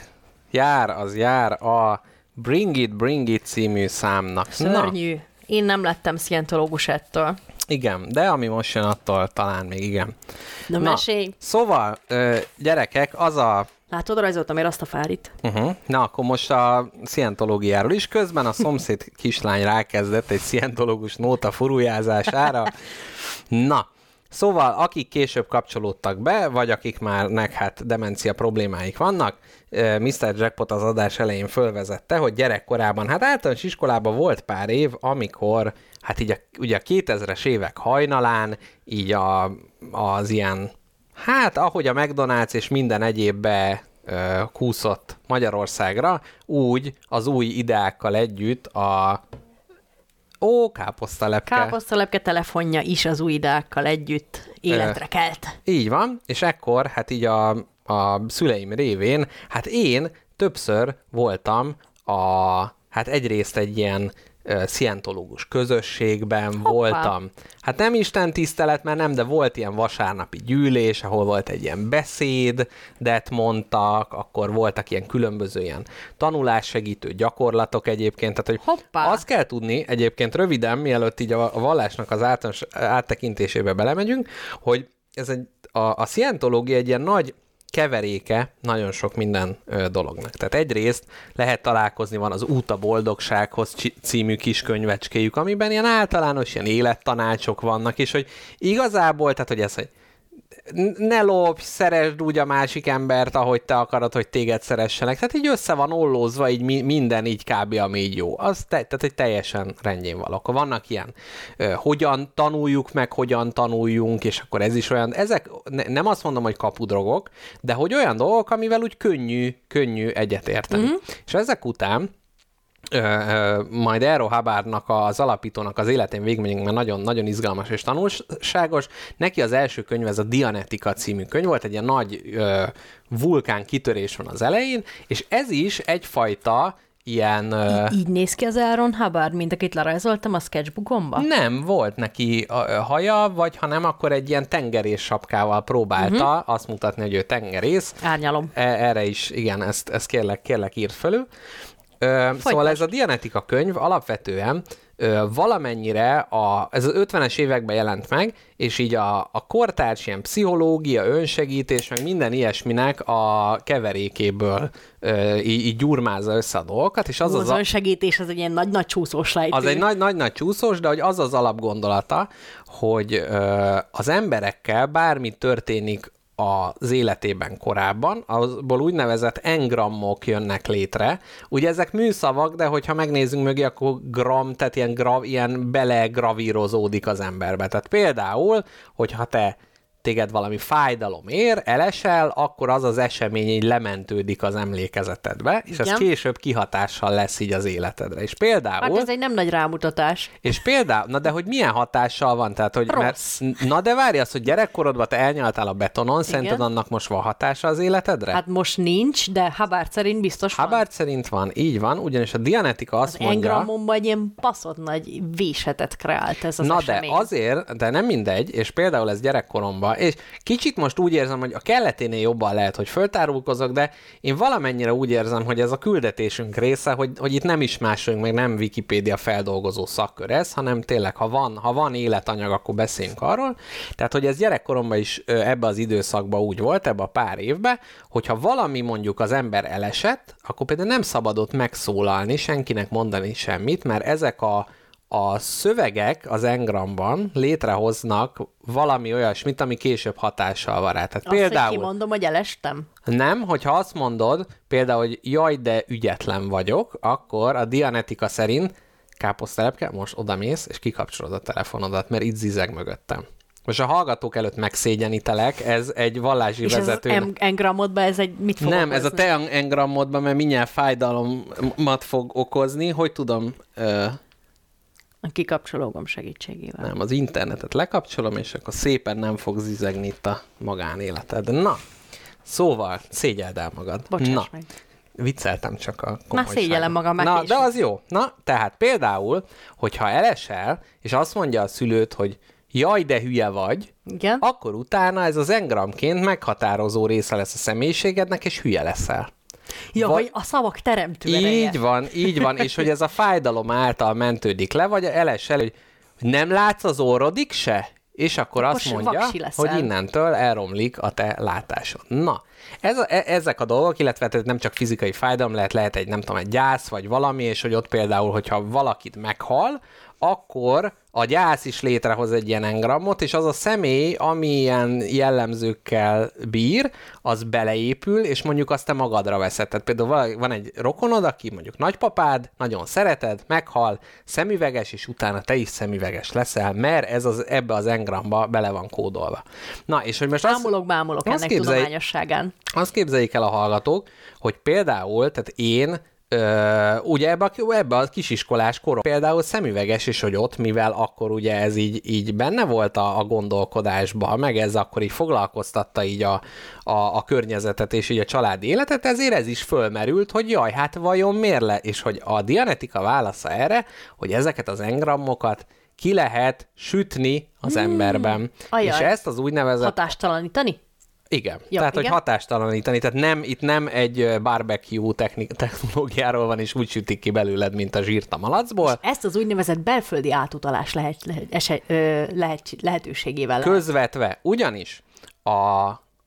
S3: jár, az jár a Bring It, Bring It című számnak.
S2: Szörnyű. Én nem lettem szientológus ettől.
S3: Igen, de ami most jön attól talán még igen.
S2: Na,
S3: Na,
S2: mesélj.
S3: Szóval, gyerekek, az a
S2: Látod, rajzoltam én azt a fárit.
S3: Uh-huh. Na, akkor most a szientológiáról is. Közben a szomszéd kislány rákezdett egy szientológus nóta furujázására. Na, szóval akik később kapcsolódtak be, vagy akik már nek hát demencia problémáik vannak, Mr. Jackpot az adás elején fölvezette, hogy gyerekkorában, hát általános iskolában volt pár év, amikor hát így a, ugye a 2000-es évek hajnalán, így a, az ilyen Hát, ahogy a McDonald's és minden egyébbe ö, kúszott Magyarországra, úgy az új ideákkal együtt a Ó, káposztalepke.
S2: Káposztalepke telefonja is az új ideákkal együtt életre kelt.
S3: Így van, és ekkor, hát így a, a szüleim révén, hát én többször voltam a, hát egyrészt egy ilyen szientológus közösségben
S2: Hoppá.
S3: voltam. Hát nem Isten tisztelet, mert nem, de volt ilyen vasárnapi gyűlés, ahol volt egy ilyen beszéd, de mondtak, akkor voltak ilyen különböző ilyen tanulássegítő gyakorlatok egyébként, tehát hogy
S2: Hoppá.
S3: azt kell tudni egyébként röviden, mielőtt így a, a vallásnak az általános áttekintésébe belemegyünk, hogy ez egy, a, a szientológia egy ilyen nagy keveréke nagyon sok minden dolognak. Tehát egyrészt lehet találkozni, van az Út a boldogsághoz című kis könyvecskéjük, amiben ilyen általános ilyen élettanácsok vannak, és hogy igazából, tehát hogy ez, hogy ne lopj, szeresd úgy a másik embert, ahogy te akarod, hogy téged szeressenek. Tehát így össze van ollózva, így mi- minden így kb. ami így jó. Az te- tehát, hogy teljesen rendjén van. Akkor vannak ilyen, ö, hogyan tanuljuk meg, hogyan tanuljunk, és akkor ez is olyan, ezek ne- nem azt mondom, hogy kapudrogok, de hogy olyan dolgok, amivel úgy könnyű, könnyű egyetérteni. Mm-hmm. És ezek után majd Erro Hubbardnak az alapítónak az életén végigmegyünk, mert nagyon, nagyon izgalmas és tanulságos. Neki az első könyv, ez a Dianetika című könyv volt, egy ilyen nagy ö, vulkán kitörés van az elején, és ez is egyfajta ilyen... Ö,
S2: Így néz ki az Aaron Hubbard, mint akit lerajzoltam a sketchbookomba?
S3: nem volt neki a, haja, vagy ha nem, akkor egy ilyen tengerész sapkával próbálta uh-huh. azt mutatni, hogy ő tengerész.
S2: Árnyalom.
S3: E- erre is, igen, ezt, ezt kérlek, kérlek írt fölül. Ö, szóval ez a Dianetika könyv alapvetően ö, valamennyire, a, ez az 50-es években jelent meg, és így a, a kortárs ilyen pszichológia, önsegítés, meg minden ilyesminek a keverékéből ö, így, így gyurmázza össze a dolgokat, és az az,
S2: Az,
S3: a,
S2: az segítés, az egy ilyen nagy-nagy csúszós lejtő.
S3: az egy nagy-nagy-nagy csúszós, de hogy az az alapgondolata, hogy ö, az emberekkel bármi történik az életében korábban, azból úgynevezett engrammok jönnek létre. Ugye ezek műszavak, de hogyha megnézzünk mögé, akkor gram, tehát ilyen, gra, ilyen belegravírozódik az emberbe. Tehát például, hogyha te téged valami fájdalom ér, elesel, akkor az az esemény így lementődik az emlékezetedbe, és ez
S2: Igen.
S3: később kihatással lesz így az életedre. És például...
S2: Hát ez egy nem nagy rámutatás.
S3: És például, na de hogy milyen hatással van? Tehát, hogy,
S2: Rossz.
S3: mert, na de várj azt, hogy gyerekkorodban te elnyaltál a betonon, szerinted annak most van hatása az életedre?
S2: Hát most nincs, de Hubbard szerint biztos van.
S3: Hubbard szerint van, így van, ugyanis a Dianetika azt mondja...
S2: Engrammonban egy ilyen baszott nagy vésetet kreált ez az
S3: Na
S2: esemény.
S3: de azért, de nem mindegy, és például ez gyerekkoromban És kicsit most úgy érzem, hogy a kelleténél jobban lehet, hogy föltárulkozok, de én valamennyire úgy érzem, hogy ez a küldetésünk része, hogy, hogy itt nem is másolunk, meg nem Wikipédia feldolgozó szakkör ez, hanem tényleg, ha van, ha van életanyag, akkor beszéljünk arról. Tehát, hogy ez gyerekkoromban is ebbe az időszakban úgy volt, ebbe a pár évbe, hogyha valami mondjuk az ember elesett, akkor például nem szabadott megszólalni, senkinek mondani semmit, mert ezek a a szövegek az engramban létrehoznak valami olyasmit, ami később hatással van rá. Tehát
S2: Azt, hogy
S3: például
S2: kimondom, hogy elestem?
S3: nem, hogyha azt mondod, például, hogy jaj, de ügyetlen vagyok, akkor a Dianetika szerint káposztelepke, most odamész, és kikapcsolod a telefonodat, mert itt zizeg mögöttem. Most a hallgatók előtt megszégyenítelek, ez egy vallási
S2: És ez
S3: vezető.
S2: en- engramodban ez egy mit fog
S3: Nem, ez a
S2: okozni?
S3: te engramodban, mert mindjárt fájdalomat fog okozni. Hogy tudom, ö,
S2: A kikapcsológom segítségével.
S3: nem, az internetet lekapcsolom, és akkor szépen nem fog zizegni itt a magánéleted. Na, szóval, szégyeld el magad.
S2: Bocsáss
S3: Na,
S2: meg.
S3: vicceltem csak a
S2: Már
S3: komolyságot.
S2: szégyellem magam, már
S3: Na,
S2: később.
S3: de az jó. Na, tehát például, hogyha elesel, és azt mondja a szülőt, hogy jaj, de hülye vagy,
S2: Igen?
S3: akkor utána ez az engramként meghatározó része lesz a személyiségednek, és hülye leszel.
S2: Ja,
S3: Va-
S2: hogy a szavak teremtő ereje.
S3: Így van, így van, és hogy ez a fájdalom által mentődik le, vagy elesel, hogy nem látsz az orrodik se? És akkor,
S2: Akkor
S3: azt mondja, hogy innentől elromlik a te látásod. Na, ez a, e- ezek a dolgok, illetve hát ez nem csak fizikai fájdalom, lehet, lehet egy, nem tudom, egy gyász, vagy valami, és hogy ott például, hogyha valakit meghal, akkor a gyász is létrehoz egy ilyen engramot, és az a személy, ami ilyen jellemzőkkel bír, az beleépül, és mondjuk azt te magadra veszed. Tehát például van egy rokonod, aki mondjuk nagypapád, nagyon szereted, meghal, szemüveges, és utána te is szemüveges leszel, mert ez az, ebbe az engramba bele van kódolva. Na, és hogy most azt,
S2: Bámulok, bámulok
S3: azt
S2: ennek
S3: képzelj-
S2: tudományosságán.
S3: azt képzeljék el a hallgatók, hogy például, tehát én Ö, ugye ebbe a, ebbe a kisiskolás korom például szemüveges is, hogy ott, mivel akkor ugye ez így, így benne volt a, a gondolkodásban, meg ez akkor így foglalkoztatta így a, a, a környezetet és így a családi életet, ezért ez is fölmerült, hogy jaj, hát vajon miért le? És hogy a Dianetika válasza erre, hogy ezeket az engrammokat ki lehet sütni az emberben.
S2: Ajaj.
S3: És ezt az úgynevezett
S2: Hatástalanítani?
S3: Igen.
S2: Ja,
S3: tehát, hogy
S2: igen.
S3: hatástalanítani. Tehát nem, itt nem egy barbecue technik, technológiáról van, és úgy sütik ki belőled, mint a zsírt a malacból.
S2: Ezt az úgynevezett belföldi átutalás lehet, lehet, eset, lehet, lehetőségével lehet.
S3: Közvetve. Ugyanis a,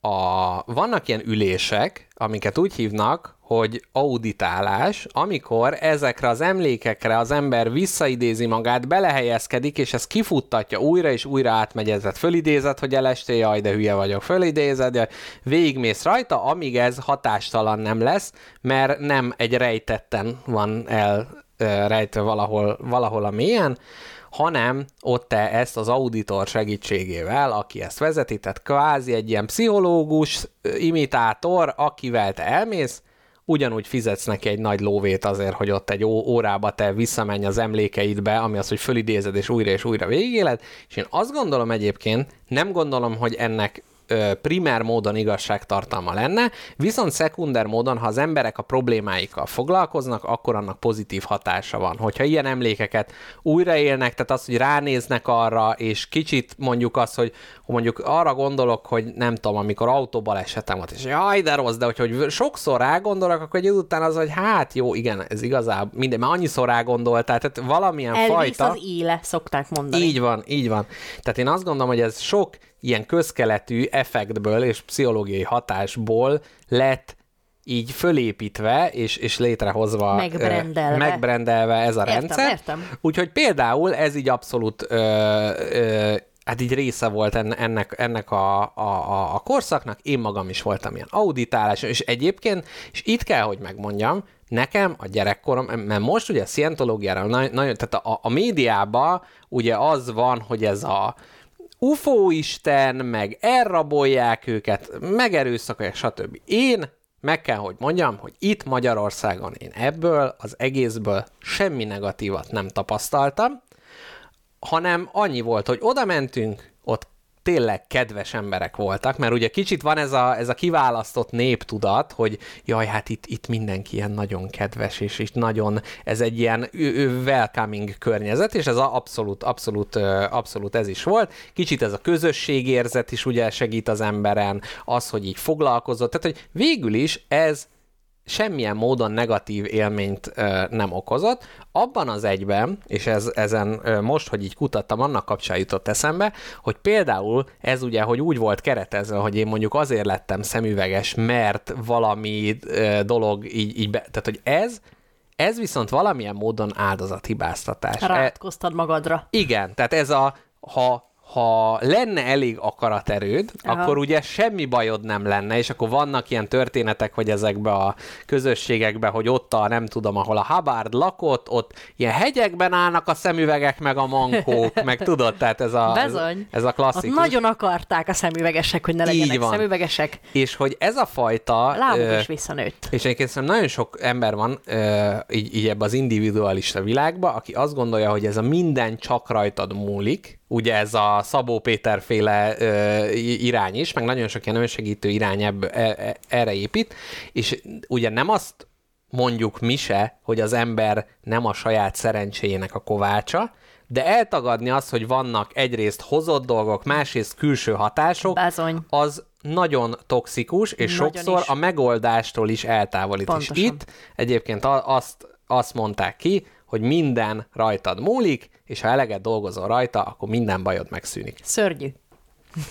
S3: a, vannak ilyen ülések, amiket úgy hívnak, hogy auditálás, amikor ezekre az emlékekre az ember visszaidézi magát, belehelyezkedik, és ez kifuttatja újra, és újra átmegy ez. Tehát fölidézed, hogy elestél, jaj, de hülye vagyok, fölidézed, jaj, végigmész rajta, amíg ez hatástalan nem lesz, mert nem egy rejtetten van el rejtve valahol, valahol a mélyen, hanem ott te ezt az auditor segítségével, aki ezt vezeti, tehát kvázi egy ilyen pszichológus, imitátor, akivel te elmész, ugyanúgy fizetsz neki egy nagy lóvét azért, hogy ott egy órába te visszamenj az emlékeidbe, ami az, hogy fölidézed és újra és újra végigéled, és én azt gondolom egyébként, nem gondolom, hogy ennek primer módon igazságtartalma lenne, viszont szekunder módon, ha az emberek a problémáikkal foglalkoznak, akkor annak pozitív hatása van. Hogyha ilyen emlékeket újraélnek, tehát az, hogy ránéznek arra, és kicsit mondjuk az, hogy mondjuk arra gondolok, hogy nem tudom, amikor autóbalesetem volt, és jaj, de rossz, de hogy, hogy sokszor rágondolok, akkor egy után az, hogy hát jó, igen, ez igazából minden, már annyiszor rágondoltál, tehát valamilyen
S2: Elvész
S3: fajta...
S2: az éle, szokták mondani.
S3: Így van, így van. Tehát én azt gondolom, hogy ez sok ilyen közkeletű effektből és pszichológiai hatásból lett így fölépítve és, és létrehozva,
S2: Megbrendelve.
S3: megbrendelve ez a
S2: Értem,
S3: rendszer.
S2: értem.
S3: Úgyhogy például ez így abszolút ö, ö, hát így része volt enne- ennek, ennek a, a, a, a korszaknak, én magam is voltam ilyen auditálás, és egyébként, és itt kell, hogy megmondjam, nekem a gyerekkorom, mert most ugye a szientológiára nagyon, nagyon tehát a, a médiában ugye az van, hogy ez a UFO isten, meg elrabolják őket, megerőszakolják, stb. Én meg kell, hogy mondjam, hogy itt Magyarországon én ebből az egészből semmi negatívat nem tapasztaltam, hanem annyi volt, hogy oda mentünk, ott tényleg kedves emberek voltak, mert ugye kicsit van ez a, ez a kiválasztott néptudat, hogy jaj, hát itt, itt mindenki ilyen nagyon kedves, és itt nagyon, ez egy ilyen ö- ö- welcoming környezet, és ez a abszolút, abszolút, abszolút ez is volt. Kicsit ez a közösségérzet is ugye segít az emberen, az, hogy így foglalkozott, tehát hogy végül is ez semmilyen módon negatív élményt ö, nem okozott. Abban az egyben, és ez, ezen ö, most, hogy így kutattam, annak kapcsán jutott eszembe, hogy például ez ugye, hogy úgy volt keretezve, hogy én mondjuk azért lettem szemüveges, mert valami ö, dolog így, így be, tehát hogy ez, ez viszont valamilyen módon áldozathibáztatás. E,
S2: Rátkoztad magadra.
S3: igen, tehát ez a, ha, ha lenne elég akaraterőd,
S2: Aha.
S3: akkor ugye semmi bajod nem lenne, és akkor vannak ilyen történetek, hogy ezekbe a közösségekbe, hogy ott a, nem tudom, ahol a Habard lakott, ott ilyen hegyekben állnak a szemüvegek, meg a mankók, meg tudod, tehát ez a, ez,
S2: Bizony.
S3: ez a
S2: Ott
S3: klasszikus.
S2: nagyon akarták a szemüvegesek, hogy ne legyenek
S3: van.
S2: szemüvegesek.
S3: És hogy ez a fajta...
S2: Lábuk
S3: ö,
S2: is visszanőtt.
S3: És egyébként szerintem nagyon sok ember van ö, így, így ebbe az individualista világba, aki azt gondolja, hogy ez a minden csak rajtad múlik, ugye ez a Szabó Péter féle ö, irány is, meg nagyon sok ilyen önsegítő irány ebb, e, e, erre épít, és ugye nem azt mondjuk mi se, hogy az ember nem a saját szerencséjének a kovácsa, de eltagadni azt, hogy vannak egyrészt hozott dolgok, másrészt külső hatások,
S2: Bizony.
S3: az nagyon toxikus, és
S2: Nagyon
S3: sokszor
S2: is.
S3: a megoldástól is eltávolít.
S2: Pontosan.
S3: És itt egyébként azt, azt mondták ki, hogy minden rajtad múlik, és ha eleget dolgozol rajta, akkor minden bajod megszűnik.
S2: Szörnyű.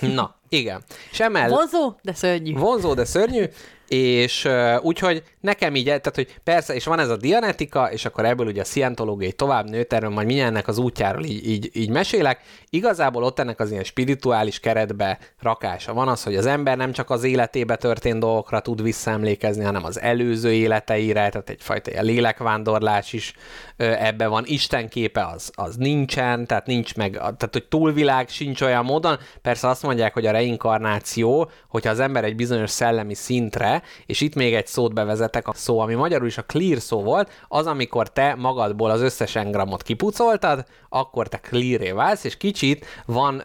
S3: Na, igen. És emellett
S2: Vonzó, de szörnyű.
S3: vonzó, de szörnyű, és uh, úgyhogy nekem így, tehát hogy persze, és van ez a dianetika, és akkor ebből ugye a szientológiai tovább nőtt, erről majd mindjárt ennek az útjáról így, így, így mesélek. Igazából ott ennek az ilyen spirituális keretbe rakása van az, hogy az ember nem csak az életébe történt dolgokra tud visszaemlékezni, hanem az előző életeire, tehát egyfajta ilyen lélekvándorlás is ebbe van. Isten képe az, az nincsen, tehát nincs meg, tehát hogy túlvilág sincs olyan módon. Persze azt mondják, hogy a reinkarnáció, hogyha az ember egy bizonyos szellemi szintre, és itt még egy szót bevezetek, a szó, ami magyarul is a clear szó volt, az, amikor te magadból az összes engramot kipucoltad, akkor te clear válsz, és kicsit van,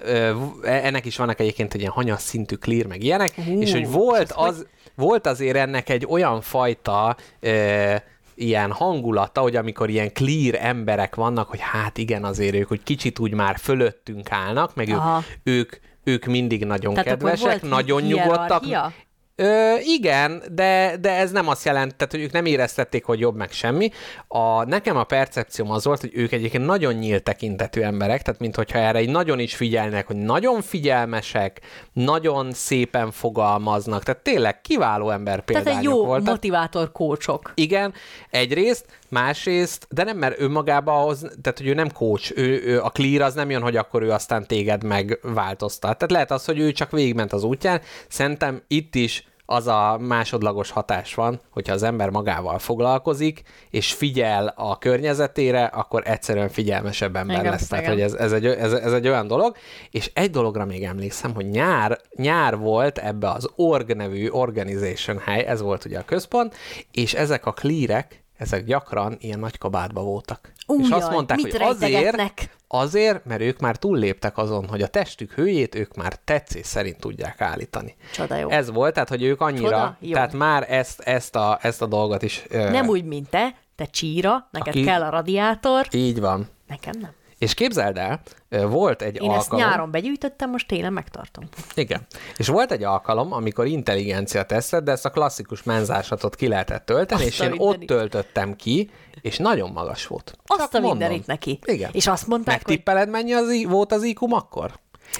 S3: ennek is vannak egyébként egy ilyen hanyas szintű clear, meg ilyenek,
S2: Hú,
S3: és hogy volt az, volt azért ennek egy olyan fajta ö, ilyen hangulata, hogy amikor ilyen clear emberek vannak, hogy hát igen, azért ők, hogy kicsit úgy már fölöttünk állnak, meg ők, ők, ők mindig nagyon
S2: Tehát
S3: kedvesek, nagyon nyugodtak.
S2: hierarchia?
S3: Ö, igen, de, de ez nem azt jelent, tehát, hogy ők nem éreztették, hogy jobb meg semmi. A, nekem a percepcióm az volt, hogy ők egyébként nagyon nyílt tekintetű emberek, tehát mintha erre így nagyon is figyelnek, hogy nagyon figyelmesek, nagyon szépen fogalmaznak, tehát tényleg kiváló ember példányok
S2: Tehát egy jó
S3: voltak.
S2: motivátor kócsok.
S3: Igen, egyrészt, másrészt, de nem, mert ő magába ahhoz, tehát hogy ő nem coach, ő, ő, a clear az nem jön, hogy akkor ő aztán téged megváltoztat. Tehát lehet az, hogy ő csak végigment az útján. Szerintem itt is az a másodlagos hatás van, hogyha az ember magával foglalkozik, és figyel a környezetére, akkor egyszerűen figyelmesebb ember
S2: Igen,
S3: lesz. Tehát,
S2: igen.
S3: hogy ez, ez, egy, ez, ez egy olyan dolog. És egy dologra még emlékszem, hogy nyár, nyár volt ebbe az ORG nevű organization hely, ez volt ugye a központ, és ezek a klírek, ezek gyakran ilyen nagy kabátba voltak.
S2: Ú,
S3: és azt
S2: jaj,
S3: mondták,
S2: mit
S3: hogy azért, azért, mert ők már túlléptek azon, hogy a testük hőjét ők már tetszés szerint tudják állítani.
S2: Csoda jó.
S3: Ez volt, tehát hogy ők annyira,
S2: Csoda jó.
S3: tehát már ezt, ezt, a, ezt a dolgot is... ö,
S2: Nem úgy, mint te, te csíra, neked
S3: Aki-
S2: kell a radiátor,
S3: Így van.
S2: nekem nem.
S3: És képzeld el, volt egy
S2: Én ezt
S3: alkalom...
S2: nyáron begyűjtöttem, most télen megtartom.
S3: Igen. És volt egy alkalom, amikor intelligencia tesztet, de ezt a klasszikus menzásatot ki lehetett tölteni,
S2: Azt
S3: és én ott
S2: mindenit.
S3: töltöttem ki, és nagyon magas volt.
S2: Azt
S3: Csak
S2: a
S3: mondom.
S2: mindenit neki.
S3: Igen.
S2: És azt mondták, hogy
S3: Megtippeled, mennyi az, i- volt az IQ akkor?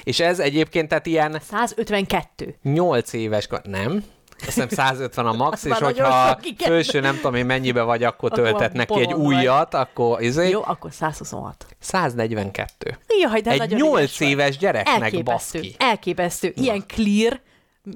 S3: És ez egyébként tehát ilyen
S2: 152.
S3: 8 éves, nem? Azt hiszem 150 a max, és hogyha felső nem tudom én mennyibe vagy, akkor
S2: Akkor
S3: töltet neki egy
S2: bolond vagy.
S3: újat, akkor izé,
S2: Jó, akkor 126.
S3: 142.
S2: Jaj, de
S3: Egy
S2: nagyon
S3: 8
S2: ügyes vagy.
S3: éves gyereknek
S2: Elképesztő,
S3: baszki.
S2: elképesztő. Ilyen clear,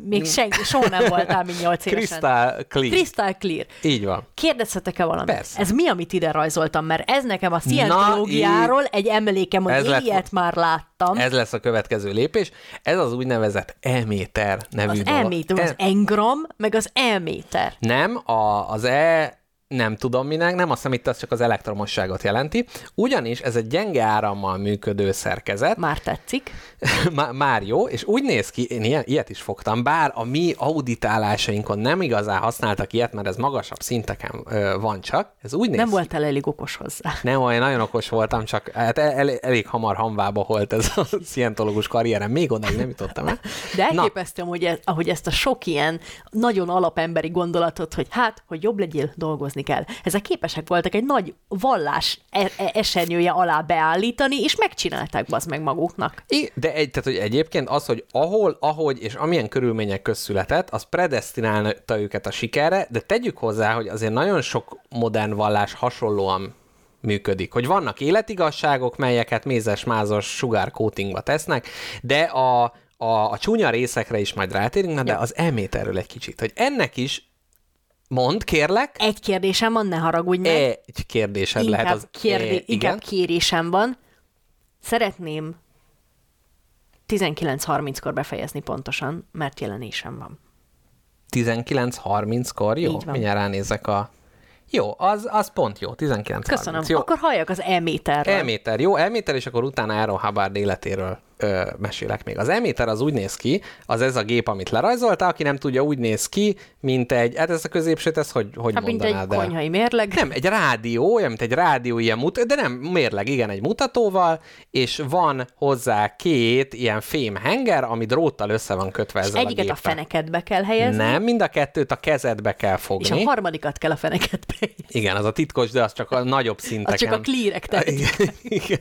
S2: még senki, soha nem voltál, mint 8 évesen.
S3: Crystal clean.
S2: Crystal clear.
S3: Így van.
S2: Kérdezhetek-e valamit?
S3: Persze.
S2: Ez mi, amit ide rajzoltam? Mert ez nekem a szientológiáról egy emlékem, hogy én
S3: lett-
S2: ilyet már láttam.
S3: Ez lesz a következő lépés. Ez az úgynevezett e-méter nevű
S2: az
S3: dolog.
S2: elméter, az
S3: E-
S2: engram, meg az elméter.
S3: Nem, a, az e nem tudom minek, nem azt hiszem itt az csak az elektromosságot jelenti, ugyanis ez egy gyenge árammal működő szerkezet,
S2: Már tetszik.
S3: Má- már jó, és úgy néz ki, én ilyen, ilyet is fogtam, bár a mi auditálásainkon nem igazán használtak ilyet, mert ez magasabb szinteken ö, van csak, ez úgy néz
S2: Nem
S3: ki.
S2: voltál elég okos hozzá.
S3: Nem, olyan nagyon okos voltam, csak hát el, el, elég hamar hamvába volt ez a szientológus karrierem, még odáig nem jutottam el.
S2: De
S3: Na,
S2: elképesztő, hogy ez, ahogy ezt a sok ilyen nagyon alapemberi gondolatot, hogy hát, hogy jobb legyél, dolgozni kell. Ezek képesek voltak egy nagy vallás e- e- esernyője alá beállítani, és megcsinálták bazd meg maguknak.
S3: I- De egy, tehát, hogy egyébként az, hogy ahol, ahogy és amilyen körülmények közt született, az predestinálta őket a sikerre, de tegyük hozzá, hogy azért nagyon sok modern vallás hasonlóan működik. Hogy vannak életigasságok, melyeket mézes-mázos sugárkótingba tesznek, de a, a, a csúnya részekre is majd rátérünk, na de
S2: Ja.
S3: az elmét erről egy kicsit, hogy ennek is mond, kérlek,
S2: Egy kérdésem van, ne haragudj meg.
S3: egy kérdésed
S2: inkább,
S3: lehet az...
S2: kérdé-
S3: igen?
S2: inkább kérésem van. Szeretném 19.30-kor befejezni pontosan, mert jelenésem van.
S3: 19.30-kor, jó? Mindjárt ránézek a... Jó, az, az pont jó, 19.30.
S2: Köszönöm.
S3: Jó.
S2: Akkor halljak az e-méterről.
S3: Elméter, jó, elméter, és akkor utána Aaron Hubbard életéről ö, mesélek még. Az elméter az úgy néz ki, az ez a gép, amit lerajzolta, aki nem tudja, úgy néz ki, mint egy, hát ez a középsőt, ez hogy, hogy
S2: Hát, mint
S3: mondanád
S2: egy
S3: el?
S2: konyhai mérleg.
S3: Nem, egy rádió, olyan, mint egy rádió ilyen mut, de nem mérleg, igen, egy mutatóval, és van hozzá két ilyen fém henger, ami dróttal össze van kötve ezzel
S2: Egyiket
S3: a
S2: a
S3: géppel.
S2: fenekedbe kell helyezni,
S3: Nem, mind a kettőt a kezedbe kell fogni.
S2: és a harmadikat kell a fenekedbe.
S3: Igen, az a titkos, de az csak a nagyobb szinteken.
S2: Az csak a klírek
S3: igen, igen,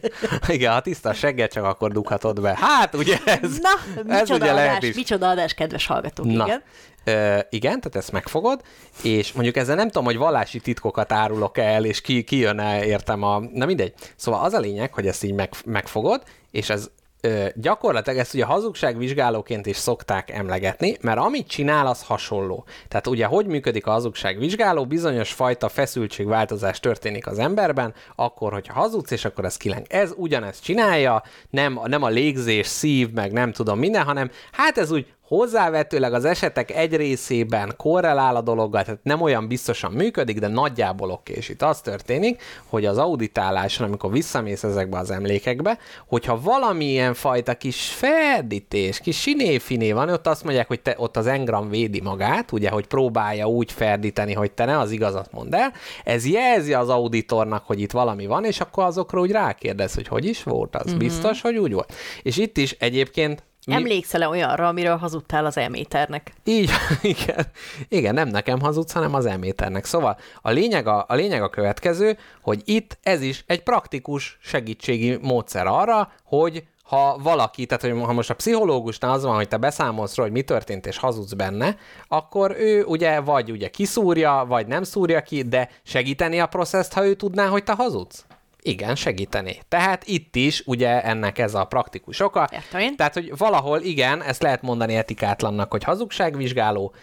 S3: igen, ha tiszta a segget, csak akkor dughatod be. Hát, ugye ez,
S2: Na,
S3: ez
S2: micsoda
S3: ugye lehet
S2: adás,
S3: is.
S2: micsoda adás, kedves hallgatók,
S3: Na,
S2: igen.
S3: Ö, igen, tehát ezt megfogod, és mondjuk ezzel nem tudom, hogy vallási titkokat árulok el, és ki, ki jön el, értem a... Na mindegy. Szóval az a lényeg, hogy ezt így meg, megfogod, és ez ö, gyakorlatilag ezt ugye hazugságvizsgálóként is szokták emlegetni, mert amit csinál, az hasonló. Tehát ugye, hogy működik a hazugságvizsgáló, bizonyos fajta feszültségváltozás történik az emberben, akkor, hogyha hazudsz, és akkor ez kileng. Ez ugyanezt csinálja, nem, nem a légzés, szív, meg nem tudom minden, hanem hát ez úgy hozzávetőleg az esetek egy részében korrelál a dologgal, tehát nem olyan biztosan működik, de nagyjából oké. És itt az történik, hogy az auditáláson, amikor visszamész ezekbe az emlékekbe, hogyha valamilyen fajta kis ferdítés, kis sinéfiné van, ott azt mondják, hogy te, ott az engram védi magát, ugye, hogy próbálja úgy ferdíteni, hogy te ne az igazat mondd el. Ez jelzi az auditornak, hogy itt valami van, és akkor azokra úgy rákérdez, hogy hogy is volt az. Mm-hmm. Biztos, hogy úgy volt. És itt is egyébként mi-
S2: Emlékszel-e olyanra, amiről hazudtál az e-méternek?
S3: így, igen. Igen, nem nekem hazudsz, hanem az elméternek. Szóval a lényeg a, a lényeg a következő, hogy itt ez is egy praktikus segítségi módszer arra, hogy ha valaki, tehát hogy ha most a pszichológusnál az van, hogy te beszámolsz róla, hogy mi történt, és hazudsz benne, akkor ő ugye vagy ugye kiszúrja, vagy nem szúrja ki, de segíteni a processzt, ha ő tudná, hogy te hazudsz? Igen, segíteni. Tehát itt is ugye ennek ez a praktikus oka.
S2: Értem én.
S3: Tehát, hogy valahol igen, ezt lehet mondani etikátlannak, hogy hazugságvizsgáló,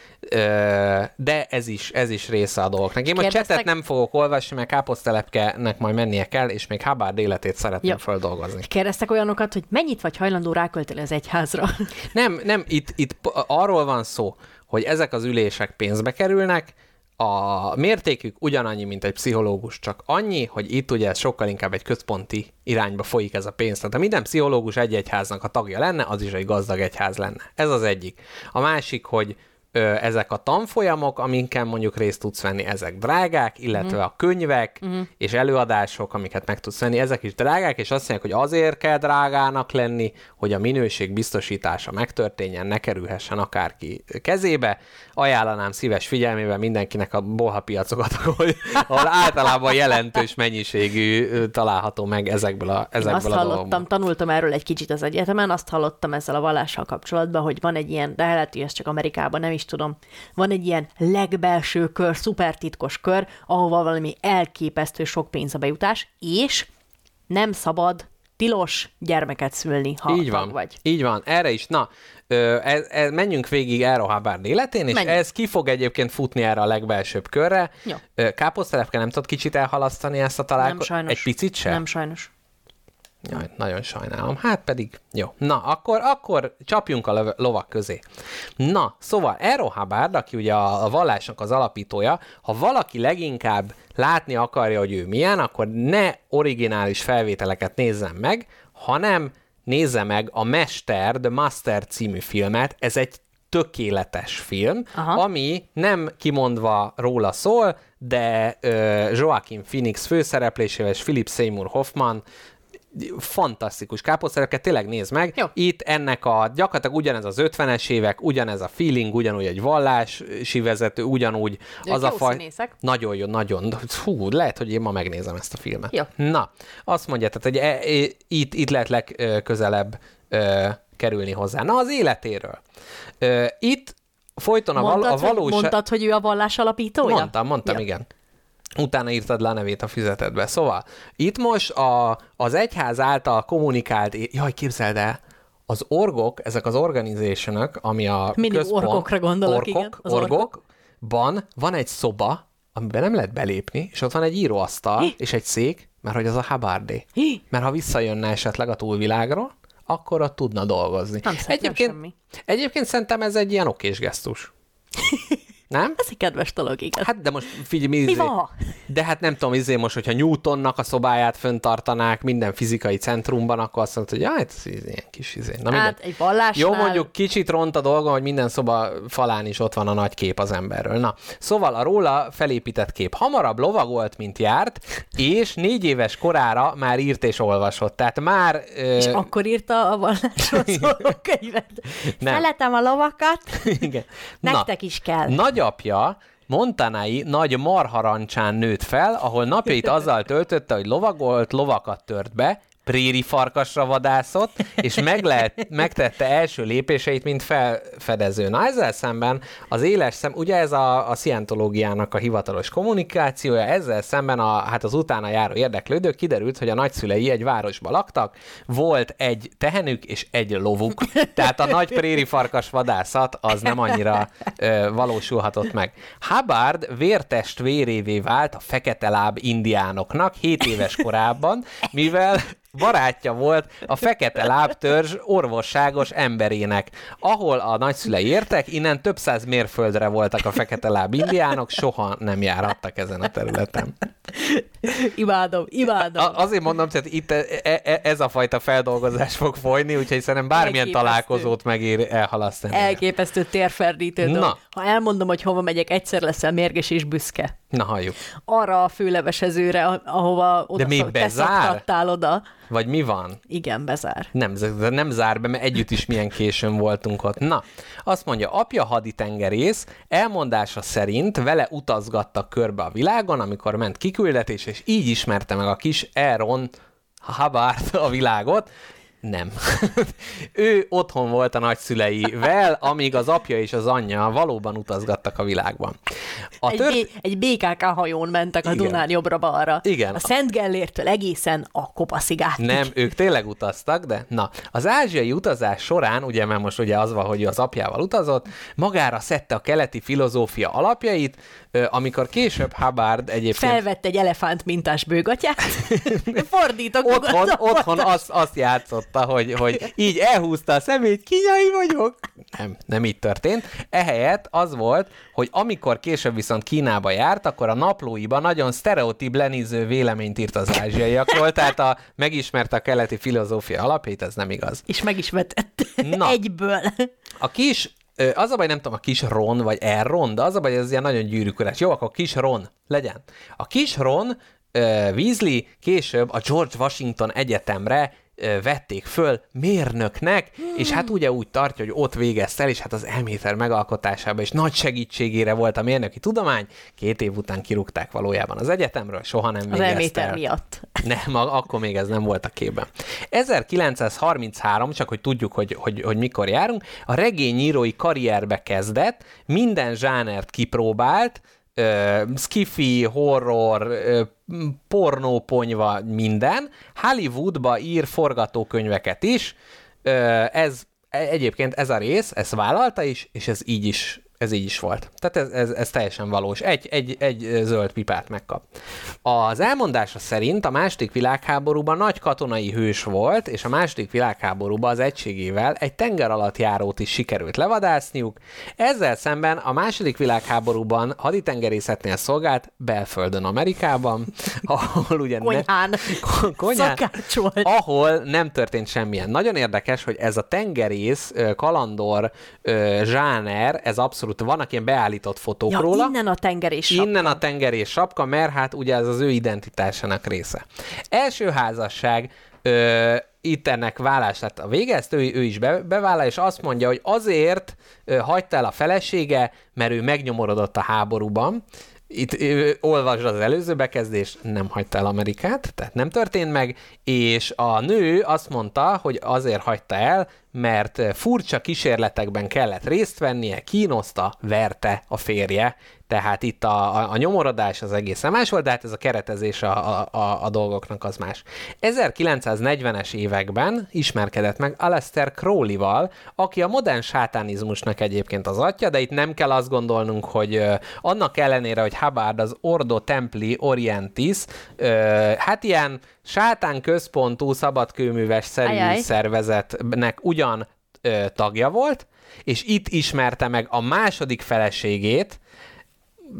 S3: de ez is, ez is része a dolgoknak. Én most
S2: Kérdeztek-
S3: csetet nem fogok olvasni, mert káposztelepkenek majd mennie kell, és még Hubbard életét szeretném
S2: Ja.
S3: földolgozni.
S2: Kérdeztek olyanokat, hogy mennyit vagy hajlandó rákölteni az egyházra?
S3: Nem, nem, itt, itt arról van szó, hogy ezek az ülések pénzbe kerülnek, a mértékük ugyanannyi, mint egy pszichológus, csak annyi, hogy itt ugye ez sokkal inkább egy központi irányba folyik ez a pénz. Tehát ha minden pszichológus egy egyháznak a tagja lenne, az is egy gazdag egyház lenne. Ez az egyik. A másik, hogy ö, ezek a tanfolyamok, aminken mondjuk részt tudsz venni, ezek drágák, illetve a könyvek és előadások, amiket meg tudsz venni, ezek is drágák, és azt mondják, hogy azért kell drágának lenni, hogy a minőség biztosítása megtörténjen, ne kerülhessen akárki kezébe. Ajánlanám szíves figyelmével mindenkinek a bolhapiacokat, ahol, ahol általában jelentős mennyiségű található meg ezekből a,
S2: Én
S3: ezekből
S2: azt
S3: a
S2: hallottam,
S3: dolgokból.
S2: tanultam erről egy kicsit az egyetemen, azt hallottam ezzel a vallással kapcsolatban, hogy van egy ilyen, de lehet, hogy ez csak Amerikában, nem is tudom, van egy ilyen legbelső kör, szupertitkos kör, ahova valami elképesztő sok pénz a bejutás, és nem szabad tilos gyermeket szülni, ha
S3: Így van,
S2: vagy.
S3: így van, erre is. Na, ö, ez, ez, menjünk végig Aero Hubbard életén, és
S2: Menjünk.
S3: ez ki fog egyébként futni erre a legbelsőbb körre.
S2: Jó.
S3: Káposztelepke nem tudod kicsit elhalasztani ezt a
S2: Nem
S3: találkozót? Egy picit sem?
S2: Nem sajnos.
S3: Jaj, nagyon sajnálom. Hát pedig, jó. Na, akkor, akkor csapjunk a löv- lovak közé. Na, szóval Ero Hubbard, aki ugye a, a vallásnak az alapítója, ha valaki leginkább látni akarja, hogy ő milyen, akkor ne originális felvételeket nézzen meg, hanem nézze meg a Mester, The Master című filmet. Ez egy tökéletes film,
S2: Aha.
S3: ami nem kimondva róla szól, de ö, Joaquin Phoenix főszereplésével és Philip Seymour Hoffman fantasztikus káposztereket, tényleg nézd meg.
S2: Jó.
S3: Itt ennek a gyakorlatilag ugyanez az 50-es évek, ugyanez a feeling, ugyanúgy egy vallási vezető, ugyanúgy az a
S2: jó
S3: faj...
S2: színészek.
S3: Nagyon jó, nagyon. Hú, lehet, hogy én ma megnézem ezt a filmet.
S2: Jó.
S3: Na, azt mondja, tehát, hogy e, e, itt, itt lehet legközelebb ö, kerülni hozzá. Na, az életéről. Ö, itt folyton a, val-
S2: Mondtad,
S3: a valóság...
S2: hogy, mondtad, hogy ő a vallás alapítója?
S3: Mondtam, mondtam,
S2: Ja.
S3: igen. Utána írtad le a nevét a füzetedbe. Szóval, itt most a, az egyház által kommunikált, jaj, képzeld el, az orgok, ezek az organizationok, ami a
S2: Mindig
S3: központ,
S2: orgokra gondolok,
S3: orgok,
S2: igen, az orgok.
S3: orgokban van egy szoba, amiben nem lehet belépni, és ott van egy íróasztal,
S2: Hi.
S3: és egy szék, mert hogy az a Habardé.
S2: Hi.
S3: Mert ha visszajönne esetleg a túlvilágról, akkor ott tudna dolgozni.
S2: Nem szerintem semmi.
S3: egyébként szerintem ez egy ilyen okés gesztus. Nem?
S2: Ez egy kedves dolog, igen.
S3: Hát de most figyelj, mi,
S2: Mi
S3: izé-
S2: van?
S3: De hát nem tudom, izé most, hogyha Newtonnak a szobáját föntartanák minden fizikai centrumban, akkor azt mondod, hogy ja, hát ez ilyen kis izé. Na,
S2: hát egy vallásnál...
S3: Jó, mondjuk kicsit ront a dolga, hogy minden szoba falán is ott van a nagy kép az emberről. Na, szóval a róla felépített kép hamarabb lovagolt, mint járt, és négy éves korára már írt és olvasott. Tehát már...
S2: És
S3: Ö,
S2: akkor írta a vallásról szóló könyvet.
S3: Nem.
S2: Szeretem a lovakat,
S3: igen.
S2: nektek is kell.
S3: Nagyapja Montanai nagy marharancsán nőtt fel, ahol napjait azzal töltötte, hogy lovagolt, lovakat tört be, préri farkasra vadászott, és meg lehet, megtette első lépéseit, mint felfedező. Na ezzel szemben az éles szem, ugye ez a, a szientológiának a hivatalos kommunikációja, ezzel szemben a, hát az utána járó érdeklődők kiderült, hogy a nagyszülei egy városban laktak, volt egy tehenük és egy lovuk, tehát a nagy préri farkas vadászat az nem annyira ö, valósulhatott meg. Hubbard vértestvérévé vált a fekete láb indiánoknak 7 éves korában, mivel barátja volt a fekete lábtörzs orvosságos emberének. Ahol a nagyszülei értek, innen több száz mérföldre voltak a fekete láb indiánok, soha nem járhattak ezen a területen.
S2: Imádom, imádom.
S3: A, azért mondom, tehát itt e, e, ez a fajta feldolgozás fog folyni, úgyhogy szerintem bármilyen
S2: Elképesztő.
S3: találkozót megér elhalasztani.
S2: Elképesztő térferdítő dolog.
S3: Na.
S2: Ha elmondom, hogy hova megyek, egyszer leszel mérges és büszke.
S3: Na halljuk.
S2: Arra a főlevesezőre, ahova oda
S3: De még bezár?
S2: oda.
S3: Vagy mi van?
S2: Igen, bezár.
S3: Nem, de nem zár be, mert együtt is milyen későn voltunk ott. Na, azt mondja, apja haditengerész, elmondása szerint vele utazgattak körbe a világon, amikor ment kiküldetés, és így ismerte meg a kis Aaron Hubbard a világot. Nem. ő otthon volt a nagyszüleivel, amíg az apja és az anyja valóban utazgattak a világban. A
S2: Egy,
S3: tört...
S2: B- egy BKK hajón mentek a
S3: Igen.
S2: Dunán jobbra-balra.
S3: Igen.
S2: A Szent Gellértől egészen a Kopaszigátig.
S3: Nem, ők tényleg utaztak, de na, az ázsiai utazás során, ugye, mert most ugye az van, hogy az apjával utazott, magára szedte a keleti filozófia alapjait, amikor később Hubbard egyébként
S2: Felvett egy elefánt mintás bőgatját. Fordítok
S3: otthon, otthon azt, azt játszotta, hogy, hogy így elhúzta a szemét, kinyai vagyok. Nem, nem így történt. Ehelyett az volt, hogy amikor később viszont Kínába járt, akkor a naplóiban nagyon sztereotíp lenéző véleményt írt az ázsiaiakról, tehát a, megismerte a keleti filozófia alapjait, ez nem igaz.
S2: És meg is vetett.
S3: Na.
S2: Egyből.
S3: A kis, az a baj, nem tudom, a kis Ron, vagy Erron, de az a baj, ez ilyen nagyon gyűrűkörás. Jó, akkor kis Ron legyen. A kis Ron Weasley később a George Washington Egyetemre vették föl mérnöknek, és hát ugye úgy tartja, hogy ott végezte el, és hát az elméter megalkotásában is nagy segítségére volt a mérnöki tudomány. Két év után kirúgták valójában az egyetemről, soha nem
S2: Az
S3: végezte
S2: elméter
S3: el.
S2: miatt.
S3: Nem, akkor még ez nem volt a képben. 1933, csak hogy tudjuk, hogy, hogy, hogy mikor járunk, a regényírói karrierbe kezdett, minden zsánert kipróbált, skifi, horror, pornóponyva, minden. Hollywoodba ír forgatókönyveket is. Ez egyébként ez a rész, ezt vállalta is, és ez így is Ez így is volt. Tehát ez, ez, ez teljesen valós. Egy, egy, egy zöld pipát megkap. Az elmondása szerint a második világháborúban nagy katonai hős volt, és a második világháborúban az egységével egy tenger alatt járót is sikerült levadászniuk. Ezzel szemben a második világháborúban haditengerészetnél szolgált Belföldön, Amerikában, ahol ugye... ne-
S2: Konyhán.
S3: Konyhán, ahol nem történt semmilyen. Nagyon érdekes, hogy ez a tengerész, kalandor zsáner, ez abszolút, vannak ilyen beállított fotók
S2: Ja,
S3: róla.
S2: innen a tenger és
S3: Innen a tengerés sapka, mert hát ugye ez az ő identitásának része. Első házasság, ö, itt ennek vállás lett a vége, ezt ő, ő is be, bevállal, és azt mondja, hogy azért ö, hagyta el a felesége, mert ő megnyomorodott a háborúban, itt olvasd az előző bekezdés, nem hagyta el Amerikát, tehát nem történt meg, és a nő azt mondta, hogy azért hagyta el, mert furcsa kísérletekben kellett részt vennie, kínoszta, verte a férje, tehát itt a, a, a nyomorodás az egészen más volt, de hát ez a keretezés a, a, a, a dolgoknak az más. 1940-es években ismerkedett meg Aleister Crowley-val, aki a modern sátánizmusnak egyébként az atya, de itt nem kell azt gondolnunk, hogy ö, annak ellenére, hogy Hubbard az Ordo Templi Orientis, ö, hát ilyen sátán központú szabadkőműves szerű
S2: Ajaj.
S3: szervezetnek ugyan ö, tagja volt, és itt ismerte meg a második feleségét,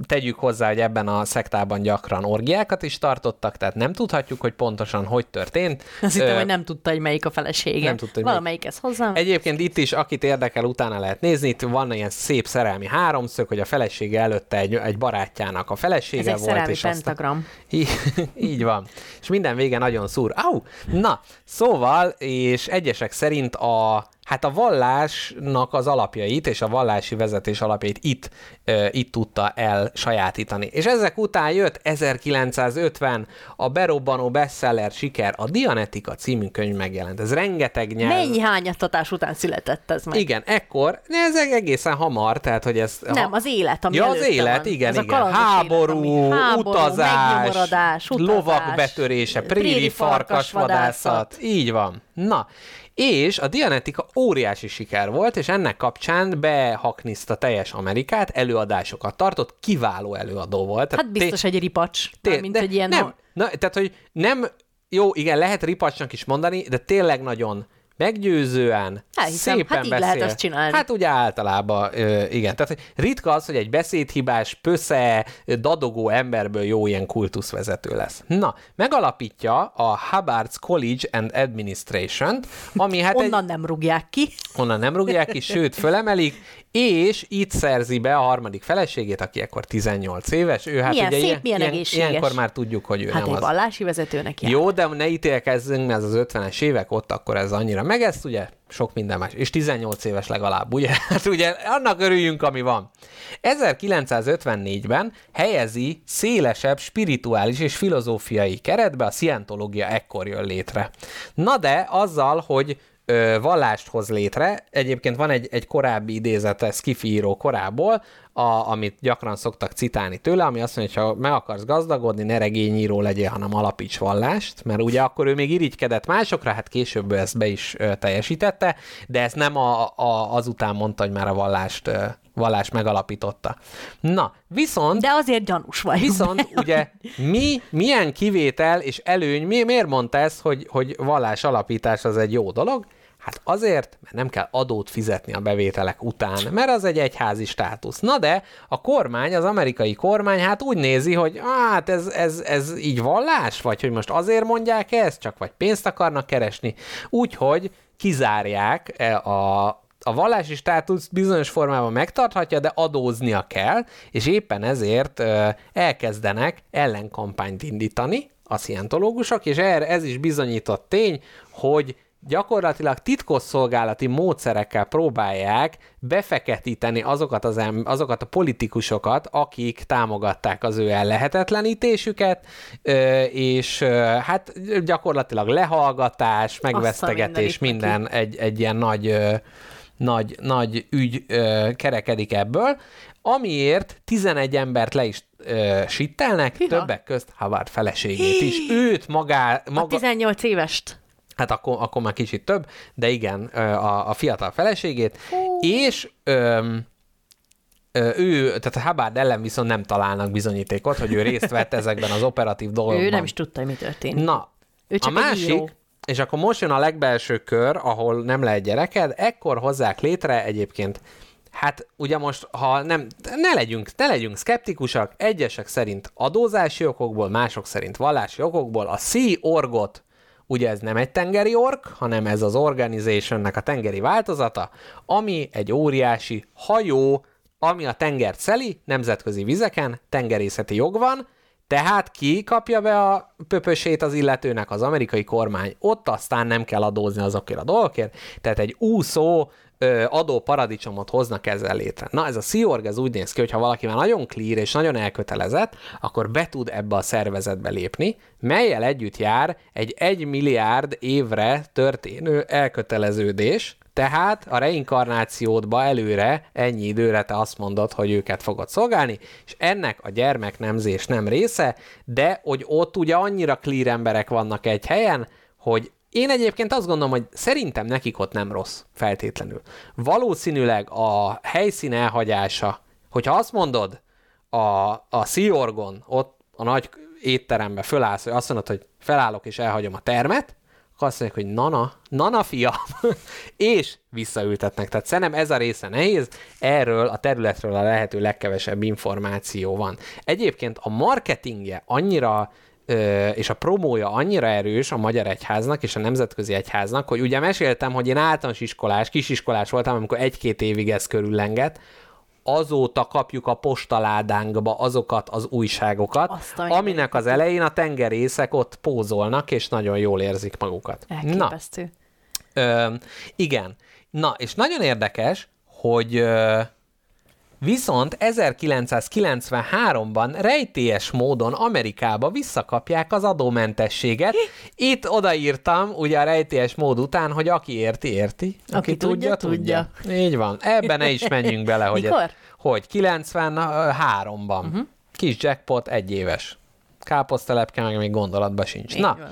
S3: tegyük hozzá, hogy ebben a szektában gyakran orgiákat is tartottak, tehát nem tudhatjuk, hogy pontosan hogy történt.
S2: Azt hittem, hogy nem tudta, hogy melyik a felesége.
S3: Nem tudta, hogy
S2: Valamelyik ez hozzá.
S3: Egyébként itt is, akit érdekel, utána lehet nézni, itt van ilyen szép szerelmi háromszög, hogy a felesége előtte egy, egy barátjának a felesége
S2: Ez egy
S3: volt. és
S2: pentagram.
S3: így, így van. És minden vége nagyon szúr. Au! Na, szóval, és egyesek szerint a, hát a vallásnak az alapjait és a vallási vezetés alapjait itt, uh, itt tudta el sajátítani. És ezek után jött 1950 a berobbanó bestseller siker, a Dianetika című könyv megjelent. Ez rengeteg nyelv.
S2: Mennyi hányattatás után született ez meg?
S3: Igen, ekkor, ez egészen hamar, tehát hogy ez...
S2: Nem, az élet, ami
S3: Ja, az élet,
S2: van.
S3: igen,
S2: Ez
S3: igen. Háború,
S2: élet, ami- háború,
S3: utazás, lovak betörése, préri
S2: préri
S3: farkasvadászat.
S2: farkasvadászat.
S3: Így van. Na, és a Dianetika óriási siker volt, és ennek kapcsán behakniszta teljes Amerikát, előadásokat tartott, kiváló előadó volt. Tehát
S2: Hát biztos egy ripacs,
S3: té-
S2: mint egy ilyen...
S3: Nem, na, tehát, hogy nem, jó, igen, lehet ripacsnak is mondani, de tényleg nagyon meggyőzően,
S2: Elhiszem,
S3: szépen
S2: hát így
S3: beszél.
S2: lehet azt csinálni.
S3: Hát ugye általában, ö, igen. Tehát ritka az, hogy egy beszédhibás, pösze, dadogó emberből jó ilyen kultuszvezető lesz. Na, megalapítja a Hubbard's College and Administration-t, ami hát egy,
S2: Onnan nem rúgják ki.
S3: onnan nem rúgják ki, sőt, fölemelik, és itt szerzi be a harmadik feleségét, aki ekkor 18 éves. Ő hát
S2: Milyen
S3: ugye
S2: szép,
S3: ilyen,
S2: milyen
S3: ilyen, ilyenkor már tudjuk, hogy ő
S2: Hát
S3: nem
S2: egy
S3: az.
S2: vallási vezetőnek jár.
S3: Jó, de ne ítélkezzünk, mert ez az 50-es évek, ott akkor ez annyira meg ezt ugye sok minden más. És 18 éves legalább, ugye? Hát ugye annak örüljünk, ami van. 1954-ben helyezi szélesebb spirituális és filozófiai keretbe, a szientológia ekkor jön létre. Na de azzal, hogy ö, vallást hoz létre. Egyébként van egy, egy korábbi idézete Skifi író korából, a, amit gyakran szoktak citálni tőle, ami azt mondja, hogy ha meg akarsz gazdagodni, ne regényíró legyél, hanem alapíts vallást, mert ugye akkor ő még irigykedett másokra, hát később ezt be is teljesítette, de ezt nem a, a, azután mondta, hogy már a vallást, ö, vallást megalapította. Na, viszont...
S2: De azért gyanús vagy.
S3: Viszont ugye mi, milyen kivétel és előny, mi, miért mondta ezt, hogy, hogy vallás alapítás az egy jó dolog? Hát azért, mert nem kell adót fizetni a bevételek után, mert az egy egyházi státusz. Na de a kormány, az amerikai kormány hát úgy nézi, hogy hát ez, ez, ez így vallás, vagy hogy most azért mondják ezt, csak vagy pénzt akarnak keresni. Úgyhogy kizárják e a, a vallási státuszt bizonyos formában megtarthatja, de adóznia kell, és éppen ezért ö, elkezdenek ellenkampányt indítani a szientológusok, és erre ez is bizonyított tény, hogy gyakorlatilag titkosszolgálati módszerekkel próbálják befeketíteni azokat, az em- azokat a politikusokat, akik támogatták az ő ellehetetlenítésüket, és hát gyakorlatilag lehallgatás, megvesztegetés, minden egy, egy ilyen nagy, nagy, nagy ügy kerekedik ebből, amiért 11 embert le is ö, sittelnek,
S2: Hiha.
S3: többek közt Havard feleségét is. Őt magá,
S2: A
S3: maga,
S2: 18 évest.
S3: Hát akkor, akkor már kicsit több, de igen, a, a fiatal feleségét, és öm, ő, tehát a Hubbard ellen viszont nem találnak bizonyítékot, hogy ő részt vett ezekben az operatív dolgokban.
S2: Ő nem is tudta, hogy mi történik.
S3: Na,
S2: Ő csak
S3: a másik,
S2: író.
S3: és akkor most jön a legbelső kör, ahol nem lehet gyereked, ekkor hozzák létre egyébként Hát ugye most, ha nem, ne legyünk, ne legyünk szkeptikusak, egyesek szerint adózási okokból, mások szerint vallási okokból a Sea Orgot, ugye ez nem egy tengeri ork, hanem ez az organizationnek a tengeri változata, ami egy óriási hajó, ami a tengert szeli, nemzetközi vizeken, tengerészeti jog van, tehát ki kapja be a pöpösét az illetőnek az amerikai kormány? Ott aztán nem kell adózni azokért a dolgokért, tehát egy úszó ö, adó paradicsomot hoznak ezzel létre. Na, ez a Sea Org, ez úgy néz ki, hogy ha valaki már nagyon clear és nagyon elkötelezett, akkor be tud ebbe a szervezetbe lépni, melyel együtt jár egy 1 milliárd évre történő elköteleződés, tehát a reinkarnációdba előre ennyi időre te azt mondod, hogy őket fogod szolgálni, és ennek a gyermeknemzés nem része, de hogy ott ugye annyira clear emberek vannak egy helyen, hogy én egyébként azt gondolom, hogy szerintem nekik ott nem rossz feltétlenül. Valószínűleg a helyszín elhagyása, hogyha azt mondod a, a Sea Orgon, ott a nagy étterembe fölállsz, hogy azt mondod, hogy felállok és elhagyom a termet, akkor azt mondják, hogy nana, nana fia, és visszaültetnek. Tehát szerintem ez a része nehéz, erről a területről a lehető legkevesebb információ van. Egyébként a marketingje annyira és a promója annyira erős a Magyar Egyháznak és a Nemzetközi Egyháznak, hogy ugye meséltem, hogy én általános iskolás, kisiskolás voltam, amikor egy-két évig ez körüllengett, azóta kapjuk a postaládánkba azokat az újságokat, aminek az elején a tengerészek ott pózolnak, és nagyon jól érzik magukat. Na,
S2: Elképesztő.
S3: Ö, igen. Na, és nagyon érdekes, hogy ö, viszont 1993-ban rejtélyes módon Amerikába visszakapják az adómentességet. Itt odaírtam, ugye a rejtélyes mód után, hogy aki érti, érti. Aki,
S2: Aki tudja, tudja.
S3: Így van. Ebben ne is menjünk bele, hogy...
S2: Mikor?
S3: Hogy 93-ban. Uh-huh. Kis jackpot, egy éves. Káposztelepke meg még gondolatban sincs.
S2: Így
S3: Na,
S2: van.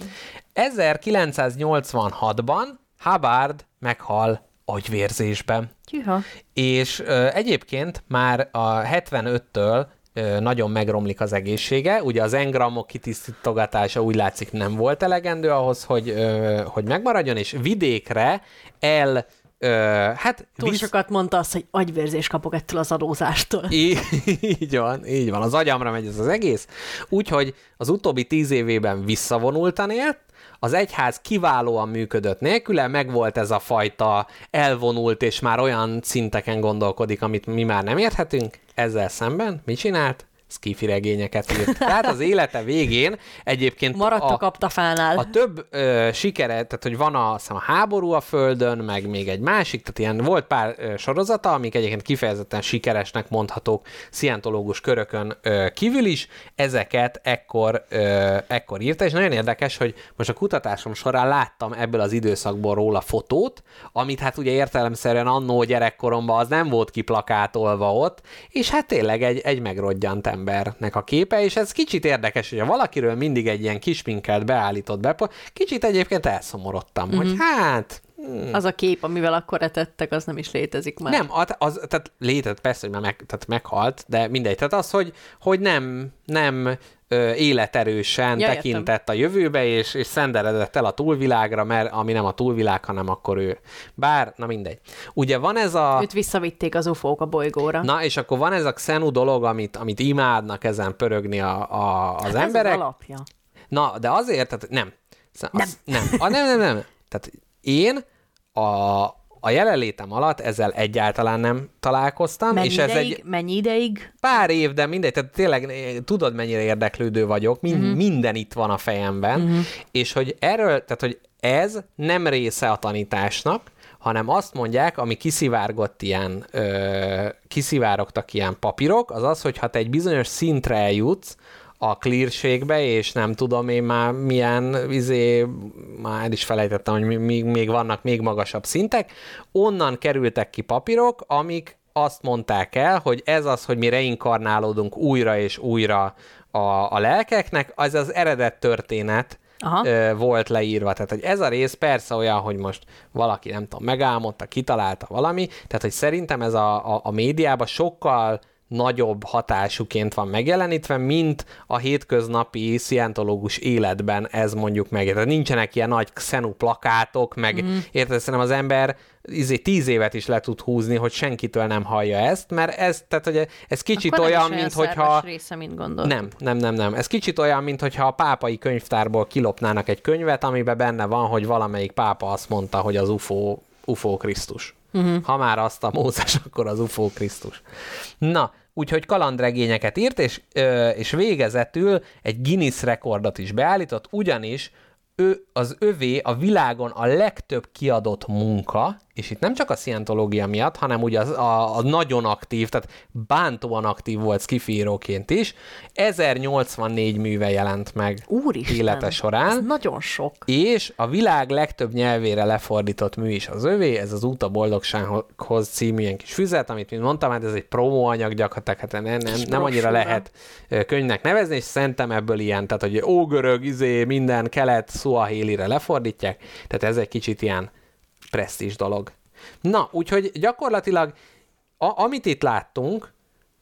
S3: 1986-ban Hubbard meghal agyvérzésben.
S2: Tyűha.
S3: És ö, egyébként már a 75-től ö, nagyon megromlik az egészsége. Ugye az engramok kitisztítogatása úgy látszik nem volt elegendő ahhoz, hogy, ö, hogy megmaradjon, és vidékre el Ö, hát
S2: Túl
S3: visz-
S2: sokat mondta azt, hogy agyvérzés kapok ettől az adózástól.
S3: Í- így van, így van. Az agyamra megy ez az egész. Úgyhogy az utóbbi tíz évében visszavonultan élt, az egyház kiválóan működött nélküle, megvolt ez a fajta elvonult, és már olyan szinteken gondolkodik, amit mi már nem érthetünk. Ezzel szemben mit csinált? Skifi regényeket írt. Tehát az élete végén egyébként
S2: Maradt a,
S3: a,
S2: kaptafánál.
S3: a több ö, sikere, tehát hogy van a, hiszem, a háború a földön, meg még egy másik, tehát ilyen volt pár ö, sorozata, amik egyébként kifejezetten sikeresnek mondhatók szientológus körökön ö, kívül is, ezeket ekkor, ö, ekkor írta, és nagyon érdekes, hogy most a kutatásom során láttam ebből az időszakból róla fotót, amit hát ugye értelemszerűen annó gyerekkoromban az nem volt kiplakátolva ott, és hát tényleg egy, egy megrodjant embernek a képe, és ez kicsit érdekes, hogy valakiről mindig egy ilyen kisminkelt beállított be, kicsit egyébként elszomorodtam, mm-hmm. hogy hát
S2: Az a kép, amivel akkor etettek, az nem is létezik már.
S3: nem, az, az, tehát létezett persze, hogy már meg, tehát meghalt, de mindegy. Tehát az, hogy, hogy nem, nem ö, életerősen
S2: Ja,
S3: ja,
S2: értem.
S3: tekintett a jövőbe, és, és szenderedett el a túlvilágra, mert ami nem a túlvilág, hanem akkor ő. Bár, na mindegy. Ugye van ez a...
S2: Őt visszavitték az ufók a bolygóra.
S3: Na, és akkor van ez a xenu dolog, amit, amit imádnak ezen pörögni a, a, az
S2: hát
S3: emberek.
S2: Ez az alapja.
S3: Na, de azért, tehát nem. Az, nem. Nem. A, nem, nem, nem. Tehát én a, a jelenlétem alatt ezzel egyáltalán nem találkoztam,
S2: Mennyi
S3: és ez
S2: ideig,
S3: egy
S2: mennyi ideig?
S3: pár év, de mindegy, tehát tényleg eh, tudod, mennyire érdeklődő vagyok, Min-
S2: Mhm.
S3: uh-huh. minden itt van a fejemben, uh-huh. és hogy erről, tehát hogy ez nem része a tanításnak, hanem azt mondják, ami kiszivárgott ilyen, ö, kiszivárogtak ilyen papírok, az az, hogy ha te egy bizonyos szintre eljutsz, a clearségbe, és nem tudom én már milyen, izé, már el is felejtettem, hogy mi, még vannak még magasabb szintek, onnan kerültek ki papírok, amik azt mondták el, hogy ez az, hogy mi reinkarnálódunk újra és újra a, a lelkeknek, az az eredet történet,
S2: Aha.
S3: ö, volt leírva. Tehát, hogy ez a rész persze olyan, hogy most valaki, nem tudom, megálmodta, kitalálta valami, tehát, hogy szerintem ez a, a, a médiában sokkal nagyobb hatásúként van megjelenítve, mint a hétköznapi szientológus életben ez mondjuk meg. Tehát nincsenek ilyen nagy xenu plakátok, meg mm. érted, szerintem az ember izé, tíz évet is le tud húzni, hogy senkitől nem hallja ezt, mert ez, tehát, hogy ez kicsit
S2: Akkor
S3: olyan,
S2: olyan
S3: mint
S2: szerves
S3: hogyha...
S2: része, mint gondolt.
S3: Nem, nem, nem, nem. Ez kicsit olyan, mint hogyha a pápai könyvtárból kilopnának egy könyvet, amiben benne van, hogy valamelyik pápa azt mondta, hogy az UFO, UFO Krisztus. Uh-huh. Ha már azt a Mózes, akkor az UFO Krisztus. Na, úgyhogy kalandregényeket írt, és, ö, és végezetül egy Guinness rekordot is beállított, ugyanis ő, az övé a világon a legtöbb kiadott munka, és itt nem csak a szientológia miatt, hanem ugye az, a, a nagyon aktív, tehát bántóan aktív volt skifíróként is, 1084 műve jelent meg
S2: Úristen,
S3: élete során.
S2: Ez nagyon sok.
S3: És a világ legtöbb nyelvére lefordított mű is az övé, ez az Út a boldogsághoz című ilyen kis füzet, amit mint mondtam, hát ez egy promóanyag gyakorlatilag, hát nem, nem, nem annyira lehet könyvnek nevezni, és szerintem ebből ilyen, tehát hogy ógörög, izé, minden kelet, szuahélire lefordítják, tehát ez egy kicsit ilyen presztízs dolog. Na, úgyhogy gyakorlatilag a, amit itt láttunk,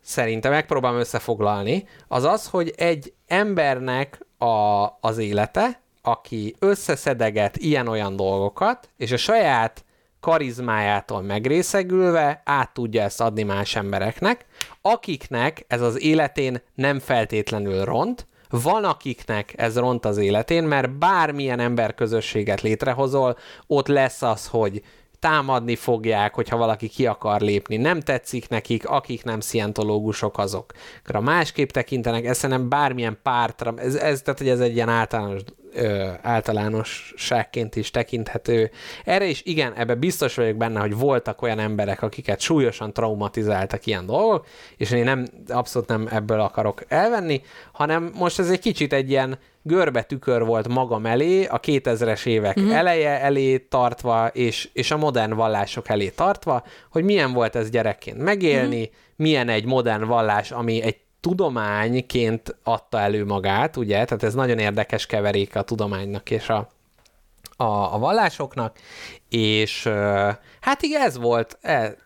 S3: szerintem megpróbálom összefoglalni, az az, hogy egy embernek a, az élete, aki összeszedeget ilyen-olyan dolgokat, és a saját karizmájától megrészegülve át tudja ezt adni más embereknek, akiknek ez az életén nem feltétlenül ront, van akiknek ez ront az életén, mert bármilyen emberközösséget létrehozol, ott lesz az, hogy támadni fogják, hogyha valaki ki akar lépni, nem tetszik nekik, akik nem szientológusok azokra. Másképp tekintenek, ez szerintem bármilyen pártra, ez, ez, tehát hogy ez egy ilyen általános ö, általánosságként is tekinthető. Erre is igen, ebbe biztos vagyok benne, hogy voltak olyan emberek, akiket súlyosan traumatizáltak ilyen dolgok, és én nem, abszolút nem ebből akarok elvenni, hanem most ez egy kicsit egy ilyen görbe tükör volt magam elé, a 2000-es évek mm-hmm. eleje elé tartva, és, és a modern vallások elé tartva, hogy milyen volt ez gyerekként megélni, mm-hmm. milyen egy modern vallás, ami egy tudományként adta elő magát, ugye? Tehát ez nagyon érdekes keveréke a tudománynak és a, a, a vallásoknak, és hát igen, ez volt, e-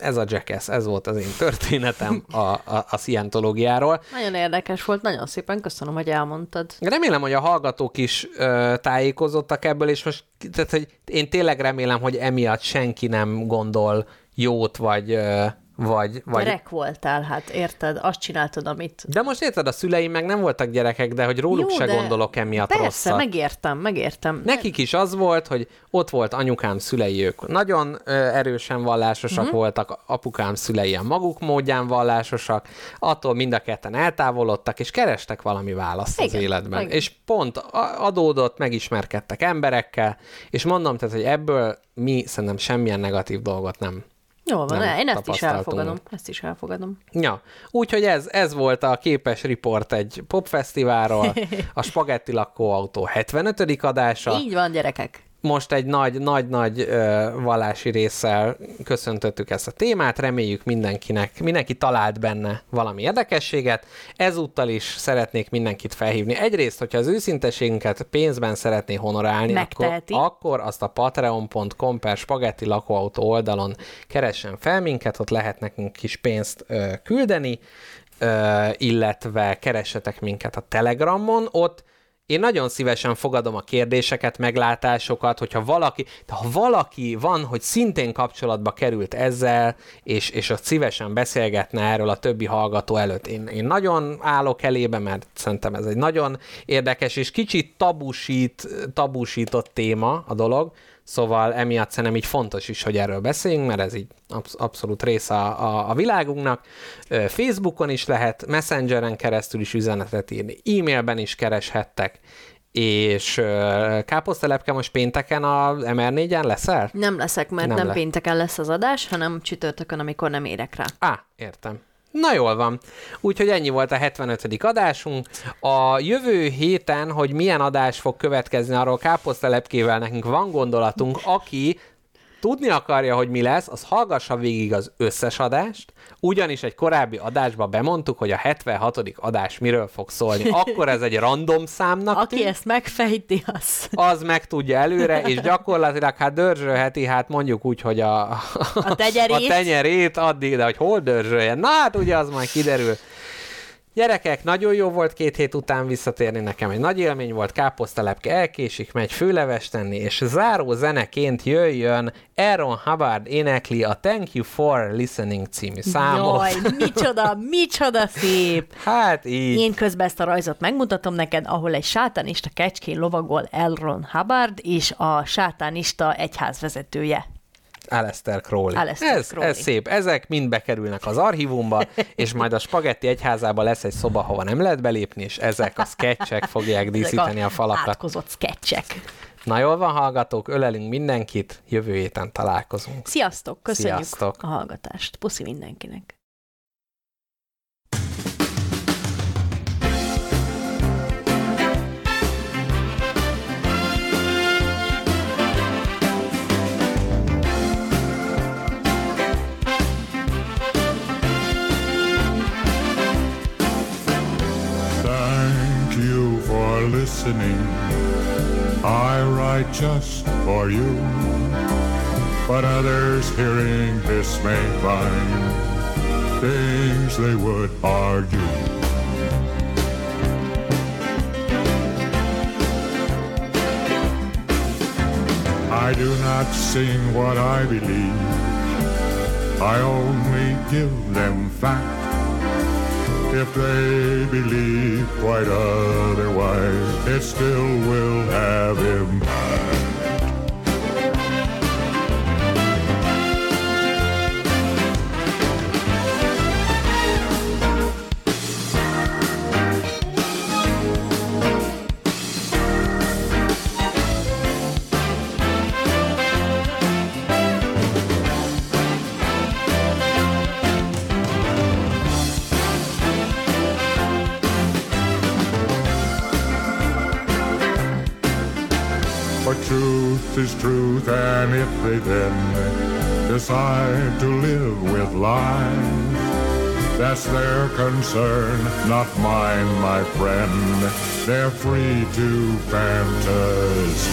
S3: ez a Jackass, ez volt az én történetem a, a, a szientológiáról.
S2: Nagyon érdekes volt, nagyon szépen köszönöm, hogy elmondtad.
S3: Remélem, hogy a hallgatók is ö, tájékozottak ebből, és most tehát, hogy én tényleg remélem, hogy emiatt senki nem gondol jót, vagy, ö, vagy, vagy
S2: Gyerek voltál, hát érted? Azt csináltad, amit...
S3: De most érted, a szüleim meg nem voltak gyerekek, de hogy róluk
S2: Jó,
S3: se
S2: de
S3: gondolok emiatt
S2: Persze,
S3: rosszat.
S2: megértem, megértem.
S3: Nekik is az volt, hogy ott volt anyukám szülei, ők nagyon ö, erősen vallásosak
S2: Mhm.
S3: uh-huh. voltak, apukám szülei a maguk módján vallásosak, attól mind a ketten eltávolodtak, és kerestek valami választ az
S2: Igen,
S3: életben.
S2: igen.
S3: És pont adódott, megismerkedtek emberekkel, és mondom, tehát, hogy ebből mi szerintem semmilyen negatív dolgot nem
S2: Jó van,
S3: nem
S2: én ezt is elfogadom. Ezt is elfogadom.
S3: Ja, úgyhogy ez, ez volt a képes riport egy popfesztiválról, a Spagetti lakóautó 75. adása.
S2: Így van, gyerekek.
S3: Most egy nagy, nagy, nagy ö, vallási résszel köszöntöttük ezt a témát, reméljük mindenkinek, mindenki talált benne valami érdekességet. Ezúttal is szeretnék mindenkit felhívni. Egyrészt, hogyha az őszinteségünket pénzben szeretné honorálni, akkor, akkor azt a patreon.com per spagetti lakóautó oldalon keressen fel minket, ott lehet nekünk kis pénzt ö, küldeni, ö, illetve keressetek minket a Telegramon, ott én nagyon szívesen fogadom a kérdéseket, meglátásokat, hogyha valaki, ha valaki van, hogy szintén kapcsolatba került ezzel, és, és azt szívesen beszélgetne erről a többi hallgató előtt. Én, én nagyon állok elébe, mert szerintem ez egy nagyon érdekes és kicsit tabusít, tabusított téma a dolog, Szóval emiatt szerintem így fontos is, hogy erről beszéljünk, mert ez így absz- abszolút része a, a, a világunknak. Facebookon is lehet, Messengeren keresztül is üzenetet írni, e-mailben is kereshettek, és káposztelepke most pénteken a MR4-en leszel?
S2: Nem leszek, mert
S3: Nem
S2: nem, nem
S3: le-
S2: pénteken lesz az adás, hanem csütörtökön, amikor nem érek rá.
S3: Á, értem. Na jól van. Úgyhogy ennyi volt a 75. adásunk. A jövő héten, hogy milyen adás fog következni, arról káposztelepkével nekünk van gondolatunk, aki tudni akarja, hogy mi lesz, az hallgassa végig az összes adást, ugyanis egy korábbi adásban bemondtuk, hogy a 76. adás miről fog szólni. Akkor ez egy random számnak
S2: Aki
S3: tűnt,
S2: ezt megfejti, az...
S3: az meg tudja előre, és gyakorlatilag hát dörzsölheti, hát mondjuk úgy, hogy a,
S2: A tenyerét.
S3: a tenyerét addig, de hogy hol dörzsöljen. Na hát ugye az majd kiderül. Gyerekek, nagyon jó volt két hét után visszatérni, nekem egy nagy élmény volt, káposztalepke elkésik, megy főleves tenni, és záró zeneként jöjjön Aaron Hubbard énekli a Thank You For Listening című számot.
S2: Jaj, micsoda, micsoda szép!
S3: Hát így.
S2: Én közben ezt a rajzot megmutatom neked, ahol egy sátánista kecskén lovagol Elron Hubbard, és a sátánista egyház vezetője.
S3: Aleister Crowley.
S2: Aleister
S3: ez,
S2: Crowley.
S3: ez szép. Ezek mind bekerülnek az archívumba, és majd a Spagetti egyházába lesz egy szoba, hova nem lehet belépni, és ezek a sketchek fogják díszíteni
S2: Ezek
S3: a falakat.
S2: Átkozott sketchek.
S3: Na jól van, hallgatók, ölelünk mindenkit, jövő héten találkozunk.
S2: Sziasztok, köszönjük
S3: Sziasztok.
S2: a hallgatást. Puszi mindenkinek.
S6: Listening. I write just for you. But others hearing this may find things they would argue. I do not sing what I believe. I only give them fact. If they believe quite otherwise, it still will have impact. Truth is truth, and if they then decide to live with lies, that's their concern, not mine, my friend. They're free to fantasize.